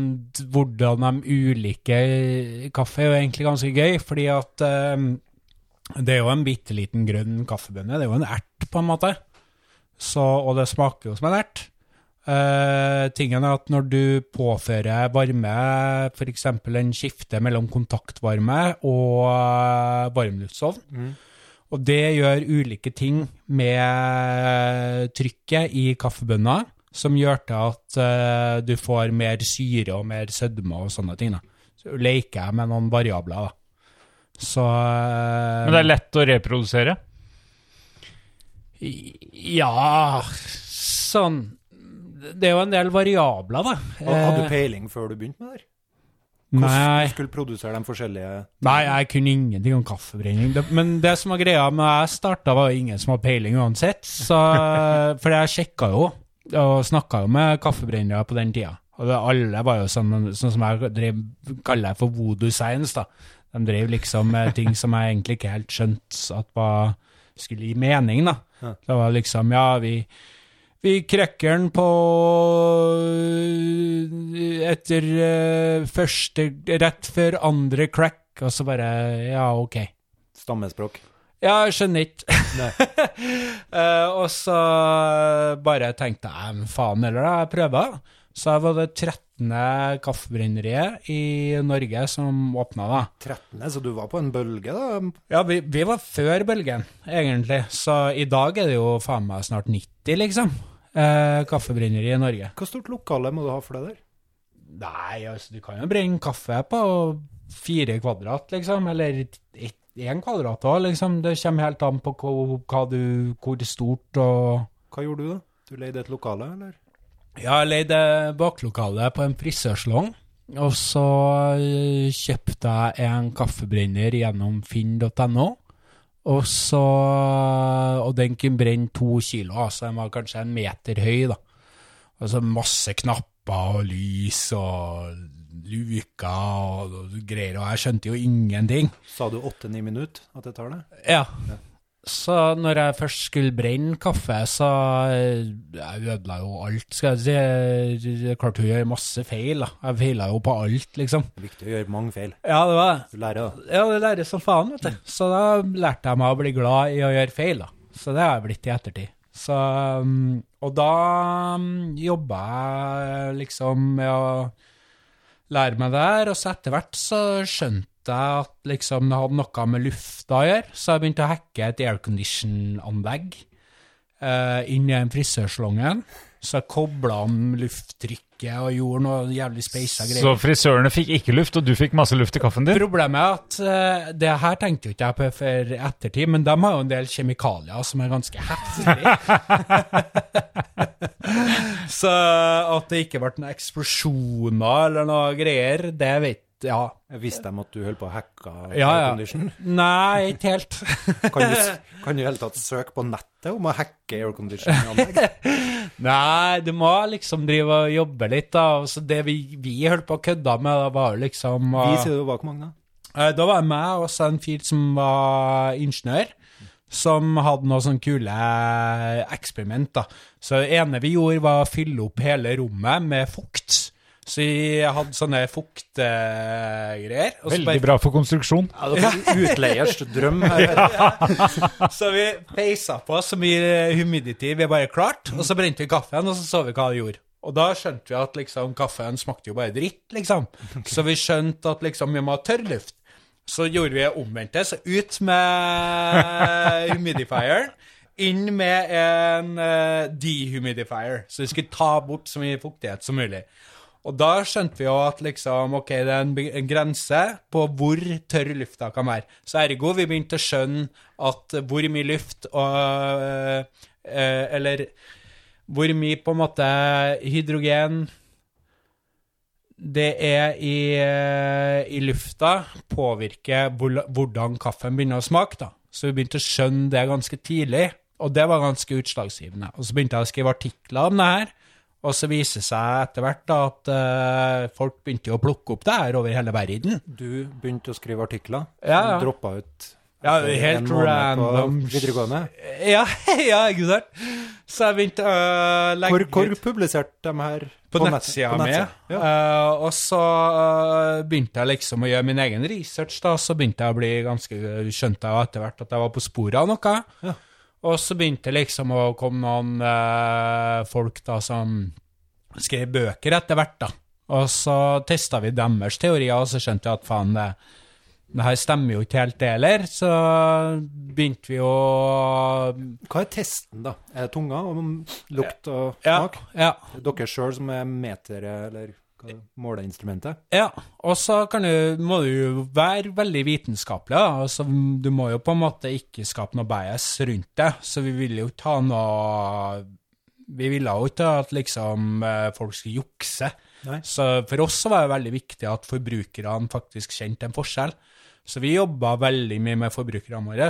hvordan de ulike Kaffe er jo egentlig ganske gøy, fordi at eh, det er jo en bitte liten grønn kaffebønne. Det er jo en ert, på en måte. Så, og det smaker jo som en ert. Eh, tingen er at når du påfører varme, f.eks. en skifte mellom kontaktvarme og varmluftsovn, varmluftsovn, og det gjør ulike ting med trykket i kaffebønna, som gjør til at eh, du får mer syre og mer sødme og sånne ting. Da. Så leker jeg med noen variabler, da. Så eh, Men det er lett å reprodusere. Ja Sånn Det er jo en del variabler, da. Hadde Eh, du peiling før du begynte med det? Hvordan du skulle produsere de forskjellige Nei, jeg kunne ingenting om kaffebrenning. Men det som var greia med jeg starta, var ingen som hadde peiling uansett. Så, [LAUGHS] for jeg sjekka jo, og snakka jo med kaffebrennere på den tida. Og det, alle var jo sånn, sånn som jeg drev, kaller det for voodoo science, da. De drev liksom med [LAUGHS] ting som jeg egentlig ikke helt skjønte at var, skulle gi mening, da. Det var liksom, ja, vi vi krekker den på øh, etter øh, første Rett før andre crack, og så bare Ja, OK. stammespråk? Ja, jeg skjønner ikke. [LAUGHS] Eh, og så bare tenkte jeg men faen heller, da, jeg prøver. Så jeg var det 13. kaffebrenneriet i Norge som åpna, da. 13., så du var på en bølge, da? Ja, vi, vi var før bølgen, egentlig. Så i dag er det jo faen meg snart 90, liksom. Eh, kaffebrenneri i Norge. Hvor stort lokale må du ha for det der? Nei, altså, du kan jo brenne kaffe på fire kvadrat, liksom. Eller én kvadrat òg, liksom. Det kommer helt an på hvor, hva du, hvor stort og Hva gjorde du, da? Du leide et lokale, eller? Ja, jeg leide baklokale på en frisørsalong. Og så øh, kjøpte jeg en kaffebrenner gjennom finn.no. Og så Og den kunne brenne to kilo, altså den var kanskje en meter høy, da. Så masse knapper og lys og luker og, greier, og jeg skjønte jo ingenting. Sa du åtte-ni minutter at det tar det? Ja. Så når jeg først skulle brenne kaffe, så eh, jeg ødela jo alt, skal jeg si. Jeg klarte å gjøre masse feil, da. Jeg feila jo på alt, liksom. Det er viktig å gjøre mange feil. Ja, det var det. Du lærer, da. Ja, det lærer som faen, vet du. Så da lærte jeg meg å bli glad i å gjøre feil, da. Så det har jeg blitt i ettertid. Så, um, og da um, jobba jeg liksom med å lære meg det her, og så etter hvert så skjønte jeg at liksom det hadde noe med lufta å gjøre, så jeg begynte å hacke et aircondition-anlegg eh, inn i den frisørsalongen. Så jeg kobla om lufttrykket og gjorde noe jævlig speisa greier. Så frisørene fikk ikke luft, og du fikk masse luft i kaffen din? Problemet er at uh, det her tenkte jo ikke jeg på for ettertid, men de har jo en del kjemikalier som er ganske heftige. [LAUGHS] Så at det ikke ble noen eksplosjoner eller noe greier, det vet ja. Visste de at du holdt på å hacke Ja, ja. aircondition. Nei, ikke helt. [LAUGHS] Kan du, i hele tatt søke på nettet om å hacke aircondition-anlegg? [LAUGHS] Nei, du må liksom drive og jobbe litt, da. Så det vi, vi holdt på å kødde med, da var liksom Vi uh, sier du var hvor mange, da? Uh, Da var jeg med og en fyr som var ingeniør, som hadde noen sånne kule eksperiment. da. Så det ene vi gjorde, var å fylle opp hele rommet med fukt. Så vi hadde sånne fuktgreier. Uh, Veldig bare- bra for konstruksjon. Ja, det var utleiers drøm. her. [LAUGHS] Så vi peisa på så mye humidity vi bare klarte, og så brente vi kaffen, og så så vi hva det gjorde. Og da skjønte vi at liksom kaffen smakte jo bare dritt, liksom. Så vi skjønte at liksom vi må ha tørrluft. Så gjorde vi omvendte, så ut med humidifier, inn med en uh, dehumidifier, så vi skulle ta bort så mye fuktighet som mulig. Og da skjønte vi jo at liksom, ok, det er en, en grense på hvor tørr lufta kan være. Så ergo vi begynte å skjønne at hvor mye luft og øh, øh, Eller hvor mye på en måte hydrogen det er i, eh, i lufta, påvirker hvor, hvordan kaffen begynner å smake. da. Så vi begynte å skjønne det ganske tidlig, og det var ganske utslagsgivende. Og så begynte jeg å skrive artikler om det her, og så viser det seg etter hvert da, at eh, folk begynte å plukke opp det her over hele verden. Du begynte å skrive artikler. Ja, ja. Droppa ut Ja, helt random. Videregående. Ja, [LAUGHS] ja, ikke sant? Så jeg begynte å legge Hvor, hvor publiserte de her på, på nettsida mi. Ja. Uh, og så uh, begynte jeg liksom å gjøre min egen research, da. Så begynte jeg å bli ganske Skjønte jeg etter hvert at jeg var på sporet av noe. Ja. Og så begynte liksom å komme noen eh, folk da som skrev bøker etter hvert, da. Og så testa vi deres teorier, og så skjønte vi at faen, det, det her stemmer jo ikke helt, det heller. Så begynte vi å Hva er testen, da? Er det tunga og lukt og smak? ja. ja. Dere sjøl som er metere, eller Måleinstrumentet? Ja, og så kan du, må du jo være veldig vitenskapelig. Da. Altså, du må jo på en måte ikke skape noe bias rundt det. Så vi ville jo ta noe Vi ville jo ikke at liksom eh, folk skulle jukse. Nei. Så for oss så var det veldig viktig at forbrukerne faktisk kjente en forskjell. Så vi jobba veldig mye med forbrukerne våre,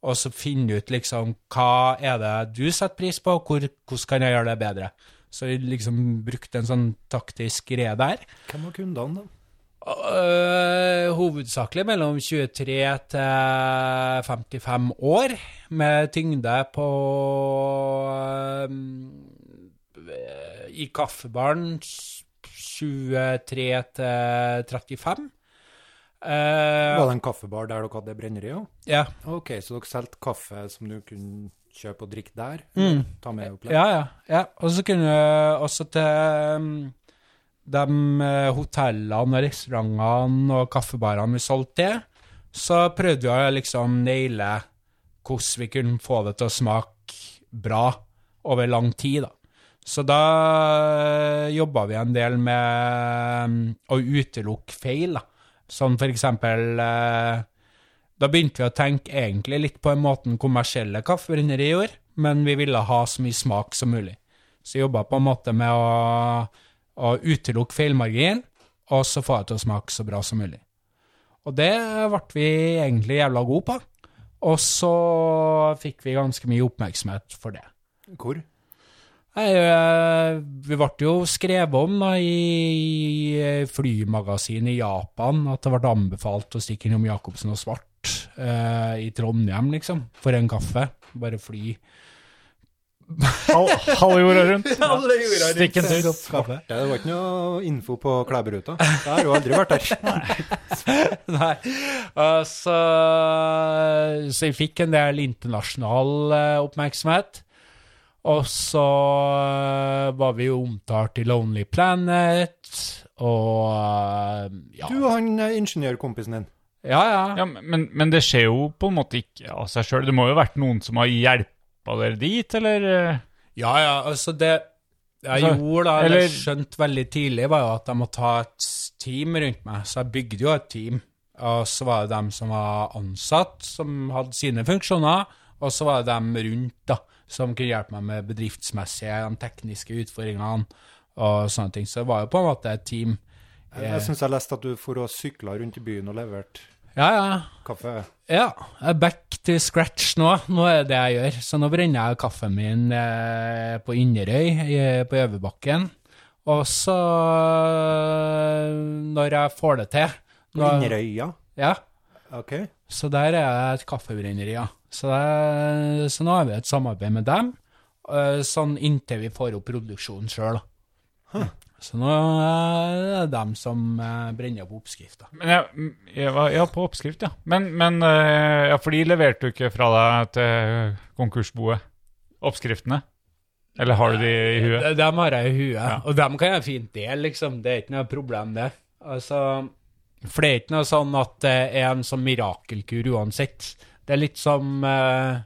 og så finne ut liksom hva er det du setter pris på, og hvor, hvordan kan jeg gjøre det bedre. Så vi liksom brukte en sånn taktisk greie der. Hvem var kundene, da? Uh, hovedsakelig mellom 23 til 55 år, med tyngde på uh, I kaffebaren 23 til 35. Uh, Var det en kaffebar der dere hadde brenneri òg? ja. Ok, så dere solgte kaffe som du kunne kjøpe og drikk der? Mm. Ta med opp Ja, ja. ja. Og så kunne også til um, de eh, hotellene og restaurantene og kaffebarene vi solgte til, så prøvde vi å liksom naile hvordan vi kunne få det til å smake bra over lang tid, da. Så da jobba vi en del med um, å utelukke feil, da. Sånn for eksempel eh, da begynte vi å tenke egentlig litt på en måte kommersielle kaffebrenneri gjorde, men vi ville ha så mye smak som mulig. Så jeg jobba på en måte med å, å utelukke feilmargin, og så få det til å smake så bra som mulig. Og det ble vi egentlig jævla gode på. Og så fikk vi ganske mye oppmerksomhet for det. Hvor? Nei, eh, vi ble jo skrevet om da, i flymagasinet i Japan at det ble anbefalt å stikke innom Jacobsen og Svart eh, i Trondheim, liksom, for en kaffe. Bare fly. Halv, halve jorda rundt. Stikk en tur. Kaffe. Det var ikke noe info på Klæberuta. Jeg har jo aldri vært der. [LAUGHS] Nei. Uh, så, så jeg fikk en del internasjonal uh, oppmerksomhet. Og så var vi jo omtalt i Lonely Planet, og ja. Du og han ingeniørkompisen din. Ja, ja. Ja, men, men det skjer jo på en måte ikke av seg sjøl. Det må jo ha vært noen som har hjelpa dere dit, eller? Ja, ja, altså det jeg så, gjorde da, eller eller- skjønte veldig tidlig, var jo at jeg måtte ha et team rundt meg. Så jeg bygde jo et team. Og så var det dem som var ansatt, som hadde sine funksjoner. Og så var det dem rundt, da, som kunne hjelpe meg med bedriftsmessige, de tekniske utfordringene og sånne ting. Så det var jo på en måte et team. Jeg, jeg syns jeg leste at du for å sykle rundt i byen og leverte Ja, ja. kaffe. Ja, jeg er back to scratch nå. Nå er det det jeg gjør. Så nå brenner jeg kaffen min eh, på Inderøy, i- på Øverbakken. Og så, eh, når jeg får det til På Inderøya. Ja, Ok. så der er jeg et kaffebrenneri, ja. Så, det, så nå har vi et samarbeid med dem, eh, sånn inntil vi får opp produksjonen sjøl. Så nå er det dem som eh, brenner opp oppskrifta. Men jeg, jeg var, ja, på oppskrift, ja. Men, men eh, ja, for de leverte du ikke fra deg til konkursboet oppskriftene? Eller har du de i huet? De, dem har jeg i huet, Ja. og dem kan jeg fint dele, liksom. Det er ikke noe problem, det. Altså, for det er ikke noe sånn at det er en sånn mirakelkur uansett. Det er litt som eh,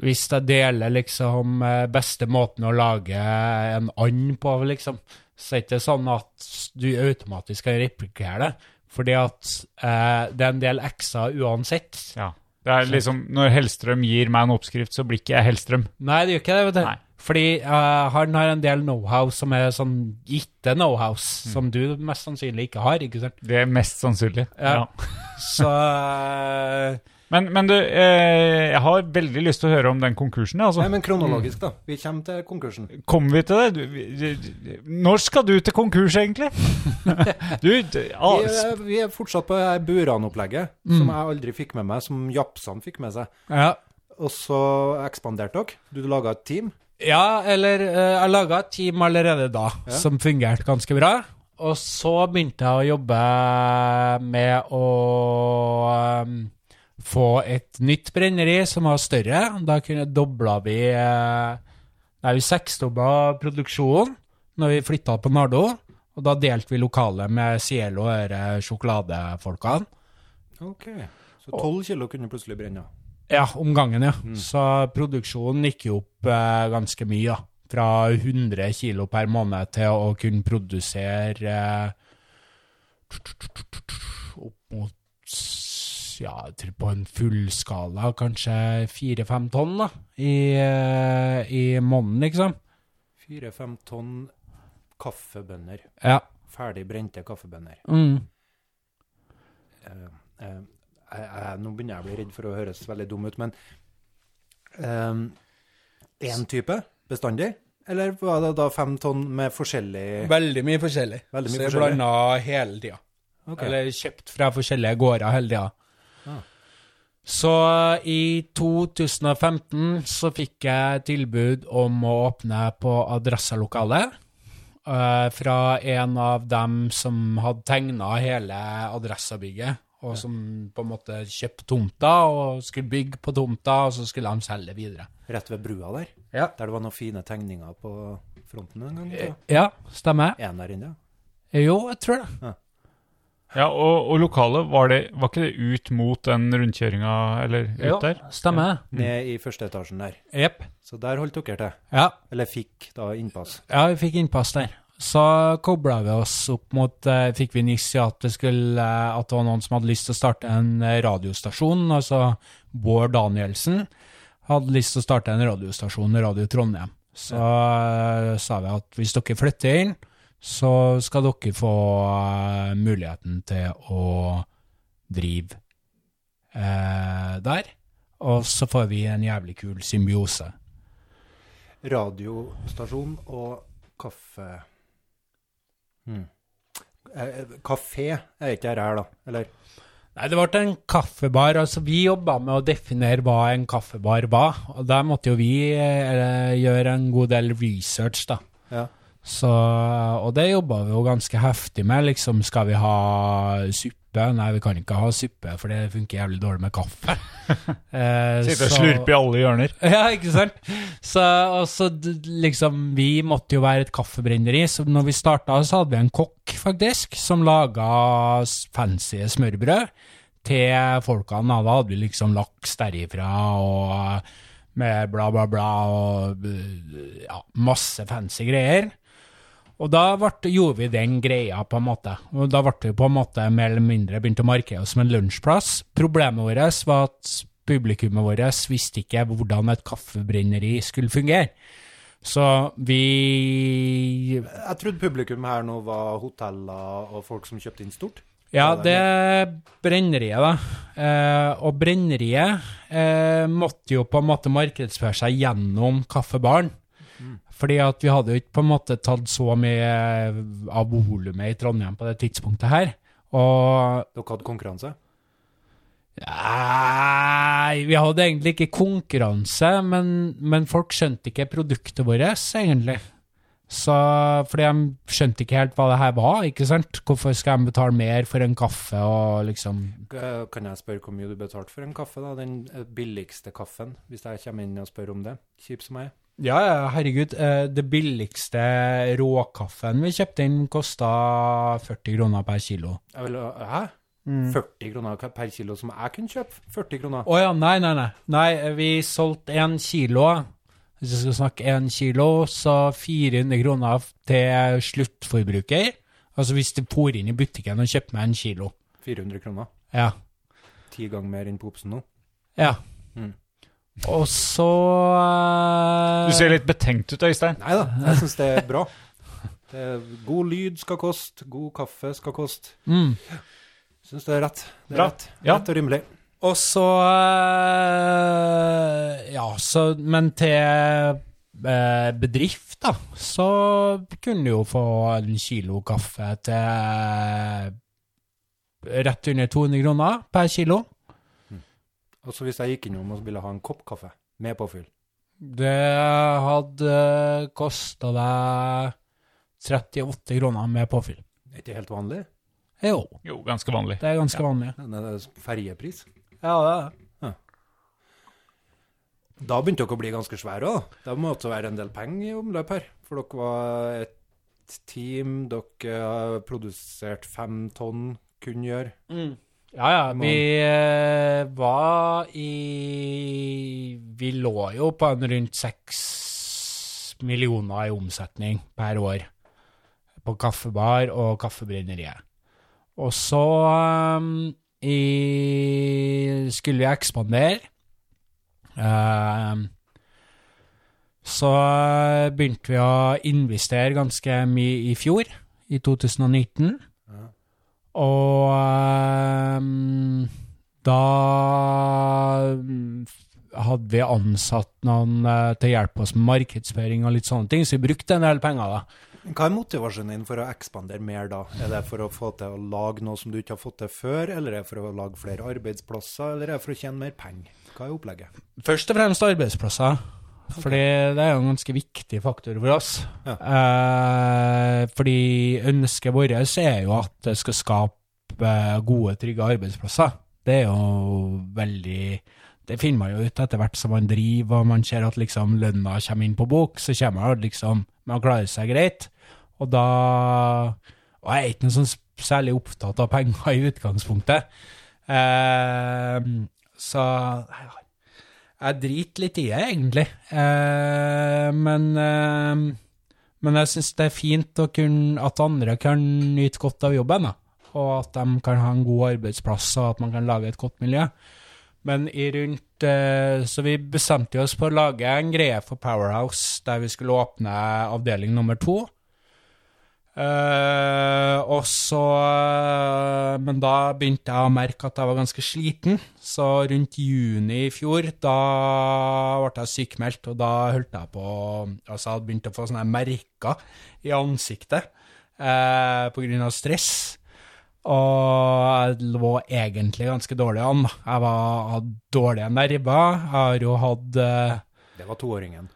hvis jeg deler liksom eh, beste måten å lage en and på, liksom, så er det ikke sånn at du automatisk kan replikere det. Fordi at eh, det er en del x-er uansett. Ja. Det er liksom, Når Hellstrøm gir meg en oppskrift, så blir ikke jeg Hellstrøm. Nei, det gjør ikke det. vet du. Nei. Fordi eh, han har en del know-how som er sånn gitte know-hows, Mm. som du mest sannsynlig ikke har, ikke sant? Det er mest sannsynlig. Ja. [LAUGHS] Så [LAUGHS] eh, Men, men du, eh, jeg har veldig lyst til å høre om den konkursen. Altså. Nei, men kronologisk, da. Vi kommer til konkursen. Kommer vi til det? Du, vi, når skal du til konkurs, egentlig? [LAUGHS] du, ah, Vi er, vi er fortsatt på Buran-opplegget, som jeg aldri fikk med meg, som Japsan fikk med seg. ja. Og så ekspanderte dere. Du laga et team. ja, eller eh, jeg laga et team allerede da, som fungerte ganske bra. Og så begynte jeg å jobbe med å eh, få et nytt brenneri som var større. Da kunne dobla vi eh, Nei, vi seksdobla produksjonen når vi flytta på Nardo. Og da delte vi lokalet med Cielo og disse sjokoladefolkene. Ok. Så tolv kilo kunne plutselig brenne. Ja, om gangen, ja. Så produksjonen gikk jo opp eh, ganske mye, da. fra 100 kilo per måned til å kunne produsere eh, opp mot ja, på en fullskala kanskje fire-fem tonn da, i, eh, i måneden, liksom. Fire-fem tonn kaffebønner. Ja. Ferdig brente kaffebønner. Mm. Uh, uh, jeg, jeg, nå begynner jeg å bli redd for å høres veldig dum ut, men én type bestandig? Eller var det da fem tonn med forskjellig Veldig mye forskjellig. Veldig mye Så jeg blanda hele tida. Okay. Eller kjøpt fra forskjellige gårder hele tida. Ah. Så i 2015 så fikk jeg tilbud om å åpne på Adressa-lokalet. eh, fra en av dem som hadde tegna hele Adressa-bygget, og som på en måte kjøpte tomta og skulle bygge på tomta, og så skulle de selge videre. Rett ved brua der? Ja. Der det var noen fine tegninger på fronten en gang? Så. Ja, stemmer. En der inne, Jo, jeg tror det. Ja, og, og lokalet, var, det, var ikke det ut mot den rundkjøringa, eller ut Jo, der? stemmer. Ned i første etasjen der. Yep. Så der holdt dere til? Ja. Eller fikk da innpass? Ja, vi fikk innpass der. Så kobla vi oss opp mot eh, Fikk vi nyss i at det skulle eh, At det var noen som hadde lyst til å starte en eh, radiostasjon. Altså Bård Danielsen hadde lyst til å starte en radiostasjon, Radio Trondheim. Så ja. sa vi at hvis dere flytter inn, så skal dere få eh, muligheten til å drive eh, der. Og så får vi en jævlig kul symbiose. Radiostasjon og kaffe hmm. eh, Kafé er ikke her, da? Eller? Nei, det ble en kaffebar. Altså, vi jobba med å definere hva en kaffebar var, og der måtte jo vi eh, gjøre en god del research, da. Ja. Så, og det jobba vi jo ganske heftig med. Liksom, skal vi ha suppe? Nei, vi kan ikke ha suppe, for det funker jævlig dårlig med kaffe. [LAUGHS] Eh, Sitte og så- slurpe i alle hjørner. [LAUGHS] ja, ikke sant? Så, og så liksom, vi måtte jo være et kaffebrenneri, så når vi starta, så hadde vi en kokk, faktisk, som laga fancy smørbrød til folkene. Da hadde vi liksom laks derifra, og med bla, bla, bla, og ja, masse fancy greier. Og da ble, gjorde vi den greia, på en måte. Og da ble vi på en måte mer eller mindre begynt å markere oss som en lunsjplass. Problemet vårt var at publikummet vårt visste ikke hvordan et kaffebrenneri skulle fungere. Så vi Jeg trodde publikum her nå var hoteller og folk som kjøpte inn stort. Ja, det er brenneriet, da. Eh, og brenneriet eh, måtte jo på en måte markedsføre seg gjennom kaffebaren. Fordi at vi hadde jo ikke på en måte tatt så mye av volumet i Trondheim på det tidspunktet her. Og Dere hadde konkurranse? Nei, vi hadde egentlig ikke konkurranse, men, men folk skjønte ikke produktet vårt, egentlig. Så, fordi de skjønte ikke helt hva det her var, ikke sant? Hvorfor skal de betale mer for en kaffe og liksom Eh, Kan jeg spørre hvor mye du betalte for en kaffe? da? Den eh, billigste kaffen, hvis jeg kommer inn og spør om det? Kjip som jeg er. Ja, ja, herregud. eh, Det billigste råkaffen vi kjøpte inn, kosta 40 kroner per kilo. Vil, hæ? hæ? 40 kroner per kilo som jeg kunne kjøpe? 40 kroner? Å ja, nei, nei, nei. Nei, vi solgte én kilo. Hvis jeg skal snakke én kilo, så 400 kroner til sluttforbruker. Altså hvis du får inn i butikken og kjøper meg en kilo. 400 kroner. Ja. Ti ganger mer enn på Obsen nå. Ja. Mm. Og så uh, Du ser litt betenkt ut, Øystein. Nei da, jeg syns det er bra. Det er, god lyd skal koste, god kaffe skal koste. mm. Syns det er rett. Det er rett. Ja. rett og rimelig. Og så uh, Ja, så Men til eh, bedrift, da, så kunne du jo få en kilo kaffe til rett under 200 kroner per kilo. Og så hvis jeg gikk innom og ville ha en kopp kaffe med påfyll Det hadde kosta deg 38 kroner med påfyll. Er ikke det helt vanlig? Jo, Jo, ganske vanlig. det er ganske vanlig. Det er ferjepris. Ja, det er det. Da begynte dere å bli ganske svære òg. Det måtte være en del penger i omløp her. For dere var et team, dere har produsert fem tonn, kunne gjøre. Ja, ja, vi eh, var i Vi lå jo på en rundt seks millioner i omsetning per år på kaffebar og kaffebrenneriet. Og så um, i, skulle vi ekspandere. Um, så begynte vi å investere ganske mye i fjor, i 2019. Og um, da hadde vi ansatt noen uh, til å hjelpe oss med markedsføring og litt sånne ting, så vi brukte en del penger da. Hva er motivasjonen din for å ekspandere mer da? Er det for å få til å lage noe som du ikke har fått til før, eller er det for å lage flere arbeidsplasser, eller er det for å tjene mer penger? Hva er opplegget? Først og fremst arbeidsplasser. Fordi det er jo en ganske viktig faktor for oss. Ja. Eh, fordi ønsket vårt er jo at det skal skape eh, gode, trygge arbeidsplasser. Det er jo veldig Det finner man jo ut etter hvert som man driver og man ser at liksom lønna kommer inn på bok, så kommer man liksom Man klarer seg greit. Og da Og jeg er ikke noe sånn særlig opptatt av penger i utgangspunktet. Eh, så jeg driter litt i det, egentlig. Eh, men, eh, men jeg syns det er fint kunne, at andre kan nyte godt av jobben. Da. Og at de kan ha en god arbeidsplass, og at man kan lage et godt miljø. Men i rundt eh, Så vi bestemte oss på å lage en greie for Powerhouse der vi skulle åpne avdeling nummer to. Eh, og så uh, Men da begynte jeg å merke at jeg var ganske sliten. Så rundt juni i fjor, da ble jeg sykemeldt, og da holdt jeg på Altså, jeg hadde begynt å få sånne merker i ansiktet uh, på grunn av stress. Og jeg lå egentlig ganske dårlig an. Jeg var, hadde dårlige nerver. Jeg har jo hatt Det var toåringen.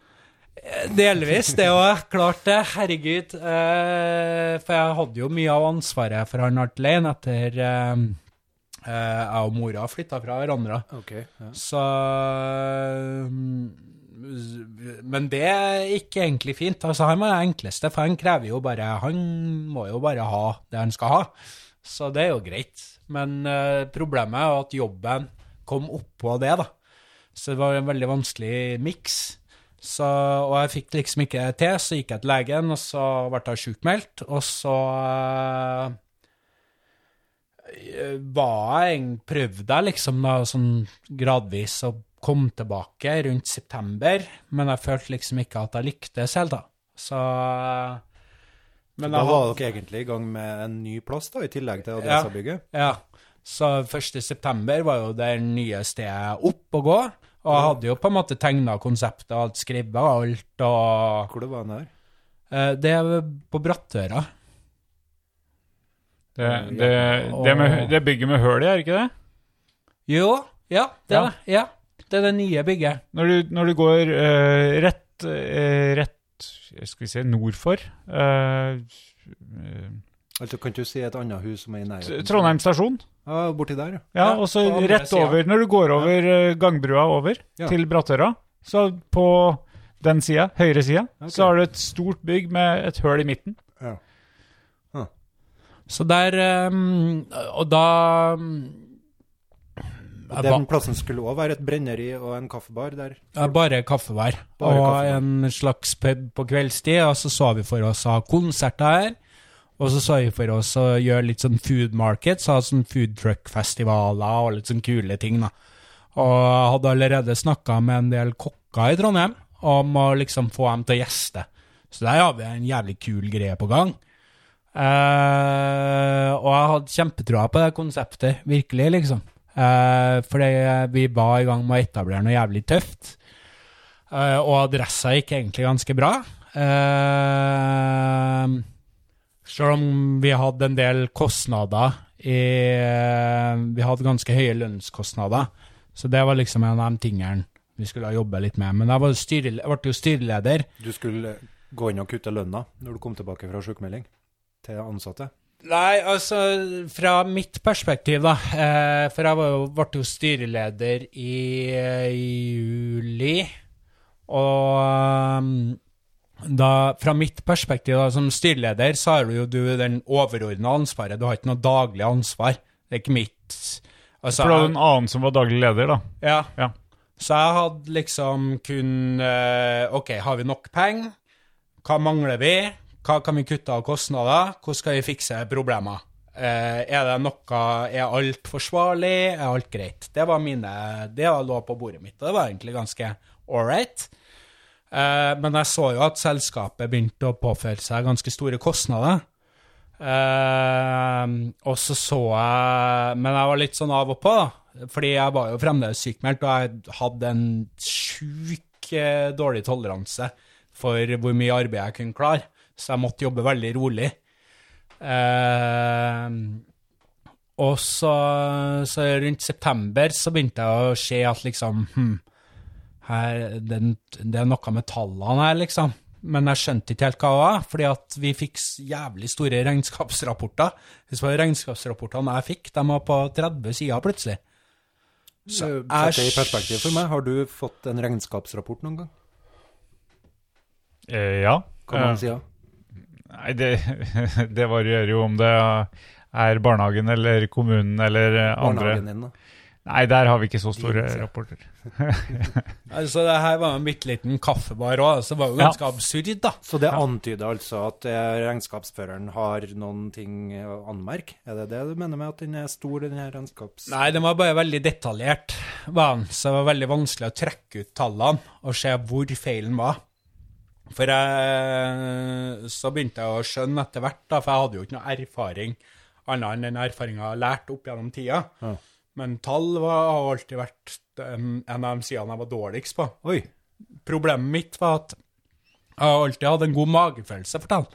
Delvis, det òg. Klart det. Herregud. Eh, for jeg hadde jo mye av ansvaret for han alene etter eh, eh, jeg og mora flytta fra hverandre. Ok, ja. Så mm, Men det er ikke egentlig fint. Altså, han var det enkleste, for han krever jo bare Han må jo bare ha det han skal ha. Så det er jo greit. Men eh, problemet er at jobben kom oppå det, da. Så det var en veldig vanskelig miks. Så, og jeg fikk liksom ikke til, så gikk jeg til legen, og så ble jeg sjukmeldt. Og så eh, var jeg prøvde jeg liksom da sånn gradvis å komme tilbake rundt september, men jeg følte liksom ikke at jeg lyktes helt, da. Så men Da var dere egentlig i gang med en ny plass, da, i tillegg til Ja. Adressa-bygget? Ja. Så 1. september var jo det nye stedet opp å gå. Og jeg hadde jo på en måte tegna konseptet og hadde skrevet alt. og Hvor det var den der? eh, Det er på Brattøra. Det, det, det, med, det bygget med hull i, er ikke det? Jo, ja, det er Ja. det. Ja, det er det nye bygget. Når du, når du går uh, rett, uh, rett skal vi se, nord for eh, eh, Altså, kan du si et annet hus som er i nærheten? Trondheim stasjon. Ja, borti der, ja. Ja, og så rett over, når du går over eh, gangbrua over Ja. til Brattøra, så på den sida, høyre sida, okay. så har du et stort bygg med et høl i midten. ja. Så der um, Og da um, Den plassen skulle òg være et brenneri og en kaffebar der. Ja, bare kaffebar. Bare og kaffebar. en slags pub på kveldstid. Og så så vi for oss å ha konserter her. Og så så vi for oss å gjøre litt sånn food markets, ha sånn food truck-festivaler og litt sånn kule ting, da. Og hadde allerede snakka med en del kokker i Trondheim om å liksom få dem til å gjeste. Så der har vi en jævlig kul greie på gang. Eh, og jeg hadde kjempetroa på det konseptet, virkelig, liksom. Eh, fordi vi var i gang med å etablere noe jævlig tøft. Eh, og adressa gikk egentlig ganske bra. Eh, selv om vi hadde en del kostnader i Vi hadde ganske høye lønnskostnader. Så det var liksom en av de tingene vi skulle jobbe litt med. Men jeg, var styre, jeg ble jo styreleder. Du skulle gå inn og kutte lønna når du kom tilbake fra sykemelding til ansatte. Nei, altså, fra mitt perspektiv, da. Eh, for jeg var jo, ble jo styreleder i, i juli. Og um, da, fra mitt perspektiv da, som styreleder, så har du jo du den overordna ansvaret. Du har ikke noe daglig ansvar. Det er ikke mitt altså, For det hadde en annen som var daglig leder, da. ja. Ja. Så jeg hadde liksom kun eh, OK, har vi nok penger? hva mangler vi? Hva kan vi kutte av kostnader? Hvordan skal vi fikse problemer? Eh, er det noe Er alt forsvarlig? Er alt greit? Det var mine Det lå på bordet mitt, og det var egentlig ganske ålreit. Eh, men jeg så jo at selskapet begynte å påføre seg ganske store kostnader. Eh, og så så jeg Men jeg var litt sånn av og på, da. Fordi jeg var jo fremdeles sykmeldt, og jeg hadde en sjuk eh, dårlig toleranse for hvor mye arbeid jeg kunne klare. Så jeg måtte jobbe veldig rolig. Eh, og så, så rundt september så begynte jeg å se at liksom hm, her, det, det er noe med tallene her, liksom. Men jeg skjønte ikke helt hva det var, fordi at vi fikk jævlig store regnskapsrapporter. Hvis det var regnskapsrapportene jeg fikk, de var på 30 sider plutselig. Så Sett det i perspektiv for meg. Har du fått en regnskapsrapport noen gang? Eh, ja. Hvor man Eh, sider? Nei, det, [LAUGHS] det varierer jo om det er barnehagen eller kommunen eller eh, andre. Barnehagen din, da? Nei, der har vi ikke så store Litt. rapporter. [LAUGHS] Altså, det her var en bitte liten kaffebar òg, så det var jo Ja. ganske absurd, da. Så det antyder altså at eh, regnskapsføreren har noen ting å anmerke? Er det det du mener med at den er stor, den her regnskaps... Nei, den var bare veldig detaljert, var den. Så det var veldig vanskelig å trekke ut tallene og se hvor feilen var. For jeg, så begynte jeg å skjønne etter hvert, da, for jeg hadde jo ikke noe erfaring annet enn den erfaringa jeg har lært opp gjennom tida. Ja. Men tall var, har alltid vært en av de sidene jeg var dårligst på. Oi! Problemet mitt var at jeg har alltid hatt en god magefølelse for tall.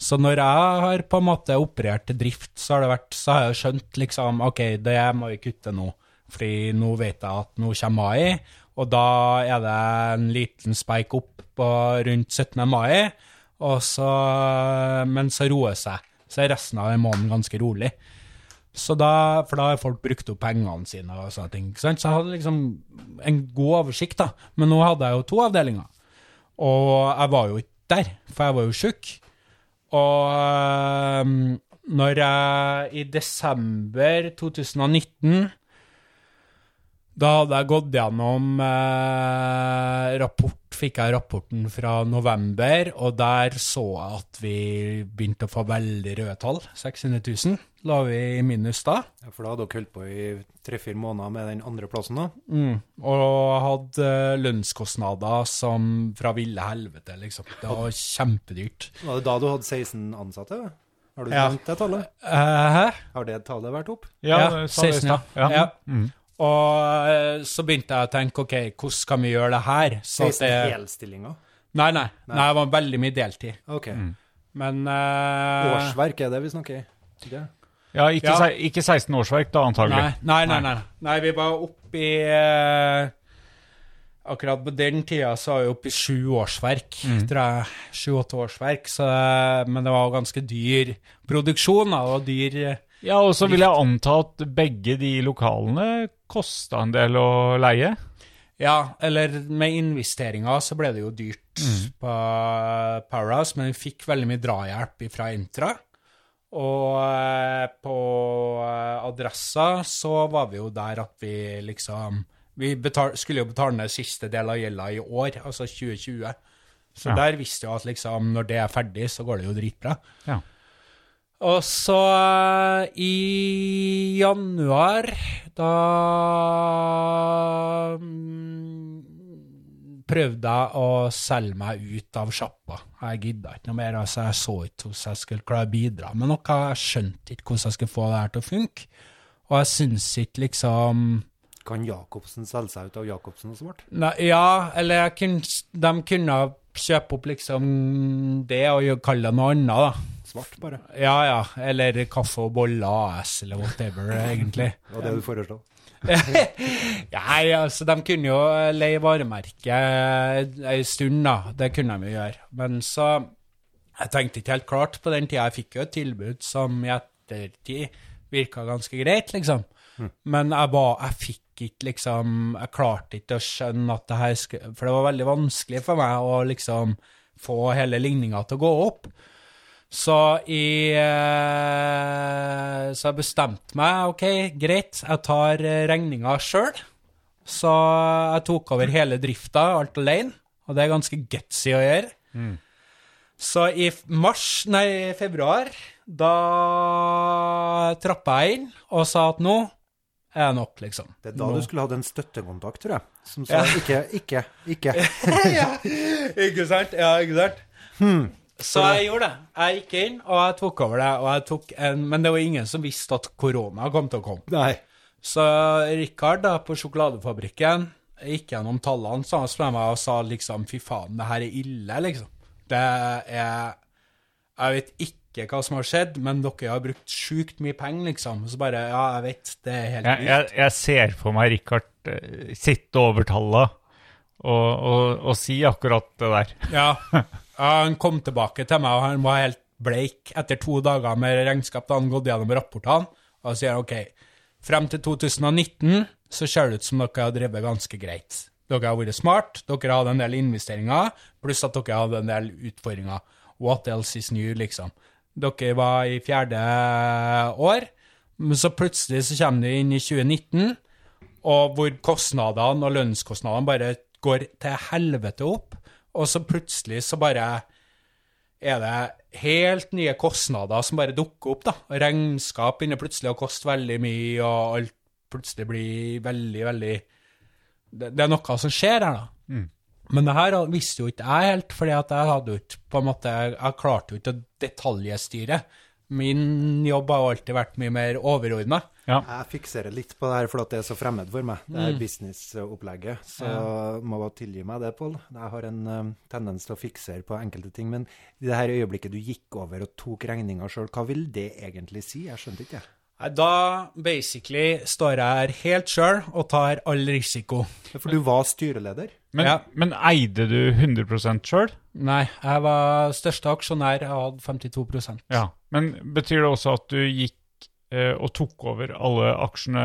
Så når jeg har på en måte operert til drift, så har, det vært, så har jeg skjønt liksom OK, det må vi kutte nå. Fordi nå vet jeg at nå kommer mai, og da er det en liten spike opp på rundt 17. mai, og så, men så roer seg. Så er resten av den måneden ganske rolig. Så da, for da har folk brukt opp pengene sine og sånne ting. ikke sant? Så jeg hadde liksom en god oversikt, da. Men nå hadde jeg jo to avdelinger. Og jeg var jo ikke der, for jeg var jo sjuk. Og når jeg i desember 2019 da hadde jeg gått gjennom eh, rapport, fikk jeg rapporten fra november, og der så jeg at vi begynte å få veldig røde tall. 600 000 la vi i minus da. Ja, for da hadde dere holdt på i tre-fire måneder med den andre plassen, da? Mm. Og hadde eh, lønnskostnader som fra ville helvete, liksom. Det var [LAUGHS] kjempedyrt. Var det da du hadde 16 ansatte? Har du Ja. nevnt det tallet? Eh, hæ? Har det tallet vært opp? Ja, Ja, det sa det i 16, ja. ja. Ja. Mm. Og eh, så begynte jeg å tenke, ok, hvordan kan vi gjøre det her? Så at 16 det, helstillinger? nei, nei, nei, det var veldig mye deltid. Ok. Men uh... Årsverk er det vi snakker i? Ja, ikke, Ja. Se, ikke 16 årsverk, da, antagelig. Nei, nei, nei, nei. Nei, vi var oppe i eh, Akkurat på den tida så var vi oppe i sju årsverk, tror jeg. Sju-åtte årsverk. Så, men det var ganske dyr produksjon, da, og dyr Ja, og så vil jeg anta at begge de lokalene kosta en del å leie. Ja, eller med investeringer så ble det jo dyrt på Powerhouse, men vi fikk veldig mye drahjelp fra Intra. Og eh, på eh, adressa så var vi jo der at vi liksom Vi betal, skulle jo betale ned siste del av gjelda i år, altså 2020. Så Ja. der visste vi at liksom når det er ferdig, så går det jo dritbra. Ja. Og så eh, i januar, da mm, prøvde jeg å selge meg ut av sjappa. Jeg gidda ikke noe mer, altså jeg så ikke hvordan jeg skulle klare å bidra med noe. Jeg skjønte ikke hvordan jeg skulle få det her til å funke. Og jeg syns ikke liksom Kan Jacobsen selge seg ut av Jacobsen og Smart? Nei, ja, eller kunne, de kunne kjøpe opp liksom det og kalle det noe annet, da. Svart, bare. Ja, ja. Eller Kaffe og Boller AS, eller whatever, [LAUGHS] egentlig. Det var det du foreslo. [LAUGHS] Nei, altså, de kunne jo leie varemerket ei stund, da. Det kunne de jo gjøre. Men så Jeg tenkte ikke helt klart på den tida. Jeg fikk jo et tilbud som i ettertid virka ganske greit, liksom. Men jeg ba, Jeg fikk ikke liksom Jeg klarte ikke å skjønne at det her skulle For det var veldig vanskelig for meg å liksom få hele ligninga til å gå opp. Så jeg, eh, så jeg bestemte meg, ok, greit, jeg tar eh, regninga sjøl. Så jeg tok over hele drifta, alt alene, og det er ganske gutsy å gjøre. Så i mars, nei, februar, da trappa jeg inn og sa at nå er det nok, liksom. Det er da nå. du skulle hatt en støttekontakt, tror jeg, som sa ikke, ikke, ikke. [LAUGHS] ja, ikke sant? Ja, ikke sant? Hmm. Så jeg gjorde det. Jeg gikk inn, og jeg tok over det. Og jeg tok en, men det var ingen som visste at korona kom til å komme. Nei. Så Rikard da, på sjokoladefabrikken gikk gjennom tallene så han meg og sa liksom Fy faen, det her er ille, liksom. Det er Jeg vet ikke hva som har skjedd, men dere har brukt sjukt mye penger, liksom. Så bare Ja, jeg vet. Det er helt Jeg, jeg, jeg ser for meg Richard eh, sitte over tallene og, og, og si akkurat det der. Ja. [LAUGHS] ja. Han kom tilbake til meg, og han var helt bleik etter to dager med regnskap. Da han gått gjennom rapportene, og sier OK, frem til 2019 så ser det ut som dere har drevet ganske greit. Dere har vært smart, dere hadde en del investeringer, pluss at dere hadde en del utfordringer. What else is new, liksom? Dere var i fjerde år, men så plutselig så kommer de inn i 2019, og hvor kostnadene og lønnskostnadene bare går til helvete opp, og så plutselig så bare er det helt nye kostnader som bare dukker opp, da. Regnskap begynner plutselig å koste veldig mye, og alt plutselig blir veldig, veldig Det, det er noe som skjer her, da. Men det her visste jo ikke jeg helt, fordi at jeg hadde ut ikke på en måte, jeg klarte jo ikke å detaljstyre. Min jobb har jo alltid vært mye mer overordna. Ja. Jeg fikserer litt på det her for at det er så fremmed for meg, det Mm. her businessopplegget. Så må bare tilgi meg det, Pål. Jeg har en eh, tendens til å fiksere på enkelte ting. Men i det her øyeblikket du gikk over og tok regninga sjøl, hva vil det egentlig si? Jeg skjønte ikke, jeg. Da basically står jeg her helt sjøl og tar all risiko. For du var styreleder. Men, Ja. men eide du 100% sjøl? Nei, jeg var største aksjonær, jeg hadde 52% Ja. Men betyr det også at du gikk og tok over alle aksjene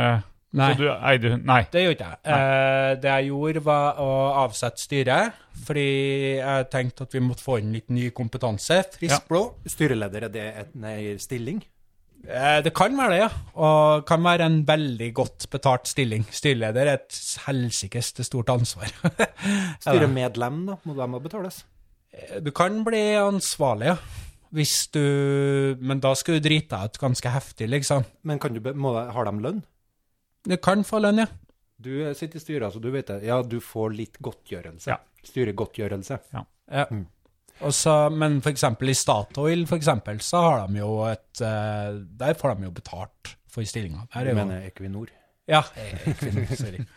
Nei. Så du eide hun- Nei. Det gjorde ikke jeg. Eh, det jeg gjorde, var å avsette styret, fordi jeg tenkte at vi måtte få inn litt ny kompetanse. Frisk Ja. Styreleder, er det en stilling? Eh, det kan være det, ja. Og kan være en veldig godt betalt stilling. Styreleder er et helsikes stort ansvar. [LAUGHS] Styremedlem, da? Må de også betales? du kan bli ansvarlig, ja. Hvis du Men da skal du drite deg ut ganske heftig, liksom. Men kan du, må, har de lønn? Du kan få lønn, ja. Du sitter i styret, så du vet det. Ja, du får litt godtgjørelse. Ja. Styregodtgjørelse. Ja. ja. Mm. Også, men for eksempel i Statoil, for eksempel, så har de jo et eh, Der får de jo betalt for stillinga. Du er mener Equinor. Ja, Equinor, sorry. [LAUGHS]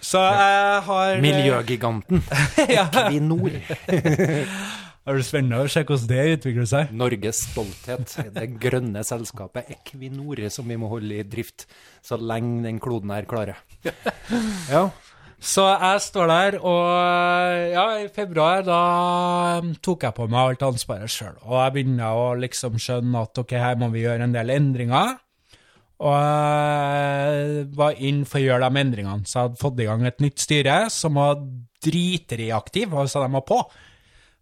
Så jeg har eh, Miljøgiganten. [LAUGHS] Equinor. [LAUGHS] Har det spennende å se hvordan det utvikler seg? Norges stolthet. Det grønne selskapet Equinor som vi må holde i drift så lenge den kloden her klarer. [LAUGHS] Ja. Så jeg står der, og ja, i februar da um, tok jeg på meg alt ansvaret sjøl. Og jeg begynner å liksom skjønne at ok, her må vi gjøre en del endringer. Og jeg var inn for å gjøre de endringene, så jeg hadde fått i gang et nytt styre som var dritreaktiv, altså de var på.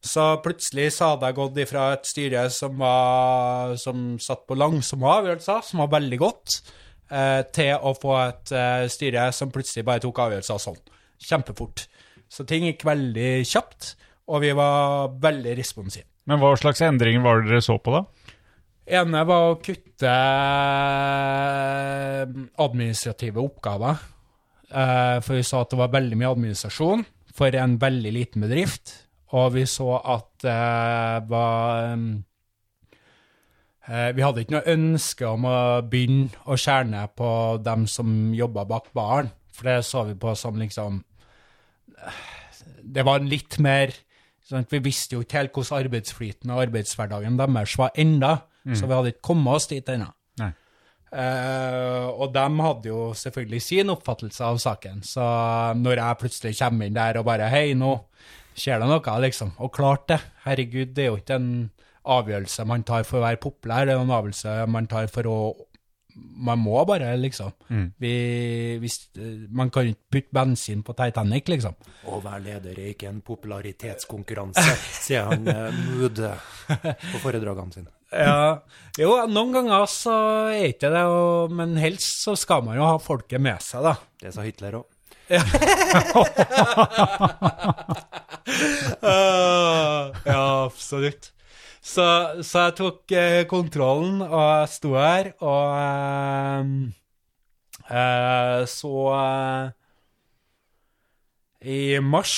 Så plutselig så hadde jeg gått ifra et styre som, var, som satt på langsomme avgjørelser, som var veldig godt, eh, til å få et eh, styre som plutselig bare tok avgjørelser sånn. Kjempefort. Så ting gikk veldig kjapt, og vi var veldig responsive. Men hva slags endringer var det dere så på, da? ene var å kutte eh, administrative oppgaver. Eh, For vi så at det var veldig mye administrasjon for en veldig liten bedrift. Og vi så at eh, var eh, Vi hadde ikke noe ønske om å begynne å skjære ned på dem som jobba bak baren, for det så vi på som liksom Det var litt mer sånn, Vi visste jo ikke helt hvordan arbeidsflyten og arbeidshverdagen deres var enda, så vi hadde ikke kommet oss dit ennå. Eh, og de hadde jo selvfølgelig sin oppfattelse av saken, så når jeg plutselig kommer inn der og bare Hei, nå skjer det noe, liksom. Og klart det. Herregud, det er jo ikke en avgjørelse man tar for å være populær, det er en avgjørelse man tar for å Man må bare, liksom. Vi, hvis, man kan ikke putte bensin på Titanic, liksom. Å være leder er ikke en popularitetskonkurranse, sier han eh, Mood på foredragene sine. Ja, jo, noen ganger så er ikke det, og, men helst så skal man jo ha folket med seg, da. Det sa Hitler òg. Uh, [LAUGHS] ja, absolutt. Så, så jeg tok eh, kontrollen, og jeg sto her, og eh, eh, så eh, I mars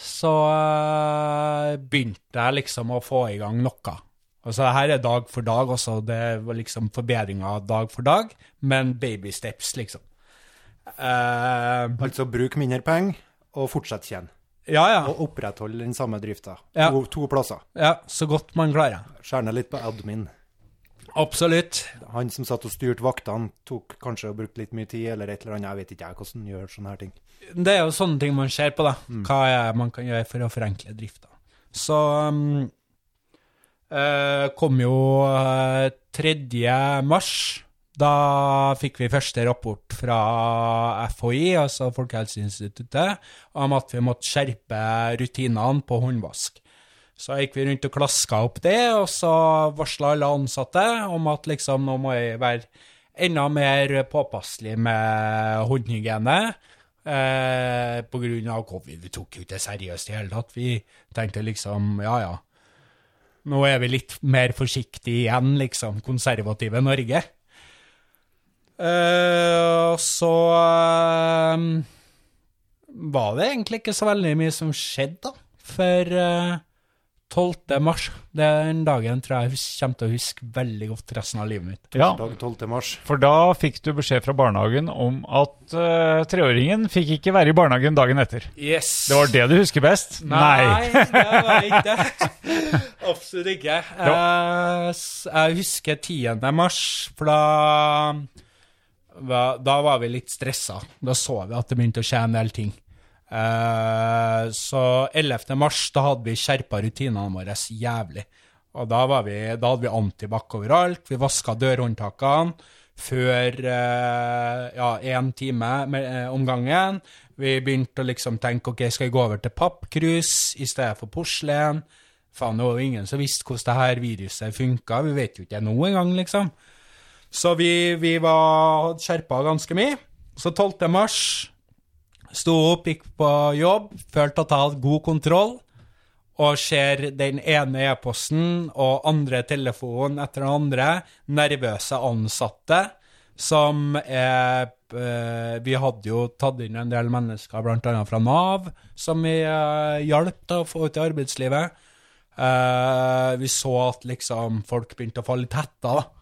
så eh, begynte jeg liksom å få i gang noe. Altså, her er dag for dag også, det var liksom forbedringer dag for dag, men baby steps, liksom. Eh, Altså bruk mindre penger, og fortsett tjene. ja, ja. Og opprettholde den samme drifta. Ja. To, to plasser. Ja, så godt man klarer. Skjerne litt på admin. Absolutt. Han som satt og styrte vaktene, tok kanskje og brukte litt mye tid, eller et eller annet. Jeg vet ikke jeg hvordan han gjør sånne her ting. Det er jo sånne ting man ser på, da. Hva er man kan gjøre for å forenkle drifta. Så um, eh, kom jo eh, 3. mars. Da fikk vi første rapport fra FHI, altså Folkehelseinstituttet, om at vi måtte skjerpe rutinene på håndvask. Så gikk vi rundt og klaska opp det, og så varsla alle ansatte om at liksom nå må jeg være enda mer påpasselig med håndhygiene. Eh, på grunn av covid. Vi tok jo ikke det seriøst i hele tatt. Vi tenkte liksom, ja ja. Nå er vi litt mer forsiktige igjen, liksom. Konservative Norge. Eh, så eh, var det egentlig ikke så veldig mye som skjedde, da. For uh, 12. mars, det er den dagen tror jeg jeg kommer til å huske veldig godt resten av livet mitt. Ja, mars. for da fikk du beskjed fra barnehagen om at uh, treåringen fikk ikke være i barnehagen dagen etter. Yes! Det var det du husker best? Nei, det var ikke det. Absolutt ikke. Jeg, jeg husker 10. mars, for da Da var vi litt stressa. Da så vi at det begynte å skje en del ting. Eh, så 11. mars, da hadde vi skjerpa rutinene våre jævlig. Og da, vi, da hadde vi antibac overalt. Vi vaska dørhåndtakene før eh, ja, én time eh, om gangen. Vi begynte å liksom tenke ok, skal vi gå over til pappkrus i stedet for porselen. Faen, det var jo ingen som visste hvordan det her viruset funka. Vi vet jo ikke det nå engang, liksom. Så vi, vi var skjerpa ganske mye. Så 12. mars sto opp, gikk på jobb, følte at jeg hadde god kontroll, og ser den ene e-posten og andre telefonen etter den andre, nervøse ansatte, som er eh, Vi hadde jo tatt inn en del mennesker, annet fra Nav, som vi uh, hjalp til å få ut i arbeidslivet. Eh, vi så at liksom folk begynte å falle tett hetta, da.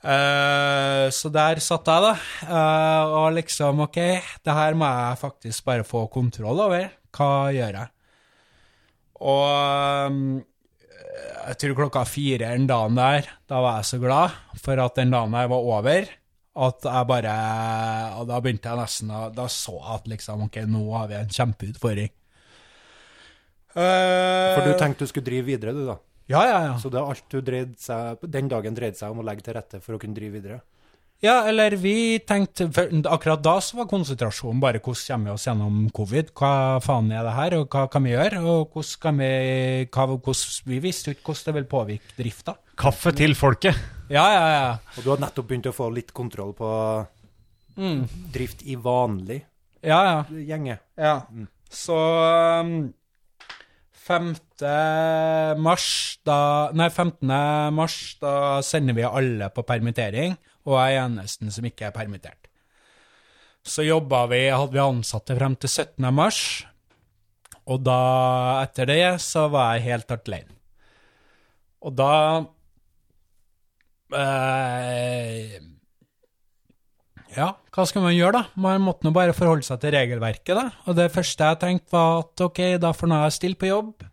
Eh, så der satt jeg, da, Uh, og liksom OK, det her må jeg faktisk bare få kontroll over. Hva gjør jeg? Og um, jeg tror klokka fire den dagen der, da var jeg så glad for at den dagen der var over, at jeg bare Og da begynte jeg nesten å Da så jeg at liksom OK, nå har vi en kjempeutfordring. Uh, For du tenkte du skulle drive videre, du, da. Ja, ja, ja. Så det er alt du dreide seg Den dagen dreide seg om å legge til rette for å kunne drive videre? Ja, eller vi tenkte for Akkurat da så var konsentrasjonen bare hvordan kommer vi oss gjennom covid? Hva faen er det her, og hva kan vi gjøre? Og hvordan skal vi hva, hvordan, Vi visste jo ikke hvordan det vil påvirke drifta. Kaffe til folket. Ja, ja, ja. Og du har nettopp begynt å få litt kontroll på Mm. drift i vanlig Ja, ja. gjenge. ja. Så um, 5. mars, da Nei, 15. mars, da sender vi alle på permittering, og jeg er eneste som ikke er permittert. Så jobba vi, hadde vi ansatte frem til 17. mars, og da, etter det, så var jeg helt alene. Og da eh, Ja, hva skal man gjøre, da? Man måtte nå bare forholde seg til regelverket, da. Og det første jeg tenkte, var at ok, da får nå jeg stille på jobb,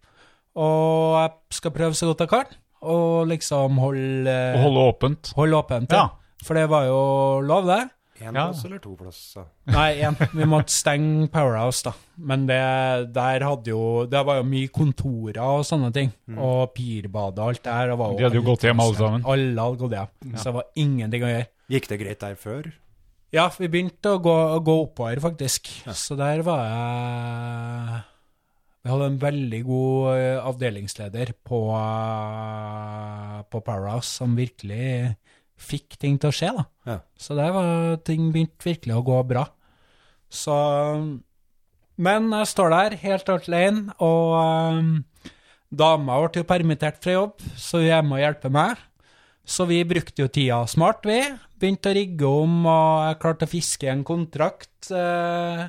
og jeg skal prøve så godt jeg kan, og liksom holde Og holde åpent. Holde åpent, ja. Ja. For det var jo lov, det. Én Ja. plass eller to plasser? Nei, én. Vi måtte stenge Powerhouse, da. Men det, der hadde jo Det var jo mye kontorer og sånne ting. Og Pirbadet og alt det her. det var De hadde jo gått hjem alle sammen. Alle hadde gått hjem. Så det var ingenting å gjøre. Gikk det greit der før? Ja, vi begynte å gå, å gå oppover, faktisk. Så der var jeg Vi hadde en veldig god eh, avdelingsleder på, eh, på Powerhouse som virkelig fikk ting til å skje, da. Ja. Så det var ting begynte virkelig å gå bra. Så Men jeg står der helt alene, og um, dama ble jo permittert fra jobb, så hun er med og hjelper meg. Så vi brukte jo tida smart, vi. Begynte å rigge om, og jeg klarte å fiske en kontrakt eh,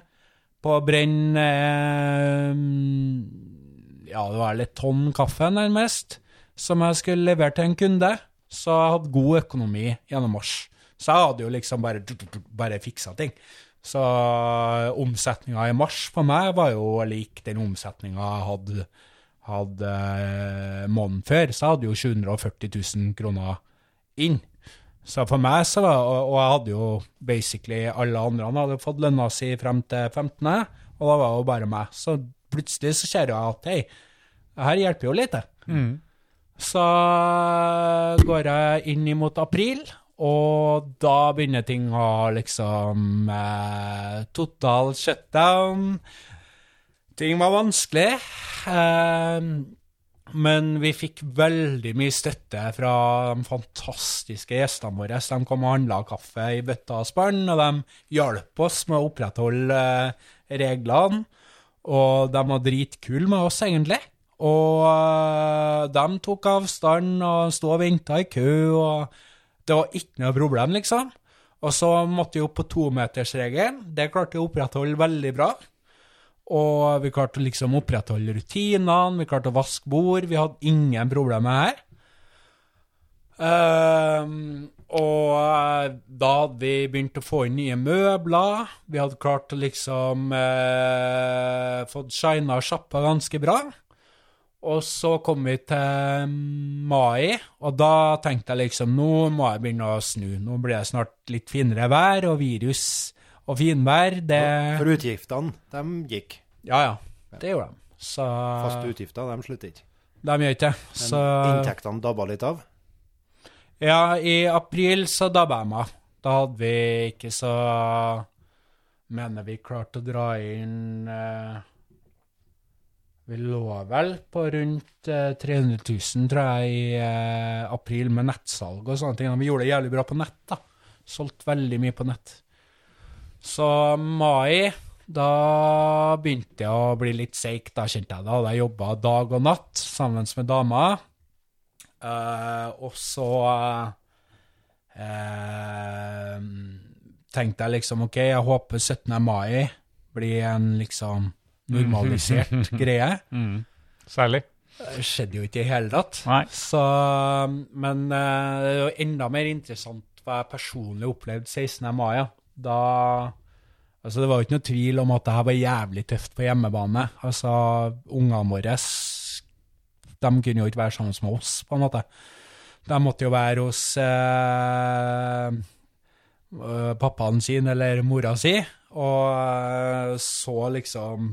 på å brenne eh, Ja, det var litt tonn kaffe, nærmest, som jeg skulle levere til en kunde. Så jeg hadde god økonomi gjennom mars. Så jeg hadde jo liksom bare, bare fiksa ting. Så omsetninga i mars for meg var jo lik den omsetninga jeg hadde, hadde eh, måneden før. Så jeg hadde jo 740 000 kroner inn. Så for meg så var Og og jeg hadde jo basically alle andre han hadde fått lønna si frem til 15., og da var det jo bare meg. Så plutselig så ser jeg at hei, her hjelper jo litt, Mm. Så går jeg inn imot april, og da begynner ting å liksom eh, Total shutdown. Ting var vanskelig. Eh, men vi fikk veldig mye støtte fra de fantastiske gjestene våre. De kom og handla kaffe i bøtta og spann, og de hjalp oss med å opprettholde eh, reglene. Og de var dritkule med oss, egentlig. Og eh, de tok avstand og sto og venta i kø, og det var ikke noe problem, liksom. Og så måtte vi opp på tometersregelen. Det klarte vi å opprettholde veldig bra. Og vi klarte å liksom opprettholde rutinene, vi klarte å vaske bord, vi hadde ingen problemer her. Uh, og eh, da hadde vi begynt å få inn nye møbler, vi hadde klart å liksom uh, fått shina sjappa ganske bra. Og så kom vi til mai, og da tenkte jeg liksom nå må jeg begynne å snu. Nå blir det snart litt finere vær, og virus og finvær, det For utgiftene, de gikk. Ja, ja. Det gjorde de. Så Faste utgifter, de slutter ikke. De gjør ikke det. Men Så inntektene dabba litt av. Ja, i april så dabba jeg meg. Da hadde vi ikke så Mener vi klarte å dra inn eh, Vi lå vel på rundt eh, 300 000, tror jeg, i eh, april med nettsalg og sånne ting. Vi gjorde det jævlig bra på nett, da. Solgt veldig mye på nett. Så mai, da begynte jeg å bli litt seig, da kjente jeg. Da hadde jeg jobba dag og natt sammen med dama. Uh, og så eh, tenkte jeg liksom OK, jeg håper 17. mai blir en liksom normalisert [LAUGHS] greie. Særlig. Det skjedde jo ikke i det hele tatt. Så, men eh, det er jo enda mer interessant hva jeg personlig opplevde 16. mai. Da Altså, det var jo ikke noe tvil om at det her var jævlig tøft på hjemmebane. Altså, ungene våre de kunne jo ikke være sammen med oss, på en måte. De måtte jo være hos eh, øh, pappaen sin eller mora si, og eh, så liksom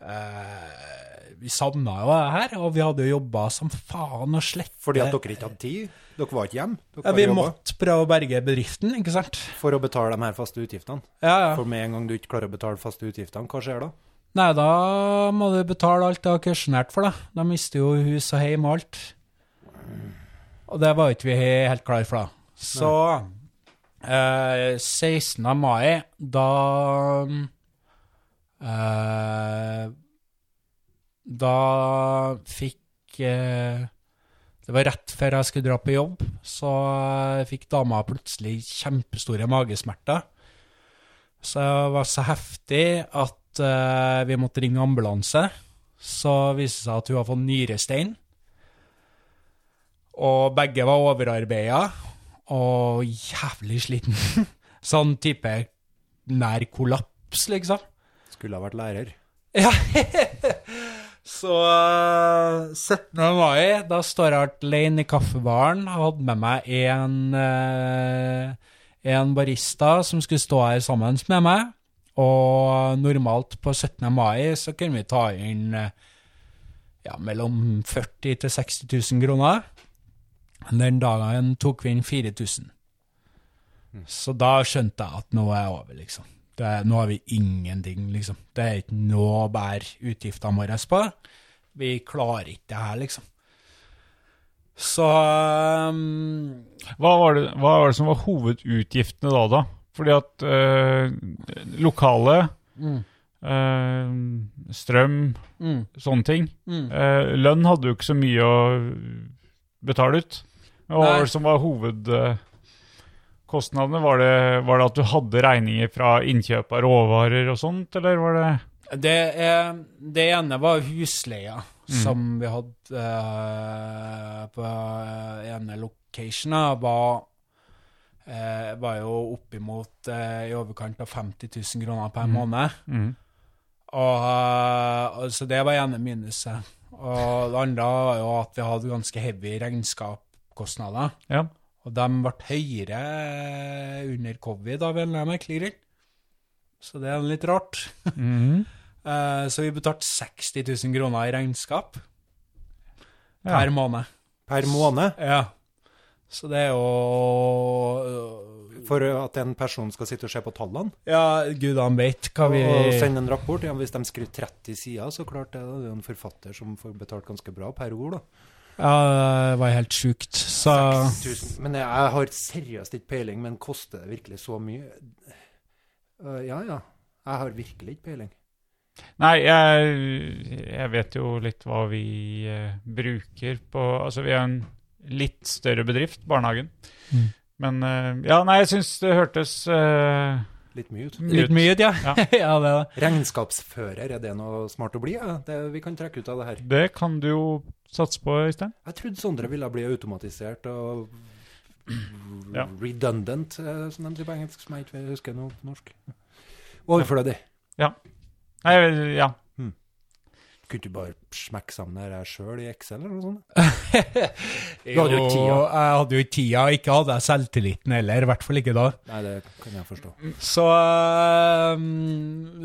eh, Vi savna jo det her, og vi hadde jo jobba som faen og slett. Fordi at dere ikke hadde tid? Dere var ikke hjemme? Ja, Vi måtte prøve å berge bedriften, ikke sant? For å betale de her faste utgiftene? Ja, ja. For med en gang du ikke klarer å betale faste utgiftene, hva skjer da? Nei, da må du betale alt det har kursjonert for, da. Da mister jo hus og heim og alt. Og det var ikke vi helt klar for, da. Så eh, 16. mai, da eh, Da fikk eh, Det var rett før jeg skulle dra på jobb, så fikk dama plutselig kjempestore magesmerter. Så det var så heftig at uh, vi måtte ringe ambulanse. Så viste det seg at hun har fått nyrestein. Og begge var overarbeida og jævlig sliten. [LAUGHS] sånn type nær kollaps, liksom. Skulle ha vært lærer. Ja. [LAUGHS] Så uh, 17. mai, da står jeg alene i kaffebaren. Hadde med meg en, uh, en barista som skulle stå her sammen med meg. Og normalt på 17. mai så kunne vi ta inn uh, ja, mellom 40 til 60 000 kroner. Den dagen tok vi inn 4000. Så da skjønte jeg at nå er jeg over, liksom. Det, er- nå har vi ingenting, liksom. Det er ikke noe å bære utgiftene våre på. Vi klarer ikke det her, liksom. Så um, Hva var, det, hva var det som var hovedutgiftene da, da? Fordi at øh, lokale eh, strøm, Mm. sånne ting. Mm. Eh, lønn hadde jo ikke så mye å betale ut. Hva var det som var hovedkostnadene? Var det, var det at du hadde regninger fra innkjøp av råvarer og sånt, eller var det Det, er, det ene var husleia, Mm. som vi hadde eh, på ene locationa, var, eh, var jo oppimot eh, i overkant av 50 000 kroner per måned. mm. Og, eh, og så det var ene minuset. Og det andre var jo at vi hadde ganske heavy regnskapskostnader. Ja. Og de ble høyere under covid av en eller annen merkelig grunn. Så det er litt rart. Mm. [LAUGHS] Eh, Så vi betalte 60 000 kroner i regnskap Ja. per måned. Per måned. Ja. Så det er jo For at en person skal sitte og se på tallene Ja, gud han vet hva vi og sende en rapport. Ja, hvis de skriver 30 sider, så klart det, da. det er jo en forfatter som får betalt ganske bra per ord. da. Ja, det var helt sjukt. Så 6000. Men jeg har seriøst ikke peiling, men koster det virkelig så mye? Uh, ja, ja. Jeg har virkelig ikke peiling. Nei, jeg, jeg vet jo litt hva vi uh, bruker på Altså, vi er en litt større bedrift, barnehagen. Mm. Men uh, Ja, nei, jeg syns det hørtes eh, Litt mye ut. litt mye, ja. Ja. [LAUGHS] ja, det er det. Regnskapsfører, er det noe smart å bli? Ja? Det, vi kan trekke ut av det her. Det kan du jo satse på, Øystein. Jeg trodde Sondre ville bli automatisert og Ja. redundant, eh, som de sier på engelsk, som jeg ikke husker noe på norsk. Overflødig. Ja. Nei, ja. Kunne du bare smekke sammen det her sjøl i Excel eller noe sånt? [LAUGHS] Du hadde jo tida. Jeg hadde jo ikke tida, ikke hadde jeg selvtilliten heller, i hvert fall ikke da. Nei, det kan jeg forstå. Så, eh,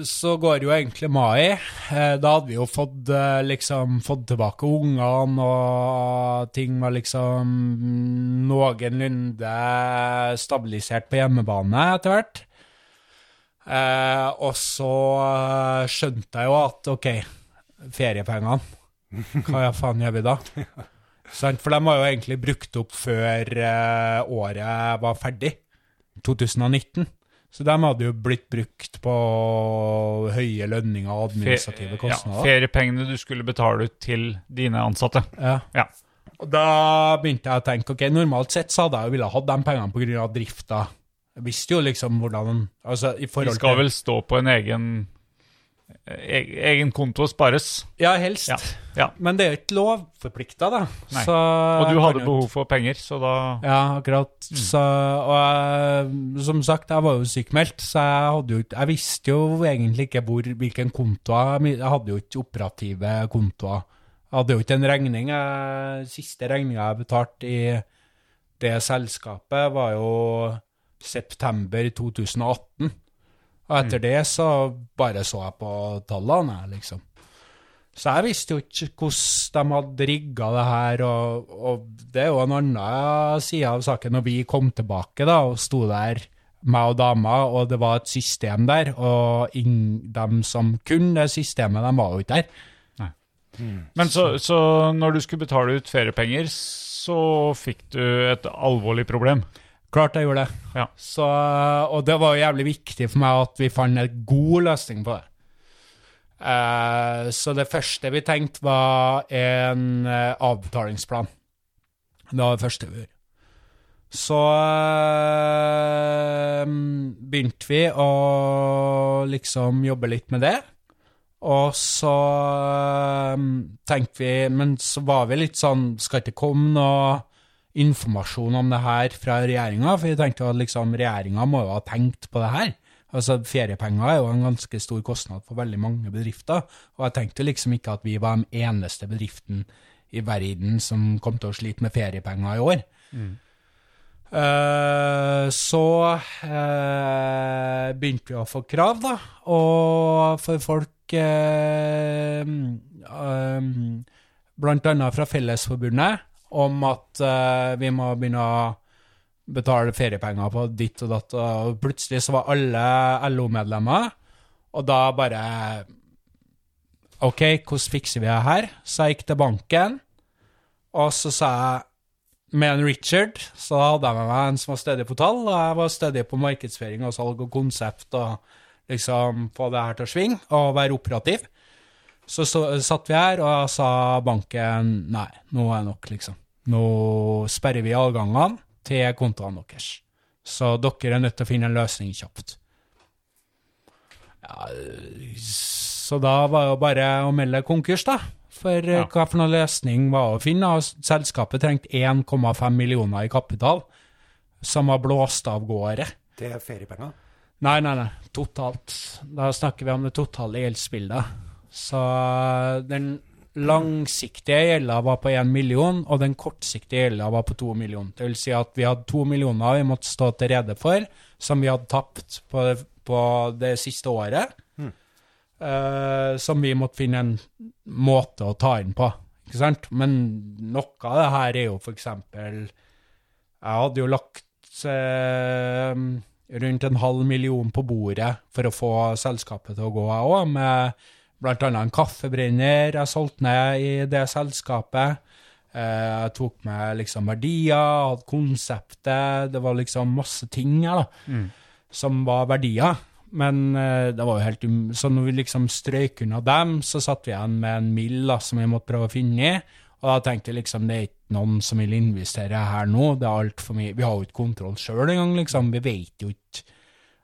så går jo egentlig mai. Eh, Da hadde vi jo fått, eh, liksom, fått tilbake ungene, og ting var liksom noenlunde stabilisert på hjemmebane etter hvert. Og så skjønte jeg jo at OK, feriepengene, hva faen gjør vi da? For de var jo egentlig brukt opp før eh, året var ferdig. 2019. Så de hadde jo blitt brukt på høye lønninger og administrative kostnader. ja, feriepengene du skulle betale ut til dine ansatte. Ja. Ja. Og da begynte jeg å tenke ok, normalt sett så hadde jeg jo ville hatt de pengene pga. drifta. Jeg visste jo liksom hvordan Altså i forhold De forhold skal vel stå på en egen, egen konto spares. Ja, helst. Ja. ja. Men det er jo ikke lovforplikta, da. Så Og du hadde behov for penger, så da Ja, akkurat. Så, og jeg, som sagt, jeg var jo sykemeldt, så jeg jo Jeg visste jo egentlig ikke hvor, hvilken konto jeg Jeg hadde jo ikke operative kontoer. Jeg hadde jo ikke en regning. Jeg, siste regninga jeg betalte i det selskapet, var jo september 2018. Og etter det så bare så jeg på tallene, jeg, liksom. Så jeg visste jo ikke hvordan de hadde rigga det her, og, og det er jo en annen side av saken når vi kom tilbake da, og sto der, meg og dama, og det var et system der, og de som kunne det systemet, de var jo ikke der. Men så, så når du skulle betale ut feriepenger, så fikk du et alvorlig problem. Klart jeg gjorde det. Ja. Så, og det var jo jævlig viktig for meg at vi fant en god løsning på det. Uh, så det første vi tenkte var en uh, avbetalingsplan. Det var det første vi gjorde. Så uh, begynte vi å liksom jobbe litt med det. Og så tenkte vi Men så var vi litt sånn Skal ikke komme noe informasjon om det her fra regjeringa? For jeg tenkte at liksom regjeringa må jo ha tenkt på det her. Altså Feriepenger er jo en ganske stor kostnad for veldig mange bedrifter. Og jeg tenkte liksom ikke at vi var den eneste bedriften i verden som kom til å slite med feriepenger i år. Eh, så uh, begynte vi å få krav, da. Og for folk uh, um, Blant annet fra Fellesforbundet om at uh, vi må begynne å betale feriepenger på ditt og datt. Og plutselig så var alle LO-medlemmer, og da bare OK, hvordan fikser vi det her? Så jeg gikk til banken, og så sa jeg med en Richard, så hadde jeg med meg en som var stødig på tall, og jeg var stødig på markedsføring og salg og konsept og liksom få det her til å svinge og være operativ. Så, så satt vi her, og sa banken nei, nå er det nok, liksom. Nå sperrer vi adgangene til kontoene deres. Så dere er nødt til å finne en løsning kjapt. Ja, så da var det jo bare å melde konkurs, da. For eh, Ja. hva for noen løsning var å finne? Selskapet trengte 1,5 millioner i kapital, som var blåst av gårde. Det er feriepenger. Nei, nei, nei. Totalt. Da snakker vi om det totale gjeldsbildet. Så eh, den langsiktige gjelda var på 1 million, og den kortsiktige gjelda var på 2 millioner. Det vil si at vi hadde 2 millioner vi måtte stå til rede for, som vi hadde tapt på på det siste året. Uh, som vi måtte finne en måte å ta inn på. Ikke sant? Men noe av det her er jo eksempel Jeg hadde jo lagt uh, rundt en halv million på bordet for å få selskapet til å gå, jeg òg, med blant annet en kaffebrenner jeg solgte ned i det selskapet. Eh, jeg tok med liksom verdier, hadde konseptet, det var liksom masse ting her da, som var verdier. Men eh, det var jo helt um Så når vi liksom strøyk unna dem, så satt vi igjen med en mill da, som vi måtte prøve å finne i. Og da tenkte jeg liksom, det er ikke noen som vil investere her nå. Det er alt for mye. Vi har jo ikke kontroll sjøl engang, liksom. Vi vet jo ikke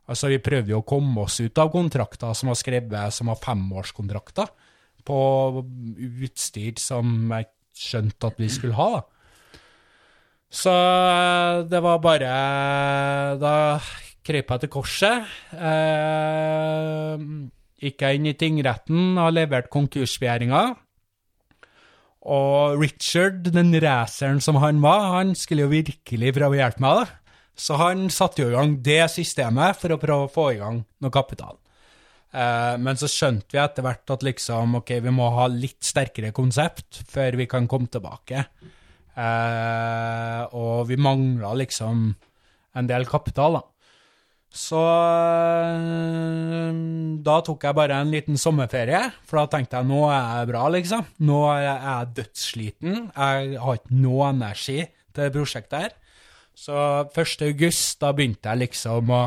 Altså, vi prøvde jo å komme oss ut av kontrakter som var skrevet som var femårskontrakter, på utstyr som jeg skjønte at vi skulle ha. Så eh, det var bare Da krøp jeg til korset. Eh, gikk jeg inn i tingretten og leverte konkursbegjæringa. Og Richard, den raceren som han var, han skulle jo virkelig prøve å hjelpe meg, da. Så han satte jo i gang det systemet for å prøve å få i gang noe kapital. Eh, men så skjønte vi etter hvert at liksom, ok, vi må ha litt sterkere konsept før vi kan komme tilbake. Eh, og vi mangla liksom en del kapital, da. Så øh, da tok jeg bare en liten sommerferie, for da tenkte jeg nå er jeg bra, liksom. Nå er jeg dødssliten. Jeg har ikke noe energi til prosjektet her. Så 1. august, da begynte jeg liksom å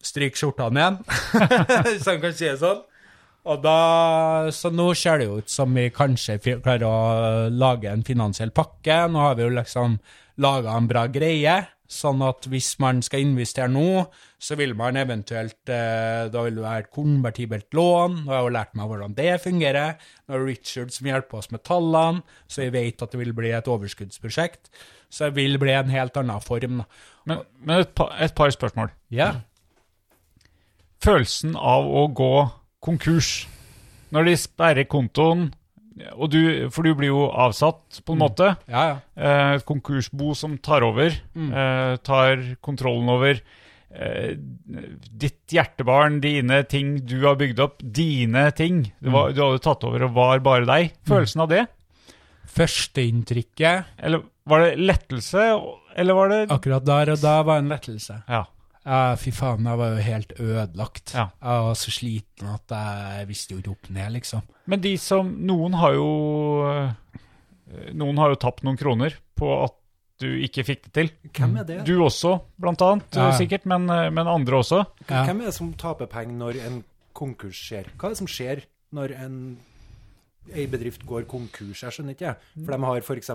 stryke skjortene igjen, [LAUGHS] hvis man kan si det sånn. Og da, så nå ser det jo ut som vi kanskje klarer å lage en finansiell pakke. Nå har vi jo liksom laga en bra greie, sånn at hvis man skal investere nå, så vil man eventuelt eh, Da vil det være et konvertibelt lån. Nå har jeg jo lært meg hvordan det fungerer. Nå er det Richard som hjelper oss med tallene, så vi vet at det vil bli et overskuddsprosjekt. Så det vil bli en helt annen form. Men, men et, par, et par spørsmål. Ja. Følelsen av å gå konkurs når de sperrer kontoen, og du, for du blir jo avsatt på en måte. Ja, ja. Eh, Et konkursbo som tar over, eh, tar kontrollen over eh, ditt hjertebarn, dine ting du har bygd opp, dine ting. Du, var, Du hadde tatt over og var bare deg. Følelsen av det? Førsteinntrykket Eller var det lettelse, eller var det akkurat der og da var en lettelse. Ja. Ja, fy faen, jeg var jo helt ødelagt. Ja. Jeg var så sliten at jeg visste jo ikke opp ned, liksom. Men de som Noen har jo Noen har jo tapt noen kroner på at du ikke fikk det til. Hvem er det? Du også, blant annet, Ja. sikkert, men, men andre også. Hvem er det som taper penger når en konkurs skjer? Hva er det som skjer når en ei bedrift går konkurs? Jeg skjønner ikke, jeg. For de har f.eks.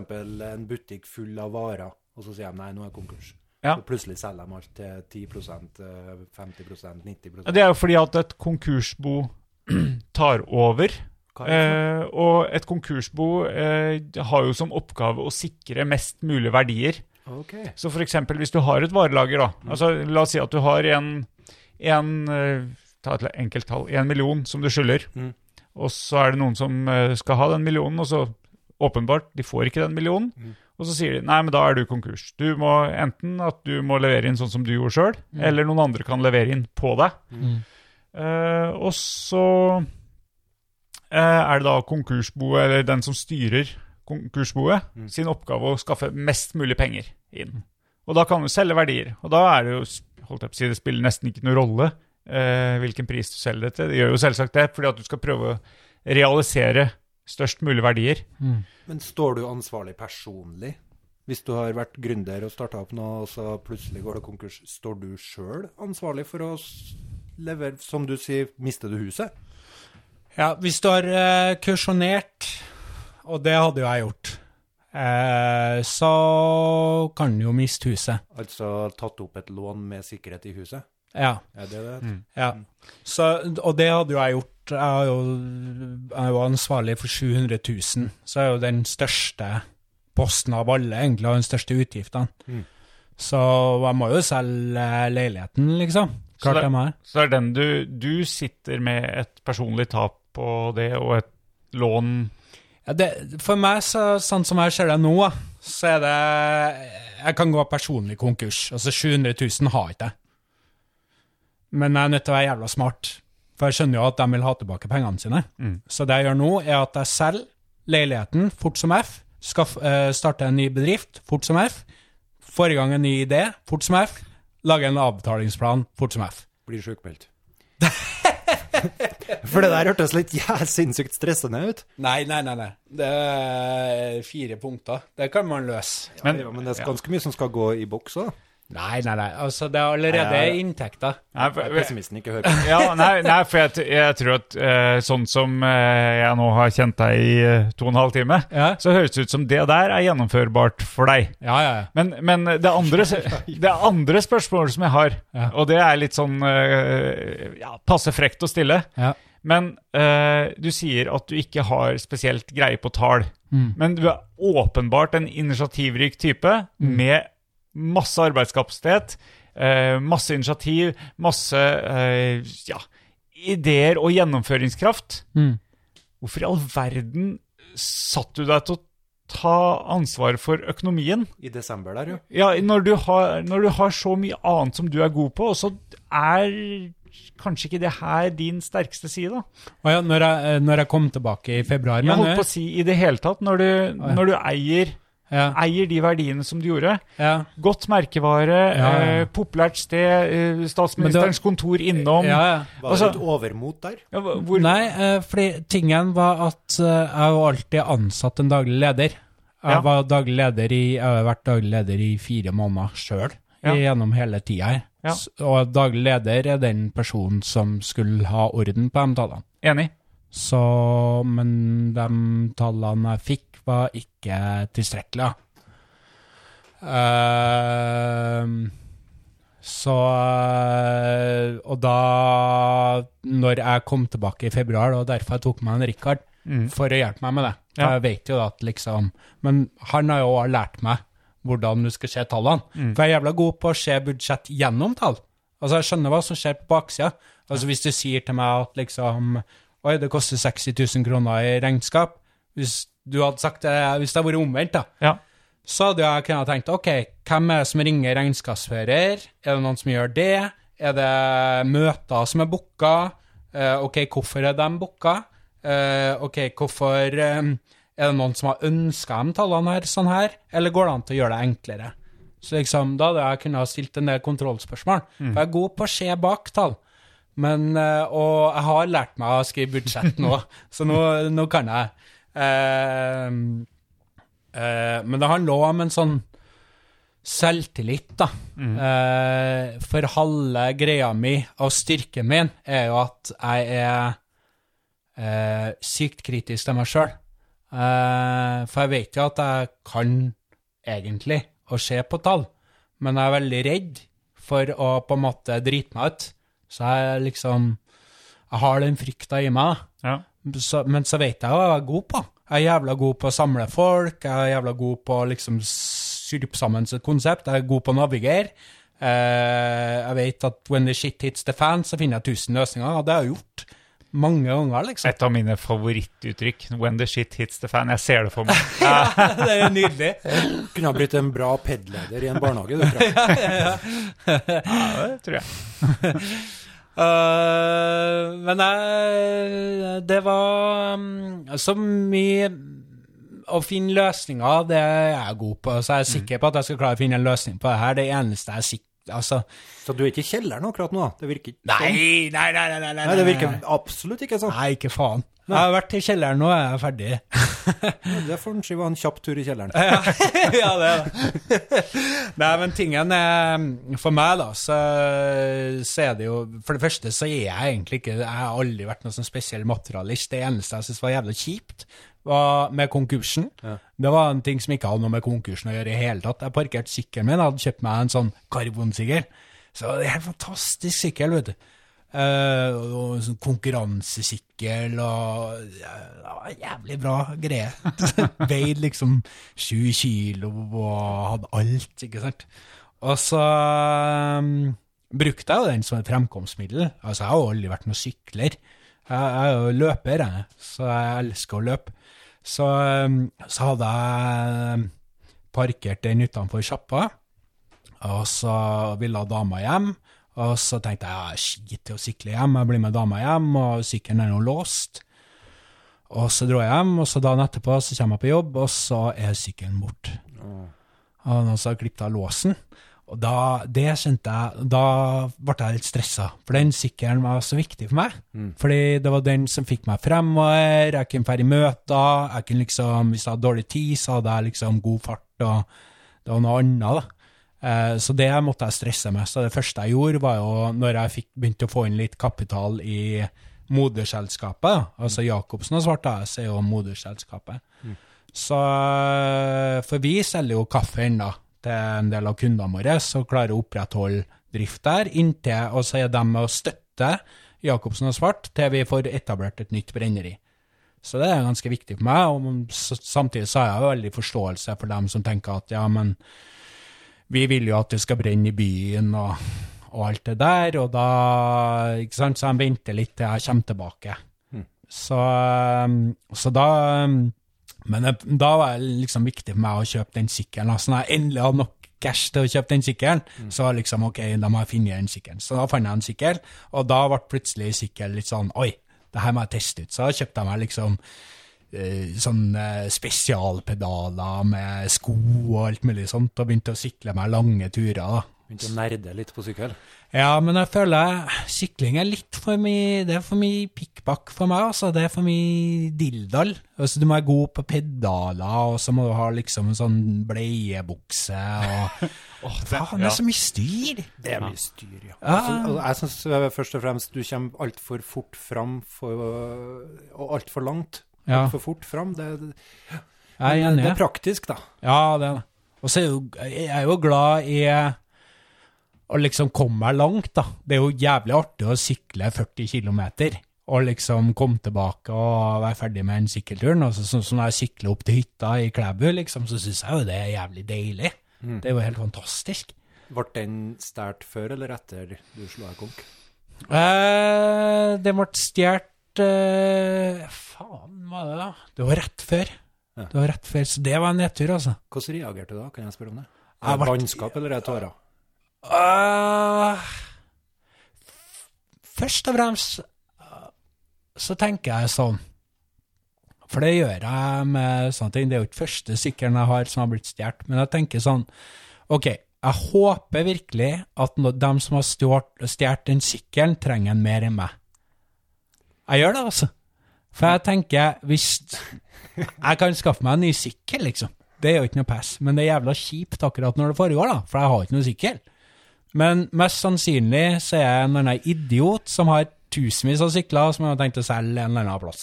en butikk full av varer, og så sier de nei, nå er konkurs. Ja. Så plutselig selger de alt til 10 eh, 50% 90 Det er jo fordi at et konkursbo [CLEARS THROAT] tar over. Er? Eh, og et konkursbo eh, har jo som oppgave å sikre mest mulig verdier. Ok. Så f.eks. hvis du har et varelager, da. Altså, la oss si at du har en, en eh, Ta et enkelt tall. En million som du skylder. Mm. Og så er det noen som eh, skal ha den millionen, og så åpenbart, de får ikke den millionen. Mm. Og så sier de nei, men da er du konkurs. Du må enten at du må levere inn sånn som du gjorde sjøl, eller noen andre kan levere inn på deg. Mm. Eh, og så eh, er det da konkursboet, eller den som styrer konkursboet, Mm. sin oppgave å skaffe mest mulig penger inn. Og da kan du selge verdier. Og da er det jo, holdt jeg på å si, det spiller nesten ikke noen rolle eh, hvilken pris du selger det til. Det gjør jo selvsagt det, fordi at du skal prøve å realisere størst mulig verdier. Men står du ansvarlig personlig? Hvis du har vært gründer og starta opp noe, og så plutselig går det konkurs, står du sjøl ansvarlig for å levere som du sier, mister du huset? Ja, hvis du har uh, kursjonert, og det hadde jo jeg gjort, eh, så kan du jo miste huset. Altså tatt opp et lån med sikkerhet i huset? Ja. Er det det? ja. Så, og det hadde jo jeg gjort. Jeg er jo, jeg er jo ansvarlig for 700 000, så er jo den største posten av alle, egentlig, og den største utgiftene. Mm. Så jeg må jo selge leiligheten, liksom. Så det-. Så det er den du Du sitter med et personlig tap på det, og et lån Ja, det, for meg, så, sånn som jeg ser det nå, så er det Jeg kan gå personlig konkurs. Altså 700 000 har ikke jeg. Men jeg er nødt til å være jævla smart, for jeg skjønner jo at de vil ha tilbake pengene sine. Mm. Så det jeg gjør nå, er at jeg selger leiligheten fort som F, skal starte starter en ny bedrift fort som F, får i gang en ny idé fort som F, lager en avbetalingsplan fort som F. Blir sjukmeldt. [LAUGHS] For det der hørtes litt ja, sinnssykt stressende ut. Nei, nei, nei. nei. Det er fire punkter. Det kan man løse. Men, ja, men det er ganske mye som skal gå i boks òg. Nei, nei, nei. Altså, det er allerede Nei, inntekter. Nei, for, Pessimisten ikke hører på. ja, nei, nei, for jeg, jeg tror at uh, sånn som uh, jeg nå har kjent deg i uh, to og en halv time, Ja. så høres det ut som det der er gjennomførbart for deg. Ja, ja, ja. Men, men det, andre, [LAUGHS] det andre spørsmålet som jeg har, Ja. og det er litt sånn ja, passe frekt å stille Ja. Men eh, du sier at du ikke har spesielt greie på tall. Mm. Men du er åpenbart en initiativrik type med masse arbeidskapasitet, eh, masse initiativ, masse eh, ja, ideer og gjennomføringskraft. Mm. Hvorfor i all verden satt du deg til å ta ansvaret for økonomien? I desember der, jo. Ja, når du, har, når du har så mye annet som du er god på, og så er kanskje ikke det her din sterkeste side, da? Å ja, når jeg, eh, når jeg kom tilbake i februar, Jeg holdt på å si i det hele tatt, når du, når du eier, ja, eier de verdiene som du gjorde. ja. Godt merkevare, Ja, ja. Eh, populært sted, eh, statsministerens kontor innom. ja, ja. Var Altså- det et overmot der? Ja, hvor, Nei, eh, fordi tingen var at eh, jeg var alltid ansatt en daglig leder. Jeg Ja. var daglig leder i, jeg har vært daglig leder i fire måneder sjøl, Ja. gjennom hele tida her. Ja. Og daglig leder er den personen som skulle ha orden på de tallene. Enig. Så, men de tallene jeg fikk, var ikke tilstrekkelige. Uh, så eh, Og da, når jeg kom tilbake i februar, og derfor jeg tok med en Rikard, Mm. for å hjelpe meg med det. Ja. jeg vet jo at liksom Men han har jo lært meg hvordan du skal se tallene. Mm. For jeg er jævla god på å se budsjett gjennom tall. Altså, jeg skjønner hva som skjer på baksida. Altså, hvis du sier til meg at liksom Oi, det koster 60 000 kroner i regnskap. Hvis du hadde sagt det, hvis det hadde vært omvendt, da, Ja. så hadde jeg kunnet tenkt ok, hvem er det som ringer regnskapsfører? Er det noen som gjør det? Er det møter som er booka? Eh, ok, hvorfor er de booka? Eh, ok, hvorfor eh, Er det noen som har ønska de tallene her sånn her, eller går det an til å gjøre det enklere? Så liksom, da hadde jeg kunnet ha stilt en del kontrollspørsmål. For jeg er god på å se bak tall. Men, eh, og jeg har lært meg å skrive budsjett nå, så nå, nå kan jeg. Eh, eh, men det handler også om en sånn selvtillit, da. Eh, for halve greia mi og styrken min er jo at jeg er eh, sykt kritisk til meg sjøl. Eh, for jeg vet jo at jeg kan egentlig å se på tall, men jeg er veldig redd for å på en måte drite meg ut. Så jeg liksom Jeg har den frykta i meg. da. Ja. Så, men så vet jeg hva jeg er god på. Jeg er jævla god på å samle folk, jeg er jævla god på å liksom syrpe sammen et konsept, jeg er god på å navigere. Eh, jeg vet at when the shit hits the fan, så finner jeg tusen løsninger, og det har jeg gjort mange ganger, liksom. Et av mine favorittuttrykk. When the shit hits the fan. Jeg ser det for meg. [LAUGHS] det er nydelig. Kunne ha blitt en bra PED-leder i en barnehage, du, tror jeg. Ja, det tror jeg. [LAUGHS] Eh, men jeg Det var um, så mye Å finne løsninger, det er jeg god på. Så jeg er sikker på at jeg skal klare å finne en løsning på det her. Det eneste jeg er sikker Altså Så du er ikke i kjelleren akkurat nå? Det virker ikke Nei, sånn. nei, nei, nei, nei, Nei, det virker absolutt ikke sånn. Nei, ikke faen. Jeg har vært i kjelleren, nå er jeg ferdig. Det får en være en kjapp tur i kjelleren. [LAUGHS] ja, det er det. Nei, men tingen er For meg, da, så, så er det jo For det første så er jeg egentlig ikke Jeg har aldri vært noen sånn spesiell materialist. Det eneste jeg syns var jævlig kjipt, var med konkursen. Det var en ting som ikke hadde noe med konkursen å gjøre i hele tatt. Jeg parkerte sykkelen min, hadde kjøpt meg en sånn karbonsykkel. Så det er en fantastisk sykkel, vet du. Eh, og sånn konkurransesykkel og ja, jævlig bra greie. [LAUGHS] Veide liksom sju kilo og hadde alt, ikke sant. Og så um, brukte jeg jo den som et fremkomstmiddel. Altså, jeg har jo aldri vært noen sykler. Jeg, jeg er jo løper, jeg, så jeg elsker å løpe. Så, um, så hadde jeg parkert den utenfor sjappa, og så ville dama hjem. Og så tenkte jeg ja, skit i å sykle hjem, jeg blir med dama hjem, og sykkelen er nå låst. Og så dro jeg hjem, og så dagen etterpå så kommer jeg på jobb, og så er sykkelen borte. Og noen har klippet av låsen. Og da, det kjente jeg, da ble jeg litt stressa, for den sykkelen var så viktig for meg. Fordi det var den som fikk meg fremover, jeg kunne dra i møter, jeg kunne liksom, hvis jeg hadde dårlig tid, så hadde jeg liksom god fart, og det var noe annet, da. Eh, Så det måtte jeg stresse med. Så det første jeg gjorde, var jo når jeg fikk begynte å få inn litt kapital i moderselskapet, altså Jacobsen og Svart AS er jo moderselskapet. Så eh, For vi selger jo kaffe ennå til en del av kundene våre, så klarer å opprettholde drift der, inntil, og så er de med å støtte Jacobsen og Svart til vi får etablert et nytt brenneri. Så det er ganske viktig for meg, og samtidig så har jeg veldig forståelse for dem som tenker at ja, men vi vil jo at det skal brenne i byen og, og alt det der, og da, ikke sant, så de venter litt til jeg kommer tilbake. Så, um, så da, um, men det, da var det liksom viktig for meg å kjøpe den sykkelen, altså når jeg endelig hadde nok cash til å kjøpe den sykkelen, så var det liksom, ok, da må jeg finne den sykkelen. Så da fant jeg en sykkel, og da ble plutselig sykkel litt sånn, oi, det her må jeg teste ut. Så da kjøpte jeg meg liksom eh, sånn eh, spesialpedaler med sko og alt mulig sånt, og begynte å sykle meg lange turer. da. Begynte å nerde litt på sykkel. Ja, men jeg føler sykling er litt for mye Det er for mye pikkpakk for meg, altså. Det er for mye dilldall. Altså, du må være god på pedaler, og så må du ha liksom en sånn bleiebukse og [LAUGHS] Faen, det er så mye styr! Det er mye styr, ja. Ja. Altså, altså, jeg syns først og fremst du kommer altfor fort fram for, og altfor langt. Ja. Altfor fort fram. Det, det, det er praktisk, da. Ja, det er det. Og så er jo, jeg er jo glad i å liksom komme meg langt, da. Det er jo jævlig artig å sykle 40 km. Og liksom komme tilbake og være ferdig med den sykkelturen. Og så, sånn så når jeg sykler opp til hytta i Klæbu, liksom, så syns jeg jo det er jævlig deilig. Det er jo helt fantastisk. Ble den stjålet før eller etter du slo deg konk? Eh, det ble stjålet eh, Faen, hva var det da? Det var rett før. Ja. Det var rett før, Så det var en nedtur, altså. Hvordan reagerte du da? Kan jeg spørre om det? Er det Vannskap eller er det tårer? Uh, først og fremst uh, så tenker jeg sånn For det gjør jeg med sånne ting. Det er jo ikke første sykkelen jeg har som har blitt stjålet. Men jeg tenker sånn Ok, jeg håper virkelig at no, de som har stjålet den sykkelen, trenger den mer enn meg. Jeg gjør det, altså. For jeg tenker, hvis Jeg kan skaffe meg en ny sykkel, liksom. Det er jo ikke noe pass. Men det er jævla kjipt akkurat når det foregår, da. For jeg har ikke noe sykkel. Men mest sannsynlig så er jeg en eller annen idiot som har tusenvis av sykler som jeg har tenkt å selge en eller annen plass.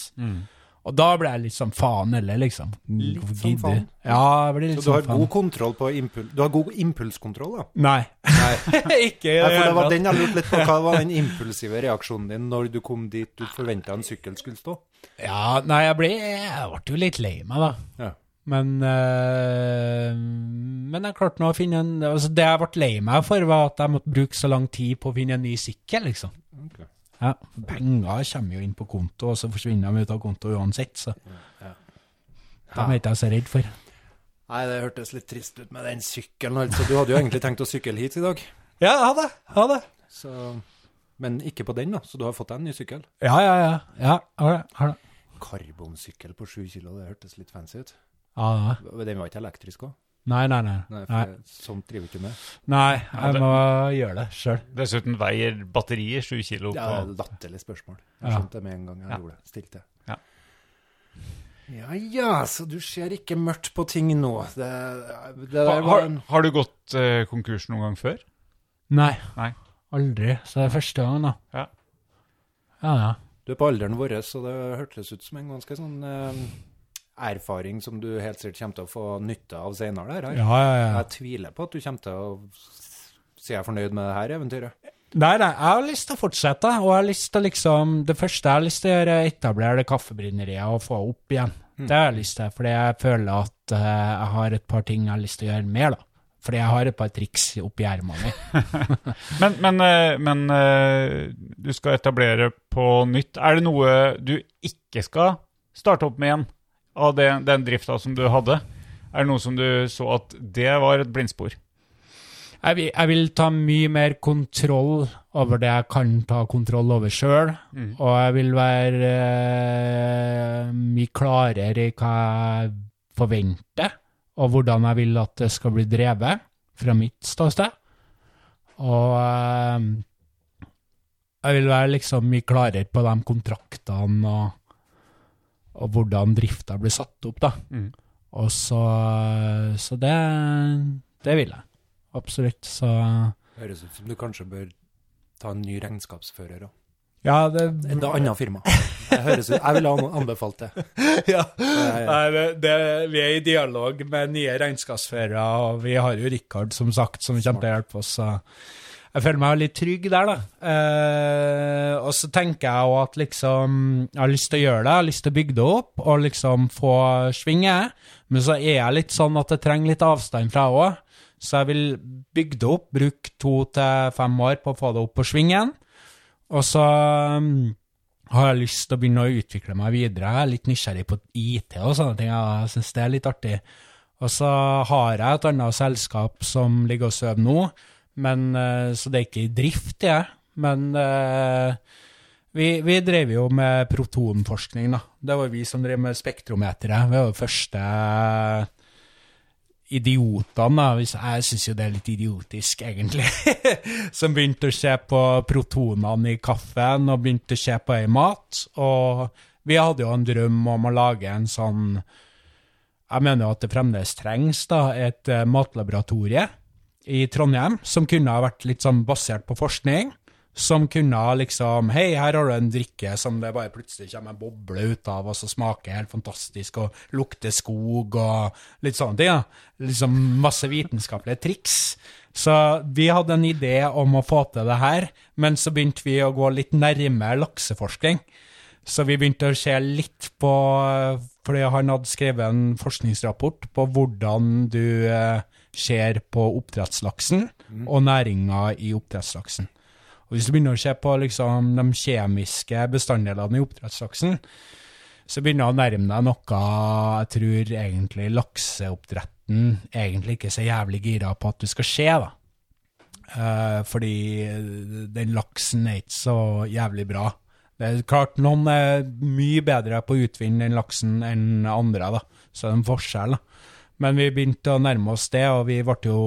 Og da blir jeg litt sånn faen eller, liksom. Litt sånn faen? Ja, jeg blir litt Så du sånn har faen. god kontroll på impul Du har god impulskontroll, da? Nei. Nei. [LAUGHS] ikke i for det hele var tatt. den jeg lurte litt på. Hva var den impulsive reaksjonen din når du kom dit du forventa en sykkel skulle stå? Ja, nei, jeg ble, jeg ble jo litt lei meg, da. Ja. Men, øh, men jeg klarte nå å finne en altså Det jeg ble lei meg for, var at jeg måtte bruke så lang tid på å finne en ny sykkel, liksom. Ok. Ja, Penger kommer jo inn på konto, og så forsvinner de ut av konto uansett, så dem er ikke jeg så redd for. Nei, det hørtes litt trist ut med den sykkelen, altså. Du hadde jo egentlig tenkt å sykle hit i dag, Ja, jeg hadde, Ha det. så Men ikke på den, da. Så du har fått deg en ny sykkel? Ja, ja, ja. ja har det. Har det. Karbonsykkel på sju kilo, det hørtes litt fancy ut. Ja, ja. Den var ikke elektrisk òg? Nei, nei, nei. Nei, Nei, for sånt driver ikke med. nei Ja, jeg må gjøre det sjøl. Dessuten veier batterier 7 kilo Det på er et latterlig spørsmål. Jeg skjønte det med en gang jeg Ja. gjorde det. Stilte. Ja. Ja ja, så du ser ikke mørkt på ting nå. Det, det Ha, har, en har du gått eh, konkurs noen gang før? Nei. Nei. Aldri. Så det er første gang, da. Ja. Ja, ja. Du er på alderen vår, så det hørtes ut som en ganske sånn eh, erfaring som du helt sikkert kommer til å få nytte av senere. Der, her. Ja, ja, ja. Jeg tviler på at du kommer til å si jeg er fornøyd med det her eventyret. Nei, nei, jeg har lyst til å fortsette, og jeg har lyst til liksom Det første jeg har lyst til å gjøre, er å etablere det kaffebrenneriet og få opp igjen. Det har jeg lyst til, fordi jeg føler at uh, jeg har et par ting jeg har lyst til å gjøre mer, da. Fordi jeg har et par triks oppi ermene mine. [LAUGHS] Men, men, eh, men eh, du skal etablere på nytt. Er det noe du ikke skal starte opp med igjen av det, den drifta som du hadde? Er det noe som du så at det var et blindspor? Jeg vil, jeg vil ta mye mer kontroll over det jeg kan ta kontroll over sjøl. Mm. Og jeg vil være uh, mye klarere i hva jeg forventer, og hvordan jeg vil at det skal bli drevet, fra mitt ståsted. Og uh, jeg vil være liksom mye klarere på de kontraktene og, og hvordan drifta blir satt opp, da. Mm. Og så Så det, det vil jeg. Absolutt. Så Høres ut som du kanskje bør ta en ny regnskapsfører òg. Ja, det Et annet firma. Høres ut, jeg ville ha anbefalt det. [LAUGHS] ja. Nei, Nei, det, det, vi er i dialog med nye regnskapsførere, og vi har jo Rikard, som sagt, som kommer til å hjelpe oss. Så jeg føler meg litt trygg der, da. Eh, og så tenker jeg òg at liksom Jeg har lyst til å gjøre det, jeg har lyst til å bygge det opp og liksom få svinge. Men så er jeg litt sånn at jeg trenger litt avstand fra òg. Så jeg vil bygge det opp, bruke to til fem år på å få det opp på svingen. Og så um, har jeg lyst til å begynne å utvikle meg videre. Jeg er litt nysgjerrig på IT og sånne ting. Jeg syns det er litt artig. Og så har jeg et annet selskap som ligger og sover nå, men, eh, så det er ikke i drift, det. Men eh, vi, vi drev jo med protonforskning, da. Det var vi som drev med spektrometeret. Vi var jo første idiotene, da, jeg syns jo det er litt idiotisk, egentlig, [LAUGHS] som begynte å se på protonene i kaffen og begynte å se på det i mat. Og vi hadde jo en drøm om å lage en sånn Jeg mener jo at det fremdeles trengs da, et eh, matlaboratorie i Trondheim som kunne ha vært litt sånn basert på forskning. Som kunne ha liksom Hei, her har du en drikke som det bare plutselig kommer en boble ut av, og så smaker helt fantastisk, og lukter skog og litt sånne ting. Ja. Liksom masse vitenskapelige triks. Så vi hadde en idé om å få til det her, men så begynte vi å gå litt nærmere lakseforskning. Så vi begynte å se litt på Fordi han hadde skrevet en forskningsrapport på hvordan du eh, ser på oppdrettslaksen og næringa i oppdrettslaksen. Og hvis du begynner å se på liksom, de kjemiske bestanddelene i oppdrettslaksen, så begynner du å nærme deg noe jeg tror egentlig lakseoppdretten egentlig ikke er så jævlig gira på at du skal se, da. Eh, fordi den laksen er ikke så jævlig bra. Det er klart noen er mye bedre på å utvinne den laksen enn andre, da. Så det er en forskjell, da. Men vi begynte å nærme oss det, og vi ble jo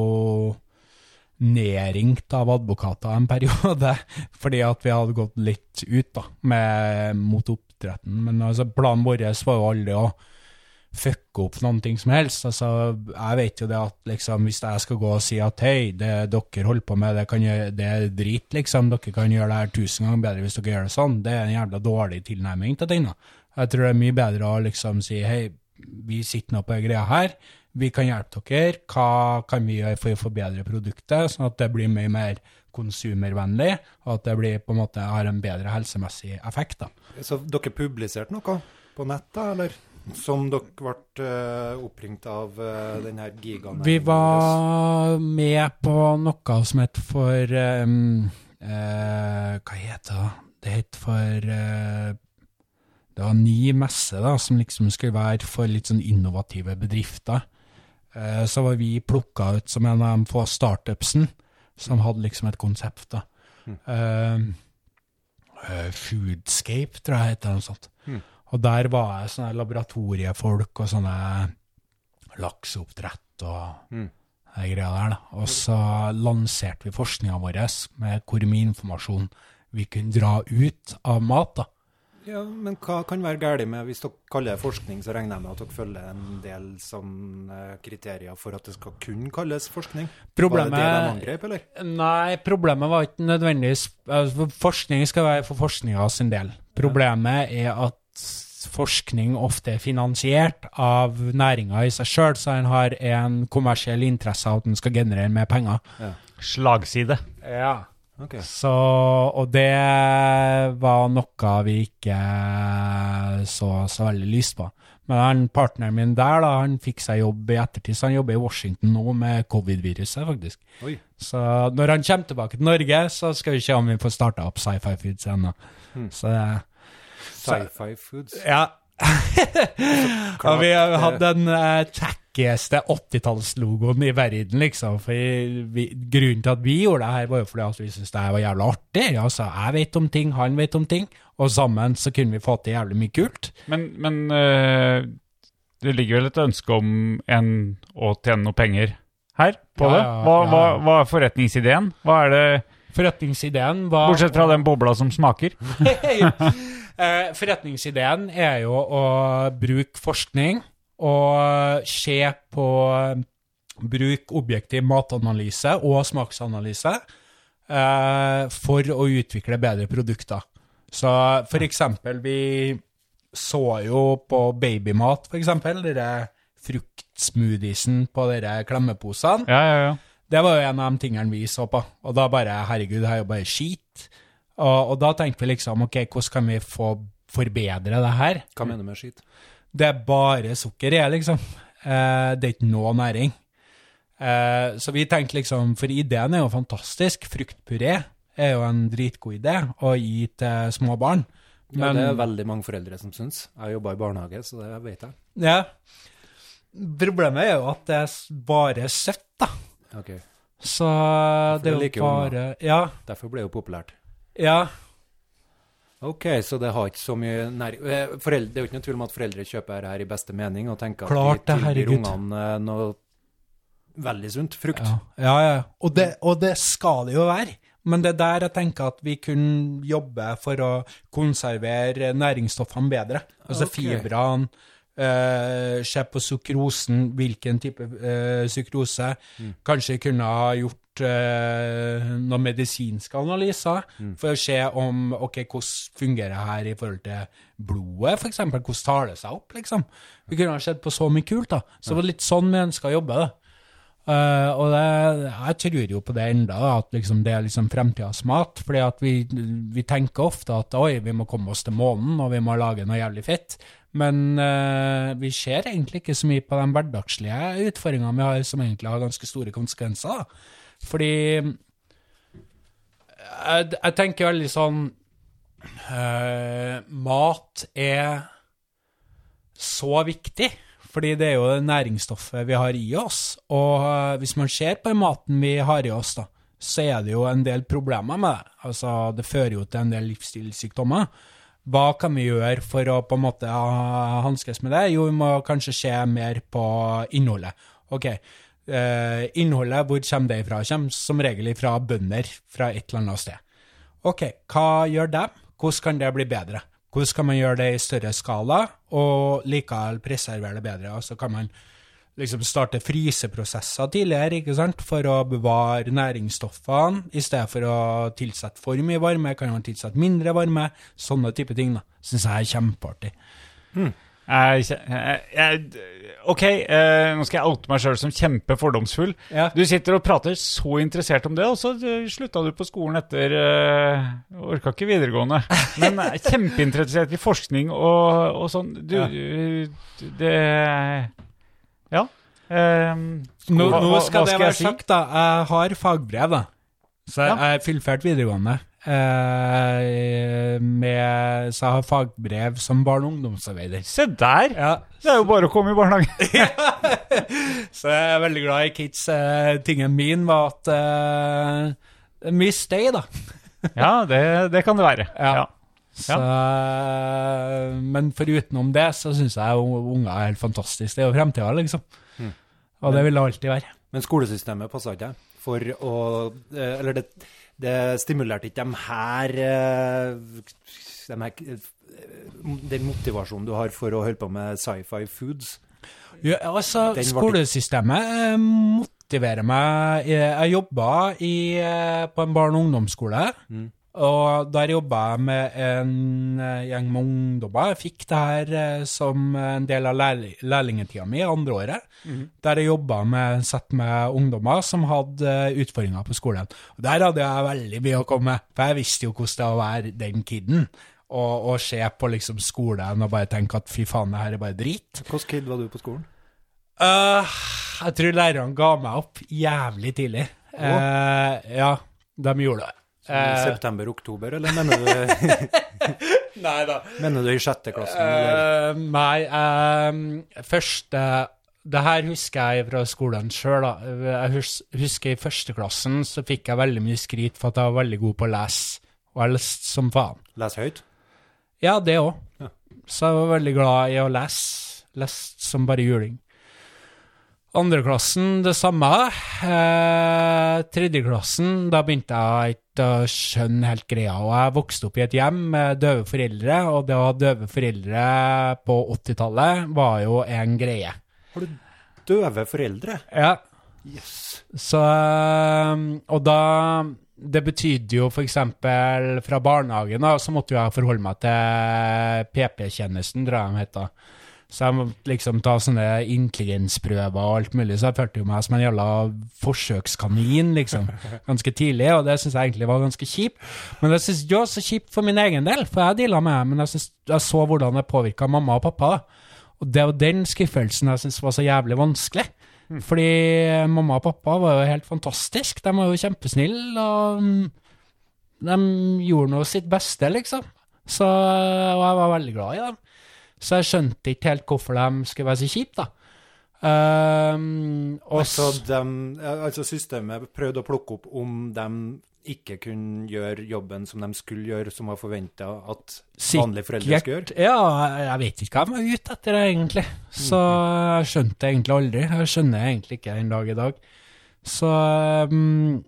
nedringt av advokater en periode, [LAUGHS] fordi at vi hadde gått litt ut da, med, mot oppdretten. Men altså, planen vår var jo aldri å fucke opp noen ting som helst. Altså, jeg vet jo det at liksom, hvis jeg skal gå og si at hei, det dere holder på med, det, kan det er drit, liksom, dere kan gjøre det her tusen ganger bedre hvis dere gjør det sånn, det er en jævla dårlig tilnærming til ting. da. Jeg tror det er mye bedre å liksom si hei, vi sitter nå på greia her, vi kan hjelpe dere, hva kan vi gjøre for å forbedre produktet, sånn at det blir mye mer konsumervennlig, og at det blir på en måte har en bedre helsemessig effekt. da. Så dere publiserte noe på nettet, eller? Som dere ble eh, oppringt av uh, den gigaen? Vi var med på noe som het for um, uh, Hva heter det? Det het for uh, Det var en ny messe da, som liksom skulle være for litt sånn innovative bedrifter. Eh, så var vi plukka ut som en av de få startupsen som hadde liksom et konsept. da. Mm. Uh, Foodscape, tror jeg heter noe sånt. Og der var jeg sånne laboratoriefolk og sånne lakseoppdrett og Mm. de greia der. da. Og så lanserte vi forskninga vår med hvor mye informasjon vi kunne dra ut av mat. da. Ja, Men hva kan være galt med Hvis dere kaller det forskning, så regner jeg med at dere følger en del sånne kriterier for at det skal kunne kalles forskning? Problemet- Var det det de angrep, eller? Nei, problemet var ikke nødvendigvis altså, Forskning skal være for forskninga sin del. Problemet er at forskning ofte er finansiert av næringa i seg sjøl, så en har en kommersiell interesse av at den skal generere mer penger. Slagside. Ja. Ok. Så, og det var noe vi ikke så så veldig lyst på. Men han, partneren min der, da, han fikk seg jobb i ettertid, så han jobber i Washington nå med covid-viruset, faktisk. Oi. Så når han kommer tilbake til Norge, så skal vi se om vi får starta opp Sci-Fi Foods ennå. Så det Sci-fi foods. Ja. [LAUGHS] og vi har en hatt den uh, tackieste 80-tallslogoen i verden, liksom. For vi, grunnen til at vi gjorde det her, var jo fordi at vi syntes det her var jævla artig. Altså, jeg vet om ting, han vet om ting, og sammen så kunne vi få til jævlig mye kult. Men, men øh, det ligger vel et ønske om en å tjene noe penger her på Ja, det? Hva, ja. hva, hva er forretningsideen? Hva er det, Forretningsideen var bortsett fra den bobla som smaker? [LAUGHS] Eh, Forretningsideen er jo å bruke forskning og se på Bruk objektiv matanalyse og smaksanalyse eh, for å utvikle bedre produkter. Så for eksempel, vi så jo på babymat, for eksempel, dere fruktsmoothiesen på dere klemmeposene. Ja, ja, ja. Det var jo en av de tingene vi så på. Og da bare Herregud, det er jo bare skit. Og, og da tenkte vi liksom OK, hvordan kan vi få forbedre det her? Hva mener du med skit? Det er bare sukker i, liksom. Eh, det er ikke noe næring. Eh, så vi tenkte liksom For ideen er jo fantastisk. Fruktpuré er jo en dritgod idé å gi til små barn. Ja, det er veldig mange foreldre som syns. Jeg jobber i barnehage, så det vet jeg. Ja. Problemet er jo at det er bare søtt, da. Ok, Så det det er jo like jo unger. Ja. Derfor ble det jo populært. Ja. Ok, så det har ikke så mye næring eh, foreldre, Det er jo ikke noe tvil om at foreldre kjøper det her i beste mening og tenker Klart at de tilbyr ungene eh, noe veldig sunt. Frukt. Ja, ja. ja. Og, det, og det skal det jo være. Men det er der jeg tenker at vi kunne jobbe for å konservere næringsstoffene bedre. Altså okay. fibrene, Uh, se på sukrosen, hvilken type uh, sukrose. Kanskje kunne ha gjort eh, noen medisinske analyser for å se om ok, hvordan fungerer det her i forhold til blodet, f.eks. Hvordan tar det seg opp, liksom. Vi kunne ha sett på så mye kult, da. Så det var litt sånn vi ønska å jobbe. da. Uh, og det, jeg tror jo på det enda, da, at liksom det er liksom fremtidas mat. fordi at vi, vi tenker ofte at oi, vi må komme oss til månen, og vi må lage noe jævlig fett. Men uh, vi ser egentlig ikke så mye på de hverdagslige utfordringene vi har, som egentlig har ganske store konsekvenser. da. Fordi jeg, jeg tenker veldig sånn eh, Mat er så viktig, fordi det er jo det næringsstoffet vi har i oss. Og eh, hvis man ser på den maten vi har i oss, da, så er det jo en del problemer med det. Altså, det fører jo til en del livsstilssykdommer. Hva kan vi gjøre for å på en måte ha- hanskes med det? Jo, vi må kanskje se mer på innholdet. Ok, eh, innholdet, hvor kommer det ifra? Kommer som regel ifra bønder fra et eller annet sted. Ok, hva gjør dem? Hvordan kan det bli bedre? Hvordan kan man gjøre det i større skala, og likevel preservere det bedre? Og så kan man liksom starte fryseprosesser tidligere, ikke sant, for å bevare næringsstoffene, i stedet for å tilsette for mye varme, kan man tilsette mindre varme, sånne type ting da. Synes jeg er kjempeartig. Jeg, jeg, jeg, ok, eh, nå skal jeg oute meg sjøl som kjempefordomsfull. Ja. Du sitter og prater så interessert om det, og så eh, slutta du på skolen etter uh, Orka ikke videregående. [LAUGHS] Men eh, kjempeinteressert i forskning og, og sånn. Du, Ja. eh, det Ja. Eh, Nå, nå, skal, hva- skal hva det jeg være sagt, da. Jeg har fagbrev, da. Så jeg har fullført videregående. Eh, med, så jeg har fagbrev som barne- og ungdomsarbeider. Se der! Ja, Det er jo bare å komme i barnehagen. [LAUGHS] så jeg er veldig glad i kids. Eh, tingen min var at eh, mye støy, da. [LAUGHS] ja, det, det kan det være. Ja. Ja. Så, Men forutenom det, så syns jeg unger er helt fantastisk. Det er jo fremtida, liksom. Og det vil det alltid være. Men skolesystemet passa ikke for å eh, Eller det, det stimulerte ikke de her, eh, de her eh, Den motivasjonen du har for å holde på med sci-fi foods. Ja, altså, skolesystemet eh, motiverer meg. Jeg, jobba på en barne- og ungdomsskole, og der jobba jeg med en eh, gjeng med ungdommer. Jeg fikk det her eh, som en del av lærli- lærlingetida mi, andre året, der jeg jobba med et sett med ungdommer som hadde eh, utfordringer på skolen. Og Der hadde jeg veldig mye å komme med, for jeg visste jo hvordan det var å være den kiden. Og, og se på liksom skolen og bare tenke at fy faen, det her er bare drit. Hvilken kid var du på skolen? Uh, jeg tror lærerne ga meg opp jævlig tidlig. Uh, ja, de gjorde det. Eh, September-oktober, eller mener du, [LAUGHS] nei da. mener du i sjette klassen? Eh, nei, eh, første Det her husker jeg fra skolen sjøl. Jeg husker i første klassen så fikk jeg veldig mye skryt for at jeg var veldig god på å lese. Og jeg leste som faen. Les høyt? Ja, det òg. Ja. Så jeg var veldig glad i å lese. Leste som bare juling. Andreklassen det samme. Eh, Tredjeklassen, da begynte jeg å skjønne helt greia. Og jeg vokste opp i et hjem med døve foreldre, og det å ha døve foreldre på 80-tallet var jo en greie. Har du døve foreldre? Ja, Yes. så eh, Og da Det betydde jo eksempel fra barnehagen, da, så måtte jeg forholde meg til PP-tjenesten, tror jeg de heter. Så jeg måtte liksom ta sånne intelligensprøver og alt mulig, så jeg følte jo meg som en jævla forsøkskanin, liksom, ganske tidlig, og det syns jeg egentlig var ganske kjipt. Men det syns jeg var kjipt for min egen del, for jeg deala med det, men jeg, synes, jeg så hvordan det påvirka mamma og pappa. Og det var den skuffelsen jeg syns var så jævlig vanskelig. Fordi mamma og pappa var jo helt fantastisk. De var jo kjempesnille, og mm, de gjorde nå sitt beste, liksom. Så, og jeg var veldig glad i dem. Så jeg skjønte ikke helt hvorfor de skulle være så kjipe, da. Um, og Altså, altså systemet prøvde å plukke opp om de ikke kunne gjøre jobben som de skulle gjøre, som var forventa at vanlige foreldre skulle gjøre. Ja, jeg vet ikke hva de var ute etter, egentlig. Så jeg skjønte det egentlig aldri. Jeg skjønner egentlig ikke den dag i dag. Så um,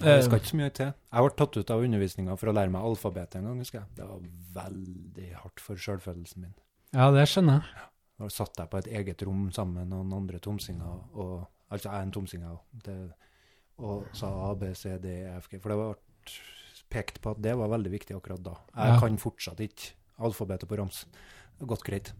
Det skal ikke så mye til. Jeg ble tatt ut av undervisninga for å lære meg alfabetet en gang, husker jeg. Det var veldig hardt for sjølfølelsen min. Ja, det skjønner jeg. Da satt jeg på et eget rom sammen med noen andre tomsinger, og, altså jeg er en tomsing, og sa A, B, C, D, E, F, G. For det ble pekt på at det var veldig viktig akkurat da. Jeg Ja. kan fortsatt ikke alfabetet på rams. Godt greit.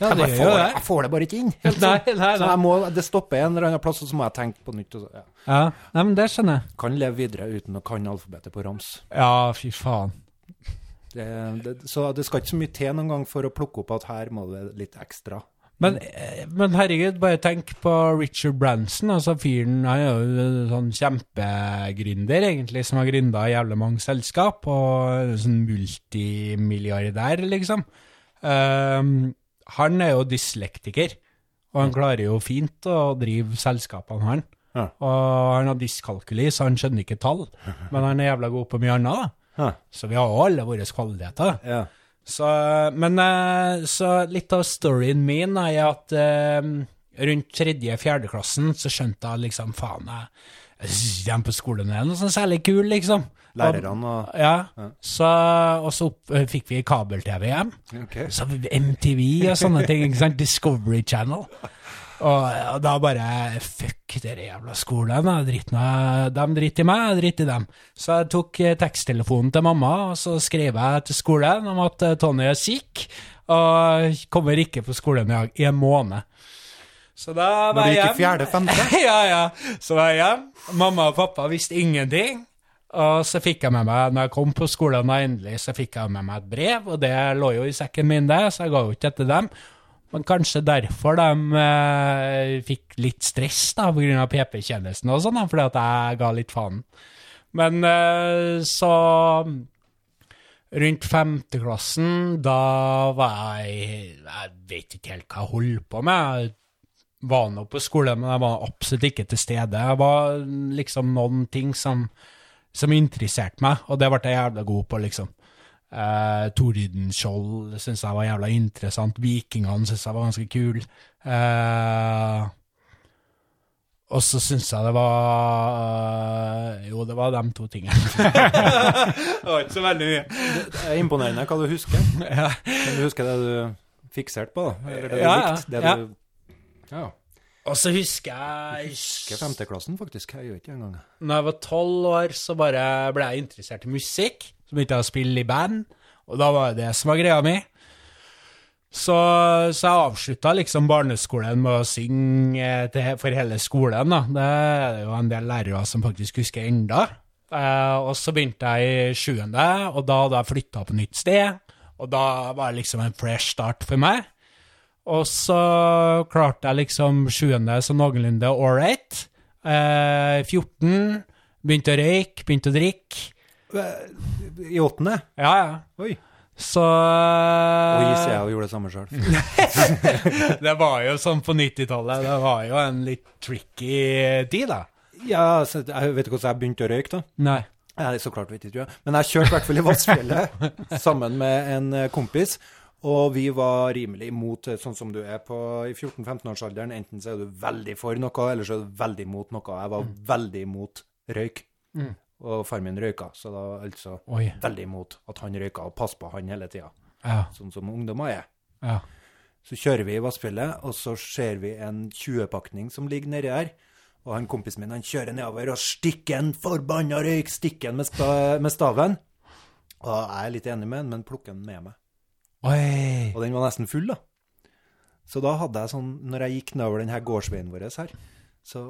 Ja, jeg, får, jeg får det bare ikke inn. Nei, nei, Så nei. jeg må, det stopper en eller annen plass, og så må jeg tenke på nytt. Så, ja. Ja, nei, men det skjønner jeg. Kan leve videre uten å kan alfabetet på rams. Ja, fy faen. Det, det, så det skal ikke så mye til noen gang for å plukke opp at her må det litt ekstra. Men, eh, men herregud, bare tenk på Richard Branson. altså Fyren han er jo sånn kjempegründer, egentlig, som har gründa jævlig mange selskap, og sånn multimilliardær, liksom. Um, han er jo dyslektiker, og han klarer jo fint å drive selskapene, han. Ja. Og han har dyskalkuli, så han skjønner ikke tall, [LAUGHS] men han er jævla god på mye annet. da. Ja. Så vi har alle våre kvaliteter. Ja. Så, men eh, så litt av storyen min er at eh, rundt tredje-fjerde klassen så skjønte jeg liksom faen, jeg, jeg på skolen er noe sånn særlig kul, liksom. Lærerne og Ja, så, og så opp, eh, fikk vi kabel-TV hjem. Okay. Så MTV og sånne ting, ikke sant? Discovery Channel. [LAUGHS] Og, og da bare Fuck dere jævla skolen. meg- De driter i meg, jeg driter i dem. Så jeg tok eh, teksttelefonen til mamma, og så skrev jeg til skolen om at eh, Tony er syk, og kommer ikke på skolen i i en måned. Så da Når var du jeg gikk i hjem. fjerde, femte? [LAUGHS] ja, ja. Så var jeg hjem. Mamma og pappa visste ingenting. Og så fikk jeg med meg, når jeg kom på skolen endelig, så fikk jeg med meg et brev, og det lå jo i sekken min, det, så jeg ga jo ikke etter dem. Men kanskje derfor de eh, fikk litt stress da, av PP-tjenesten og sånn, fordi at jeg ga litt faen. Men eh, så rundt femteklassen, da var jeg Jeg vet ikke helt hva jeg holdt på med. Jeg var nå på skole, men jeg var absolutt ikke til stede. Jeg var liksom noen ting som, som interesserte meg, og det ble jeg jævla god på, liksom. Uh, Tordenskjold syns jeg var jævla interessant. Vikingene syns jeg var ganske kul. Uh, Og så syns jeg det var Jo, det var de to tingene. [LAUGHS] [LAUGHS] det var ikke så veldig mye. Det er imponerende hva du husker. Ja. Men du husker det du fikserte på, da? Eller det du Ja, ja, likte? Det ja. du... ja. Og så husker jeg Ikke femteklassen, faktisk. Jeg gjør ikke engang. Når jeg var tolv år, så bare ble jeg interessert i musikk. Så begynte jeg å spille i band, og da var det det som var greia mi. Så, så jeg avslutta liksom barneskolen med å synge til, for hele skolen. da. Det er jo en del lærere som faktisk husker enda. Eh, og så begynte jeg i sjuende, og da hadde jeg flytta på nytt sted. Og da var det liksom en fresh start for meg. Og så klarte jeg liksom sjuende så noenlunde ålreit. Eh, 14, begynte å røyke, begynte å drikke. I åttende? Ja, ja. Oi. Så Og gis jeg og gjorde det samme sjøl. [LAUGHS] Det var jo sånn på 90-tallet. Det var jo en litt tricky tid, da. Ja, så jeg vet ikke hvordan jeg begynte å røyke, da. Nei. Nei, så klart vet ikke jeg. Men jeg kjørte i hvert fall i Vassfjellet [LAUGHS] sammen med en eh, kompis. Og vi var rimelig imot, eh, sånn som du er på i 14-15-årsalderen. Enten så er du veldig for noe, eller så er du veldig imot noe. Jeg var veldig imot røyk. Og far min røyka, så da altså Oi. veldig imot at han røyka, og pass på han hele tida. Ja. Sånn som ungdommer er. ja. Så kjører vi i Vassfjellet, og så ser vi en 20-pakning som ligger nedi her. Og han kompisen min han kjører nedover og stikker en forbanna røyk, stikker den med, sta med staven. Og jeg er litt enig med han, men plukker den med meg. Oi. Og den var nesten full, da. Så da hadde jeg sånn, når jeg gikk nedover denne gårdsveien vår her, så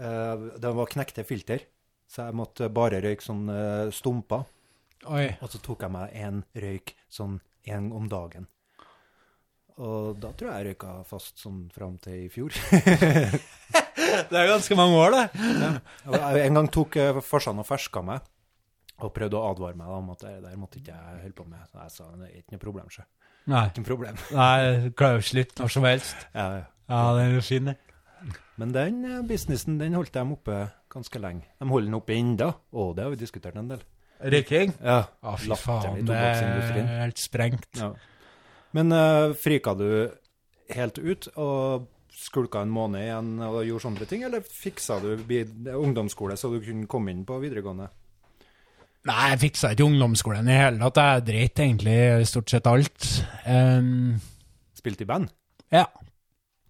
uh, det var knekte filter. Så jeg måtte bare røyke sånn uh, stumper. Oi. Og så tok jeg meg en røyk sånn en om dagen. Og da tror jeg jeg røyka fast sånn fram til i fjor. [LAUGHS] Det er ganske mange år, det. En gang tok uh, farsan og ferska meg, og prøvde å advare meg da, om at det der måtte ikke jeg holde på med. Så jeg sa det er ikke noe problem, sjø. Nei. Ikke noe problem. [LAUGHS] Nei, klarer jo slutt når som helst. Ja, ja. Ja, den er fin, den. Men den eh, businessen den holdt de oppe ganske lenge. De holder den oppe ennå, og det har vi diskutert en del. Røyking? Ja, Å, fy faen. Det er helt sprengt. Ja. Men uh, frika du helt ut og skulka en måned igjen og gjorde sånne ting, eller fiksa du ungdomsskole så du kunne komme inn på videregående? Nei, jeg fiksa ikke ungdomsskolen i hele tatt. Jeg dreit egentlig stort sett alt. Um, Spilte i band? ja,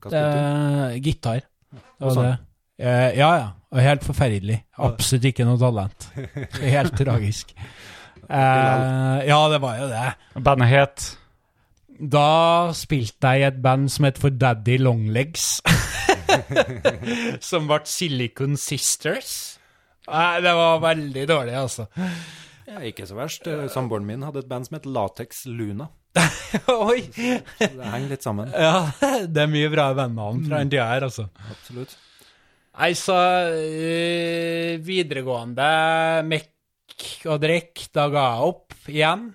Hva spilte du? gitar. Det var sang? det. Eh, ja, ja. Og helt forferdelig. Absolutt ikke noe talent. [LAUGHS] Helt tragisk. Uh, ja, det var jo det. Bandet het Da spilte jeg i et band som het For Daddy Longlegs. [LAUGHS] som ble Silicon Sisters. Nei, det var veldig dårlig, altså. Ja, ikke så verst. Eh, Samboeren min hadde et band som het Latex Luna. [LAUGHS] Oi! Så det henger litt sammen. Ja, det er mye bra bandnavn fra den tida her, altså. Absolutt. Nei, så øh, videregående mekk og drikk, da ga jeg opp igjen.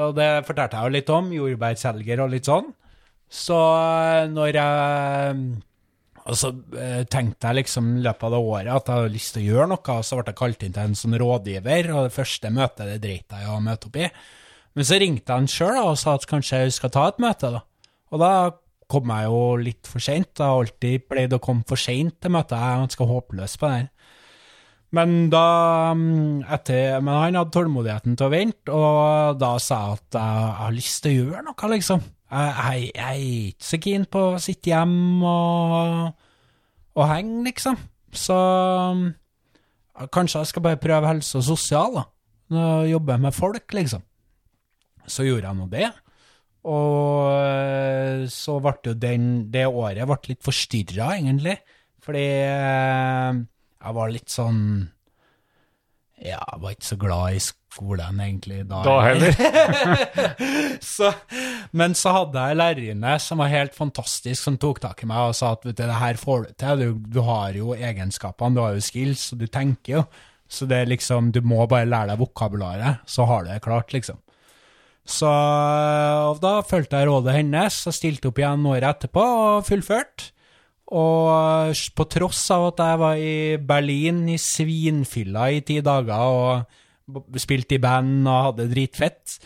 Og det fortalte jeg jo litt om, jordbærselger og litt sånn. Så øh, når jeg Og så øh, tenkte jeg liksom i løpet av det året at jeg hadde lyst til å gjøre noe, og så ble jeg kalt inn til en sånn rådgiver, og det første møtet det dreit jeg i å møte opp i. Men så ringte han sjøl og sa at kanskje jeg skal ta et møte, da. Og da kom jeg jo litt for seint. Jeg har alltid pleid å komme for seint til møtet. Jeg er ganske håpløs på det. Men da mm, etter, Men han hadde tålmodigheten til å vente, og da sa jeg at jeg har lyst til å gjøre noe, liksom. Jeg, jeg, er ikke så keen på å sitte hjemme og, og henge, liksom. Så mm, kanskje jeg skal bare prøve helse og sosial, da. Jobbe med folk, liksom. Så gjorde jeg nå det. Og eh, så ble jo den, det året ble litt forstyrra, egentlig. Fordi eh, jeg var litt sånn Ja, jeg var ikke så glad i skolen, egentlig, da. Da heller. [LAUGHS] så, men så hadde jeg en lærerinne som var helt fantastisk, som tok tak i meg og sa at vet du, det her får du til, du, du har jo egenskapene, du har jo skills, og du tenker jo. Så det er liksom, du må bare lære deg vokabularet, så har du det klart, liksom. Så da fulgte jeg rådet hennes og stilte opp igjen året etterpå og fullførte. Og på tross av at jeg var i Berlin i svinfylla i ti dager og spilte i band og hadde dritfett,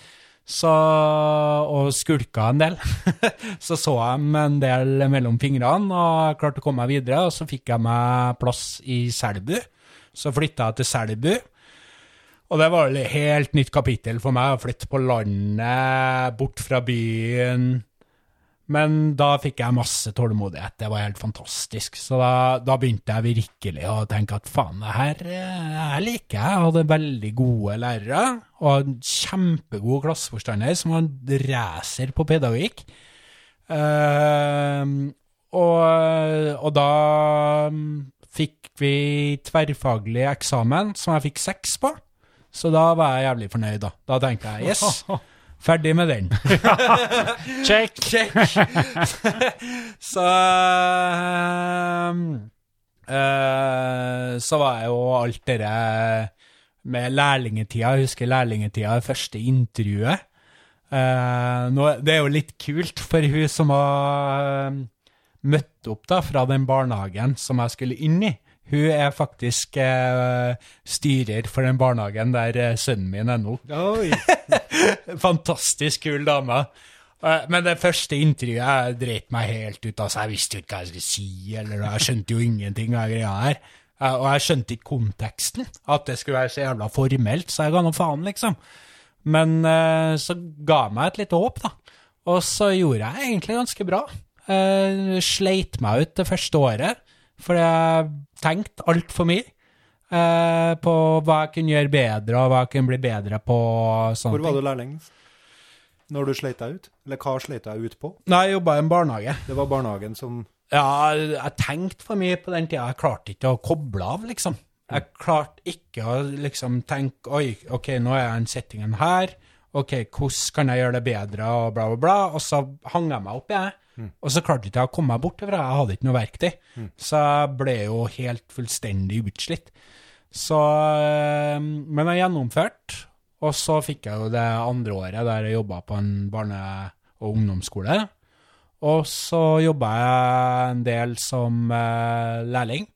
Så, og skulka en del. [LAUGHS] så så jeg en del mellom fingrene og klarte å komme meg videre. Og så fikk jeg meg plass i Selbu. Så flytta jeg til Selbu. Og det var et helt nytt kapittel for meg å flytte på landet, bort fra byen. Men da fikk jeg masse tålmodighet. Det var helt fantastisk. Så da, da begynte jeg virkelig å tenke at faen, det her, her liker jeg. Jeg hadde veldig gode lærere, og en kjempegod klasseforstander som var en racer på pedagogikk. Uh, og, og da fikk vi tverrfaglig eksamen, som jeg fikk seks på. Så da var jeg jævlig fornøyd, da. Da tenkte jeg yes, [LAUGHS] ferdig med den. [LAUGHS] Check! Check. [LAUGHS] så ehm, eh, Så var jeg jo alt det der med lærlingetida. Jeg husker lærlingetida, det første intervjuet. Uh, nå, det er jo litt kult for hun som har eh, møtt opp da fra den barnehagen som jeg skulle inn i. Hun er faktisk eh, styrer for den barnehagen der eh, sønnen min er nå. [LAUGHS] Fantastisk kul dame. Eh, Men det første intervjuet jeg dreit meg helt ut. altså Jeg visste jo ikke hva jeg skulle si, eller jeg skjønte jo ingenting av greia her. Eh, Og jeg skjønte ikke konteksten, at det skulle være så jævla formelt, så jeg ga nå faen, liksom. Men så ga jeg meg et lite håp, da. Og så gjorde jeg egentlig ganske bra. Sleit meg ut det første året, for jeg tenkte altfor mye. eh, på hva jeg kunne gjøre bedre, og hva jeg kunne bli bedre på. sånne Hvor var du lærling når du sleit deg ut? Eller hva sleit deg ut på? Nei, jeg jobba i en barnehage. Det var barnehagen som Ja, jeg tenkte for mye på den tida. Jeg klarte ikke å koble av, liksom. Jeg klarte ikke å liksom tenke Oi, OK, nå er den settingen her. OK, hvordan kan jeg gjøre det bedre, og bla, bla, bla. Og så hang jeg meg opp i det. Og så klarte ikke jeg å komme meg bort for Jeg hadde ikke noe verktøy. Så jeg ble jo helt fullstendig utslitt. Så øh, Men jeg gjennomførte. Og så fikk jeg jo det andre året der jeg jobba på en barne- og ungdomsskole. Og så jobba jeg en del som eh, lærling.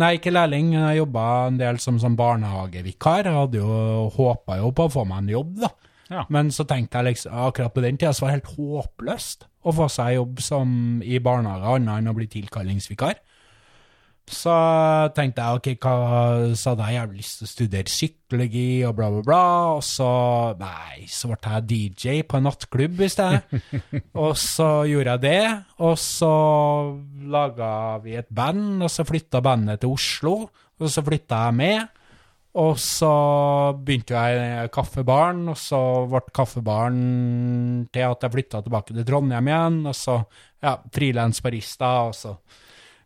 Nei, ikke lærling, jeg jobba en del som, som barnehagevikar. Jeg hadde jo håpa jo på å få meg en jobb, da. Ja. Men så tenkte jeg liksom, akkurat på den tida så var det helt håpløst å få seg jobb som i barnehage, annet enn å bli tilkallingsvikar. Så tenkte jeg ok, hva, sa hadde jeg jævlig lyst til å studere psykologi og bla, bla, bla. Og så nei, så ble jeg DJ på en nattklubb i stedet. [LAUGHS] og så gjorde jeg det. Og så laga vi et band, og så flytta bandet til Oslo. Og så flytta jeg med. Og så begynte jeg i kaffebaren, og så ble kaffebaren til at jeg flytta tilbake til Trondheim igjen. Og så ja, frilans barista, og så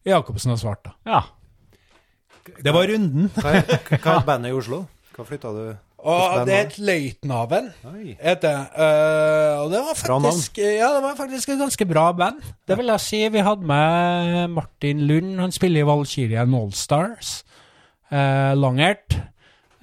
Jacobsen og Svart, da. Ja. Det var runden. Hva hva er bandet i Oslo? Hva flytta du Og det er et Løytnaven, Oi. det. Eh, og det var faktisk Ja, det var faktisk et ganske bra band. Det vil jeg si. Vi hadde med Martin Lund, han spiller i Valkyrien Allstars. Uh, Langert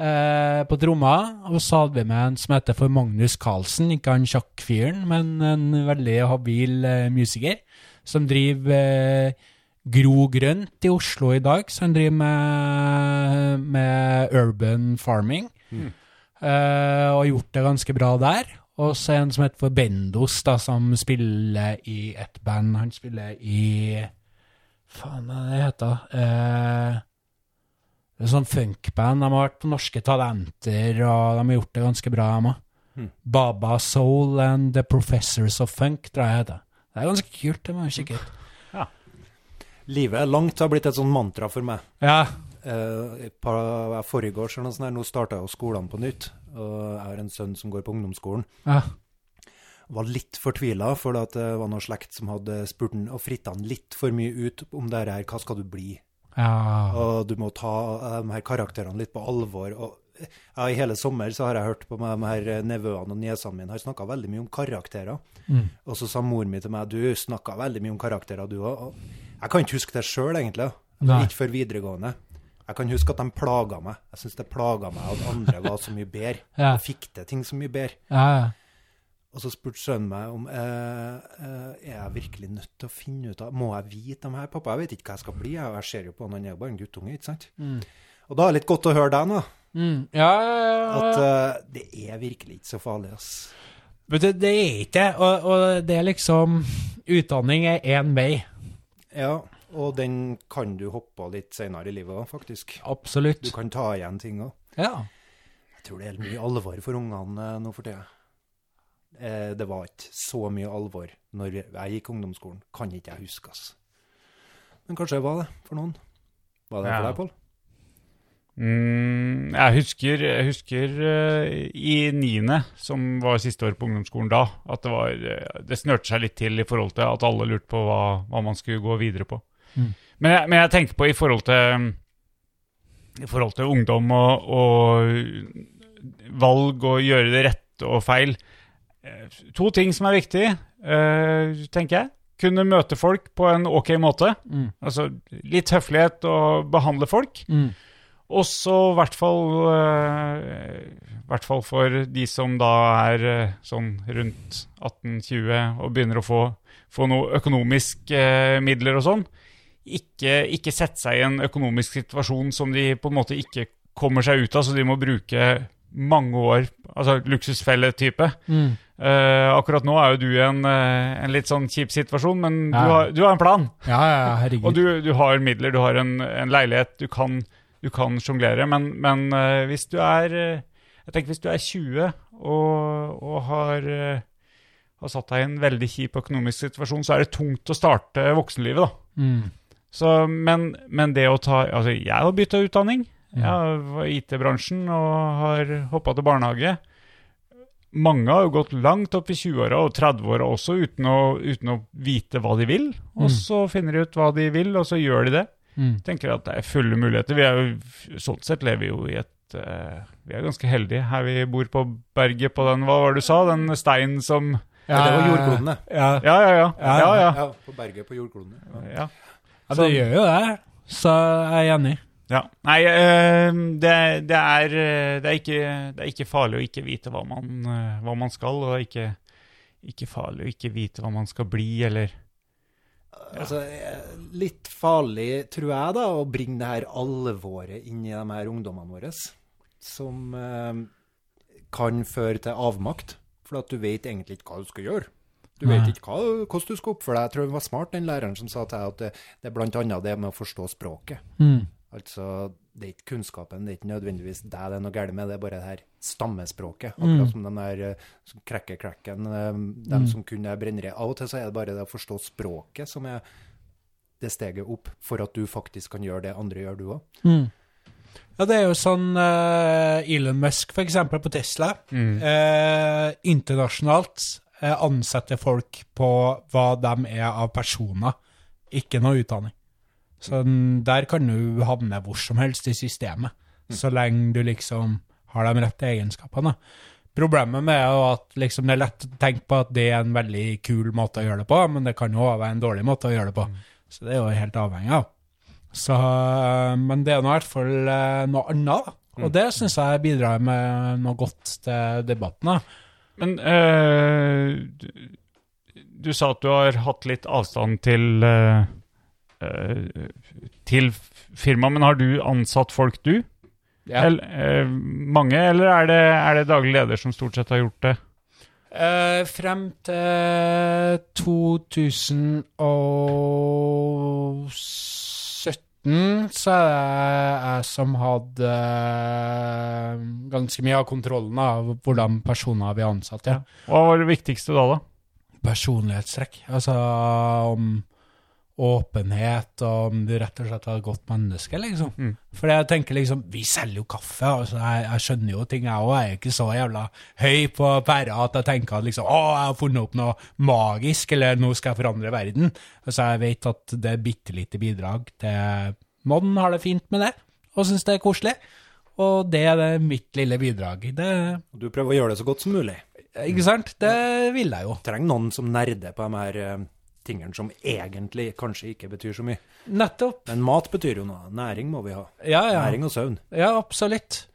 eh, på tromma. Og så hadde vi med en som heter for Magnus Carlsen, ikke han sjakkfyren, men en veldig habil eh, musiker, som driver eh, Gro Grønt i Oslo i dag, så han driver med, med urban farming. Eh, og gjort det ganske bra der. Og så en som heter for Bendos, da, som spiller i et band. Han spiller i Faen, hva er det heter eh, er sånn funkband. De har vært på Norske Talenter, og de har gjort det ganske bra, de òg. Baba Soul and The Professors of Funk, tror jeg det heter. Det er ganske kult. Det må jeg kikke ut. [LAUGHS] Livet er langt, har blitt et sånt mantra for meg. Ja. Eh, Forrige år her, nå starta jo skolene på nytt. Og jeg har en sønn som går på ungdomsskolen. ja. Var litt fortvila, for det var noe slekt som hadde spurt han og fritta han litt for mye ut om det her, hva skal du bli? Ja. Og du må ta eh, de her karakterene litt på alvor. Og ja, I hele sommer så har jeg hørt på meg, de her nevøene og niesene mine har snakka veldig mye om karakterer. Mm. Og så sa mor mi til meg du snakka veldig mye om karakterer, du òg. Jeg kan ikke huske det sjøl, egentlig. Ikke før videregående. Jeg kan huske at de plaga meg. Jeg syns det plaga meg at andre var så mye bedre. Ja. Fikk til ting så mye bedre. ja, ja. Og så spurte sønnen meg om eh, eh, er jeg virkelig nødt til å finne ut av Må jeg vite dem her, pappa? Jeg vet ikke hva jeg skal bli. Jeg, jeg ser jo på han, han er jo bare en guttunge, ikke sant? Og da er det litt godt å høre deg nå, Mm. ja, ja, ja. at eh, det er virkelig ikke så farlig, ass. Men det, det er ikke det. Og, og det er liksom Utdanning er én vei. Ja, og den kan du hoppe av litt senere i livet òg, faktisk. Absolutt. Du kan ta igjen ting òg. Ja. Jeg tror det er mye alvor for ungene eh, nå for tida. Eh, det var ikke så mye alvor når jeg gikk ungdomsskolen. Kan ikke jeg huske, ass. Men kanskje det var det for noen. Var det Ja. for deg, Pål? Mm, jeg husker, jeg husker uh, i niende, som var siste år på ungdomsskolen da, at det var eh, Det snørte seg litt til i forhold til at alle lurte på hva, hva man skulle gå videre på. Mm. Men, jeg, men jeg tenker på i forhold til I forhold til ungdom og, og valg og gjøre det rette og feil. Eh, To ting som er viktig, eh, tenker jeg. Kunne møte folk på en ok måte. Mm. Altså litt høflighet og behandle folk. Mm. Hvert fall eh, i hvert fall for de som da er sånn rundt 18-20 og begynner å få, få noe økonomisk midler og sånn. Ikke, ikke sette seg i en økonomisk situasjon som de på en måte ikke kommer seg ut av, så de må bruke mange år Altså luksusfelle-type. Mm. Uh, akkurat nå er jo du i en, uh, en litt sånn kjip situasjon, men Ja. du, har, du har en plan. Ja, ja, herregud. Og du, du har midler, du har en, en leilighet, du kan, du kan sjonglere. Men, men uh, hvis du er Jeg tenker hvis du er 20 og, og har, har satt deg i en veldig kjip økonomisk situasjon, så er det tungt å starte voksenlivet, da. mm. Så, men, men det å ta Altså, jeg har bytta utdanning. Jeg var i IT-bransjen og har hoppa til barnehage. Mange har jo gått langt opp i 20-åra og 30-åra også uten å, uten å vite hva de vil. Og Mm. så finner de ut hva de vil, og så gjør de det. Mm. tenker at det er fulle muligheter. Vi er jo, Sånn sett lever vi jo i et uh, Vi er ganske heldige her vi bor på berget på den Hva var det du sa? Den steinen som Ja, det var jordkloden, det. Ja, Ja, ja, ja. Ja, ja, på berget på jordkloden. Ja. ja. ja det gjør jo det. Så jeg er enig. Ja. Nei, eh, det, det, er, eh, det, er ikke, det er ikke farlig å ikke vite hva man, eh, hva man skal, og ikke, ikke farlig å ikke vite hva man skal bli, eller Altså, eh, litt farlig, tror jeg, da, å bringe det her alvoret inn i de her ungdommene våre, som kan føre til avmakt, for at du vet egentlig ikke hva du skal gjøre. Du vet ikke hva, hvordan du skal oppføre deg. Jeg tror det var smart, den læreren som sa til deg at det, det er annet det med å forstå språket. Mm. Altså, det er ikke kunnskapen, det er ikke nødvendigvis deg det er noe galt med, det er bare det her stammespråket. Mm. Akkurat som den der eh, som krekker-krekken, eh, dem som kunne brennere. Av og til så er det bare det å forstå språket som er det steget opp, for at du faktisk kan gjøre det andre gjør, du òg. Mm. Ja, det er jo sånn uh, Elon Musk, for eksempel, på Tesla. Uh, internasjonalt uh, ansetter folk på hva de er av personer, ikke noe utdanning. Så der kan du havne hvor som helst i systemet, så lenge du liksom har de rette egenskapene. Problemet med er at liksom, det er lett å tenke på at det er en veldig kul måte å gjøre det på, men det kan jo også være en dårlig måte å gjøre det på. Så det er jo helt avhengig av. Så, øh, men det er nå i hvert fall øh, noe annet. Og det syns jeg bidrar med noe godt til debatten. da. Men øh, du, du sa at du har hatt litt avstand til eh, eh, til firmaet, men har du ansatt folk, du? Ja. Eller, eh, mange, eller er det, er det daglig leder som stort sett har gjort det? Eh, frem til 2017 så er det jeg som hadde eh, ganske mye av kontrollen av hvordan personer vi ansatte. Ja. Hva var det viktigste da, da? Personlighetstrekk. Altså om åpenhet, og om du rett og slett er et godt menneske, liksom. Mm. For jeg tenker liksom, vi selger jo kaffe, altså jeg, jeg skjønner jo ting, jeg òg. Jeg er ikke så jævla høy på pæra at jeg tenker at liksom, å, jeg har funnet opp noe magisk, eller nå skal jeg forandre verden. Altså jeg vet at det er bitte lite bidrag til Modden har det fint med det, og syns det er koselig. Og det er det mitt lille bidrag. Det, du prøver å gjøre det så godt som mulig. ikke sant? Det vil jeg jo. Trenger noen som nerder på de her eh, tingene som egentlig kanskje ikke betyr så mye. Nettopp. Men mat betyr jo noe. Næring må vi ha. Ja, ja. Næring og søvn. Ja, absolutt.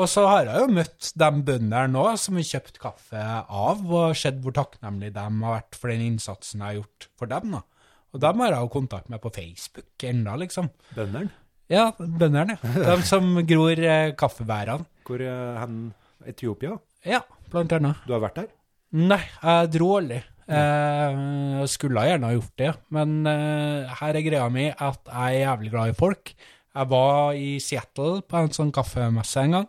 Og så har jeg jo møtt de bøndene nå som har kjøpt kaffe av, og sett hvor takknemlige de har vært for den innsatsen jeg har gjort for dem. da. Og dem har jeg jo kontakt med på Facebook enda, liksom. Bøndene. Ja, bøndene, ja. De som gror eh, kaffebærene. Hvor er hen? Etiopia? Ja, blant annet. Du har vært der? Nei, jeg dro aldri. Eh, Jeg skulle gjerne ha gjort det, men eh, her er greia mi at jeg er jævlig glad i folk. Jeg var i Seattle på en sånn kaffemesse en gang,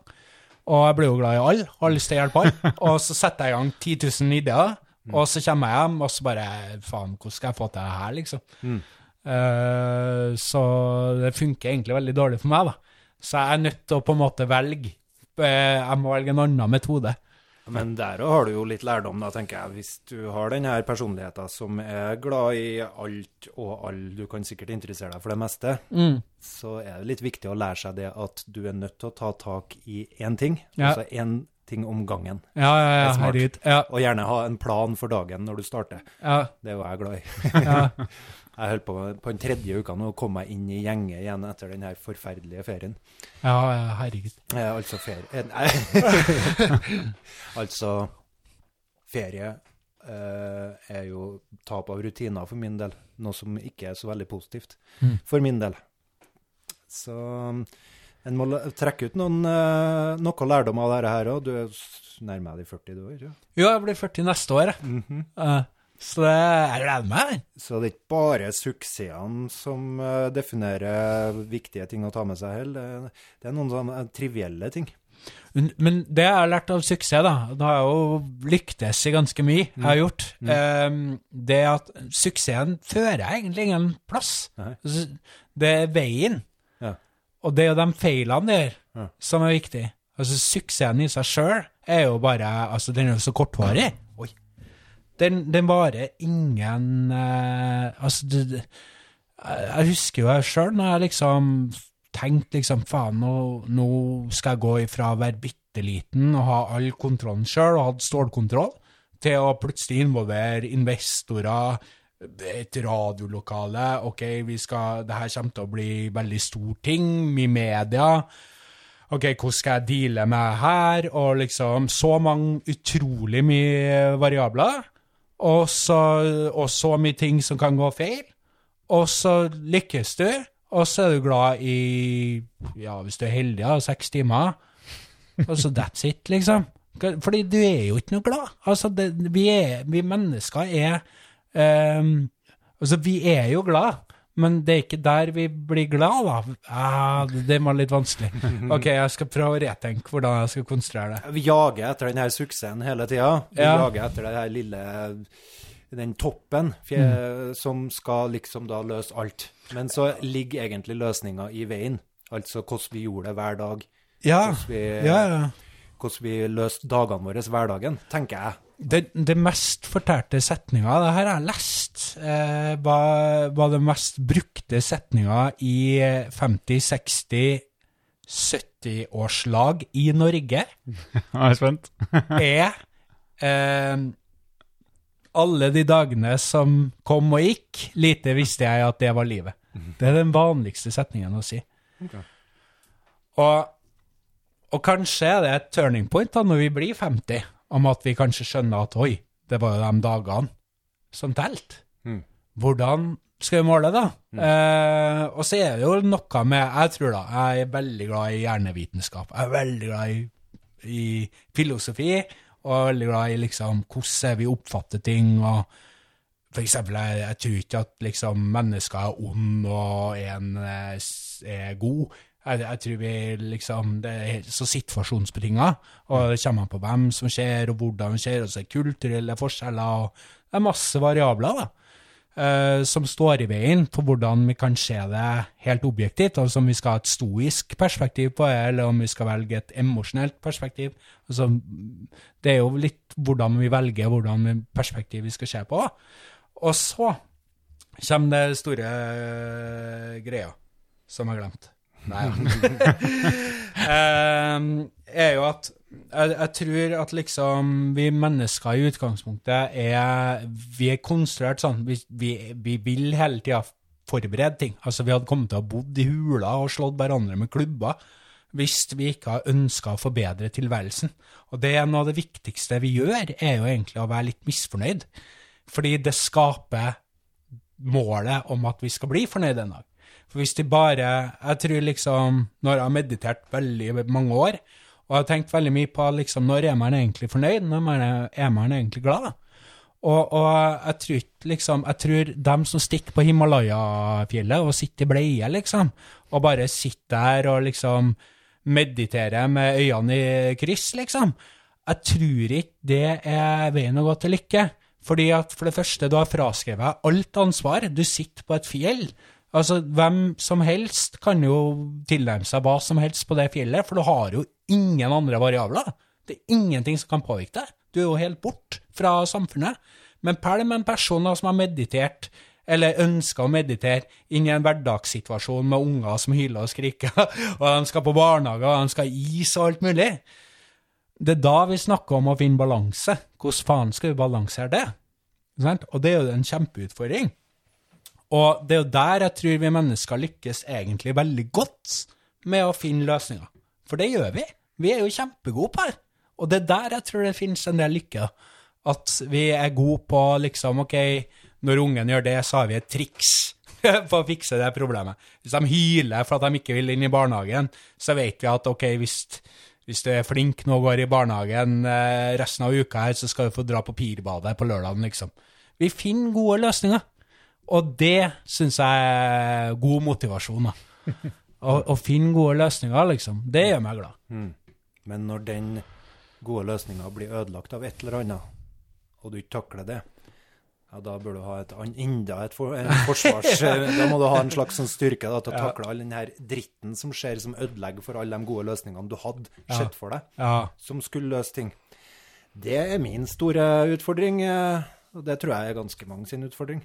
og jeg ble jo glad i alle. Til å hjelpe alle. [LAUGHS] Og så setter jeg i gang 10 000 ideer, og så kommer jeg hjem, og så bare Faen, hvordan skal jeg få til det her, liksom? Eh, så det funker egentlig veldig dårlig for meg, da. Så jeg er nødt til å på en måte velge. Jeg må velge en annen metode. Men der har du jo litt lærdom, da, tenker jeg. Hvis du har den her personligheten som er glad i alt og alle, du kan sikkert interessere deg for det meste, Mm. så er det litt viktig å lære seg det at du er nødt til å ta tak i én ting, Ja. altså én ting om gangen. Ja, ja, ja, er herregud. Ja, Og gjerne ha en plan for dagen når du starter. ja, Det er jo jeg glad i. ja. [LAUGHS] Jeg holdt på på den tredje uka nå å komme meg inn i gjengen igjen etter den her forferdelige ferien. ja, herregud. Eh, altså ferie eh, Nei. [LAUGHS] altså ferie eh, er jo tap av rutiner for min del. Noe som ikke er så veldig positivt Mm. for min del. Så en må trekke ut noen, eh, noe lærdom av dette her òg. Du er nærmer deg de 40 du òg? ja. Jeg blir 40 neste år, jeg. Eh, så det, jeg gleder meg. Så det er ikke bare suksessene som eh, definerer viktige ting å ta med seg heller. Det, det er noen sånne trivielle ting. Men, men det jeg har lært av suksess, da, da har jeg jo lyktes i ganske mye jeg har gjort, eh, det er at suksessen fører egentlig ingen plass. Nei. Det er veien. Ja. Og det er jo de feilene der Ja. som er viktig. Altså, suksessen i seg sjøl er jo bare Altså, den er jo så kortvarig. Den, den varer ingen eh, Altså, det, det, jeg husker jo sjøl, når jeg liksom tenkte liksom faen, nå, nå skal jeg gå ifra å være bitte liten og ha all kontrollen sjøl, og hatt stålkontroll, til å plutselig involvere investorer, et radiolokale. Ok, vi skal, det her kommer til å bli veldig stor ting, mye media. Ok, hvordan skal jeg deale med her? Og liksom så mange utrolig mye variabler. Og så, og så mye ting som kan gå feil. Og så lykkes du, og så er du glad i, ja, hvis du er heldig, da, seks timer. Og så that's it, liksom. Fordi du er jo ikke noe glad. Altså, det, vi, er, vi mennesker er um, Altså, vi er jo glad, men det er ikke der vi blir glad, da. Ah, det, var litt vanskelig. [LAUGHS] Ok, jeg skal prøve å retenke hvordan jeg skal konstruere det. Vi jager etter denne suksessen hele tida. Vi Ja. jager etter denne her lille den toppen fje, som skal liksom da løse alt. Men så ligger egentlig løsninga i veien. Altså hvordan vi gjorde det hver dag. Ja, Hvordan vi, ja, ja. hvordan vi løste dagene våre hverdagen, tenker jeg. Det, det mest fortalte setninga, det her har jeg lest, eh, var, var det mest brukte setninga i 50-, 60-, 70-årslag i Norge, [LAUGHS] Jeg er spent. [LAUGHS] er eh, alle de dagene som kom og gikk, lite visste jeg at det var livet. Det er den vanligste setningen å si. Og, og kanskje er det et turning point da når vi blir 50, om at vi kanskje skjønner at oi, det var jo de dagene som telte. Mm. Hvordan skal vi måle, da? Eh, og så er det jo noe med Jeg tror da, jeg er veldig glad i hjernevitenskap. Jeg er veldig glad i, i filosofi, og er veldig glad i liksom hvordan vi oppfatter ting. og for eksempel, jeg, jeg tror ikke at liksom mennesker er ond og en eh, er god. Jeg, jeg tror vi liksom Det er så situasjonsbetinga, og det kommer an på hvem som skjer, og hvordan det skjer, og så er det kulturelle forskjeller, og det er masse variabler, da. uh, som står i veien for hvordan vi kan se det helt objektivt, altså om vi skal ha et stoisk perspektiv på det, eller om vi skal velge et emosjonelt perspektiv. Altså, det er jo litt hvordan vi velger hvordan perspektiv vi skal se på. Og så kommer det store greia, som jeg glemte. Nei ja. [LAUGHS] er jo at jeg, jeg tror at liksom vi mennesker i utgangspunktet er Vi er konstruert sånn. Vi, vi, vi vil hele tida forberede ting. Altså, vi hadde kommet til å ha bodd i hula og slått hverandre med klubber hvis vi ikke har ønska å forbedre tilværelsen. Og det er noe av det viktigste vi gjør, er jo egentlig å være litt misfornøyd. Fordi det skaper målet om at vi skal bli fornøyd en dag. For hvis de bare Jeg tror liksom Når jeg har meditert veldig mange år, Og jeg har tenkt veldig mye på liksom, når er man egentlig fornøyd, når er, man egentlig glad? Og, og jeg tror liksom Jeg tror dem som stikker på Himalaya-fjellet og sitter i bleie, liksom, og bare sitter der og liksom mediterer med øynene i kryss, liksom, jeg tror ikke det er veien å gå til lykke. Fordi at for det første, du har fraskrevet alt ansvar. Du sitter på et fjell. Altså, hvem som helst kan jo tilnærme seg hva som helst på det fjellet, for du har jo ingen andre variabler. Det er ingenting som kan påvirke deg. Du er jo helt bort fra samfunnet. Men pælm en person som har meditert, eller ønsker å meditere, inn i en hverdagssituasjon med unger som hyler og skriker, [LAUGHS] og de skal på barnehage, og de skal ha is og alt mulig. Det er da vi snakker om å finne balanse. Hvordan faen skal vi balansere det? Og det er jo en kjempeutfordring. Og det er jo der jeg tror vi mennesker lykkes egentlig veldig godt med å finne løsninger. For det gjør vi. Vi er jo kjempegode på det. Og det er der jeg tror det finnes en del lykke. At vi er gode på liksom, ok, når ungen gjør det, så har vi et triks [LAUGHS] for å fikse det problemet. Hvis de hyler for at de ikke vil inn i barnehagen, så vet vi at ok, hvis, hvis du er flink nå og går i barnehagen eh, resten av uka her, så skal du få dra på pirbadet på lørdagen, liksom. Vi finner gode løsninger. Og det syns jeg er god motivasjon, da. [LAUGHS] Å, å finne gode løsninger, liksom. Det gjør meg glad. Men når den gode løsninga blir ødelagt av et eller annet, og du ikke takler det, ja, da bør du ha et enda et for, en forsvars... [LAUGHS] da må du ha en slags sånn styrke da, til å takle all den her dritten som skjer, som ødelegger for alle de gode løsningene du hadde sett for deg, Ja. som skulle løse ting. Det er min store utfordring, eh, og det tror jeg er ganske mange sin utfordring.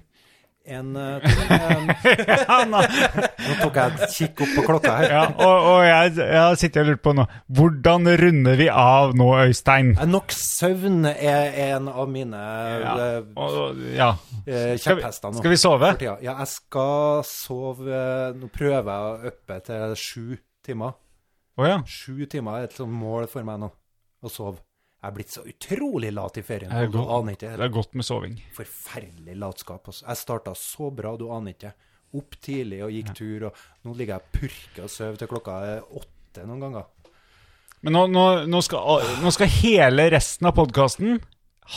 En eh, [LAUGHS] Nå tok jeg et kikk opp på klokka her. Ja, og, og jeg, jeg har sittet og lurt på nå Hvordan runder vi av nå, Øystein? Eh, Nok søvn er en av mine Ja, eh, og, ja. kjepphester nå. skal vi sove? Ja, jeg skal sove Nå prøver jeg å uppe til sju timer. Oh, ja. Sju timer er et sånt mål for meg nå, å sove. Jeg er blitt så utrolig lat i ferien. Det er og Du aner ikke. Det er godt med soving. Forferdelig latskap. Altså. Jeg starta så bra, du aner ikke. Opp tidlig og gikk tur, og nå ligger jeg og purker og sover til klokka er åtte noen ganger. Men nå, nå, nå, skal, nå skal hele resten av podkasten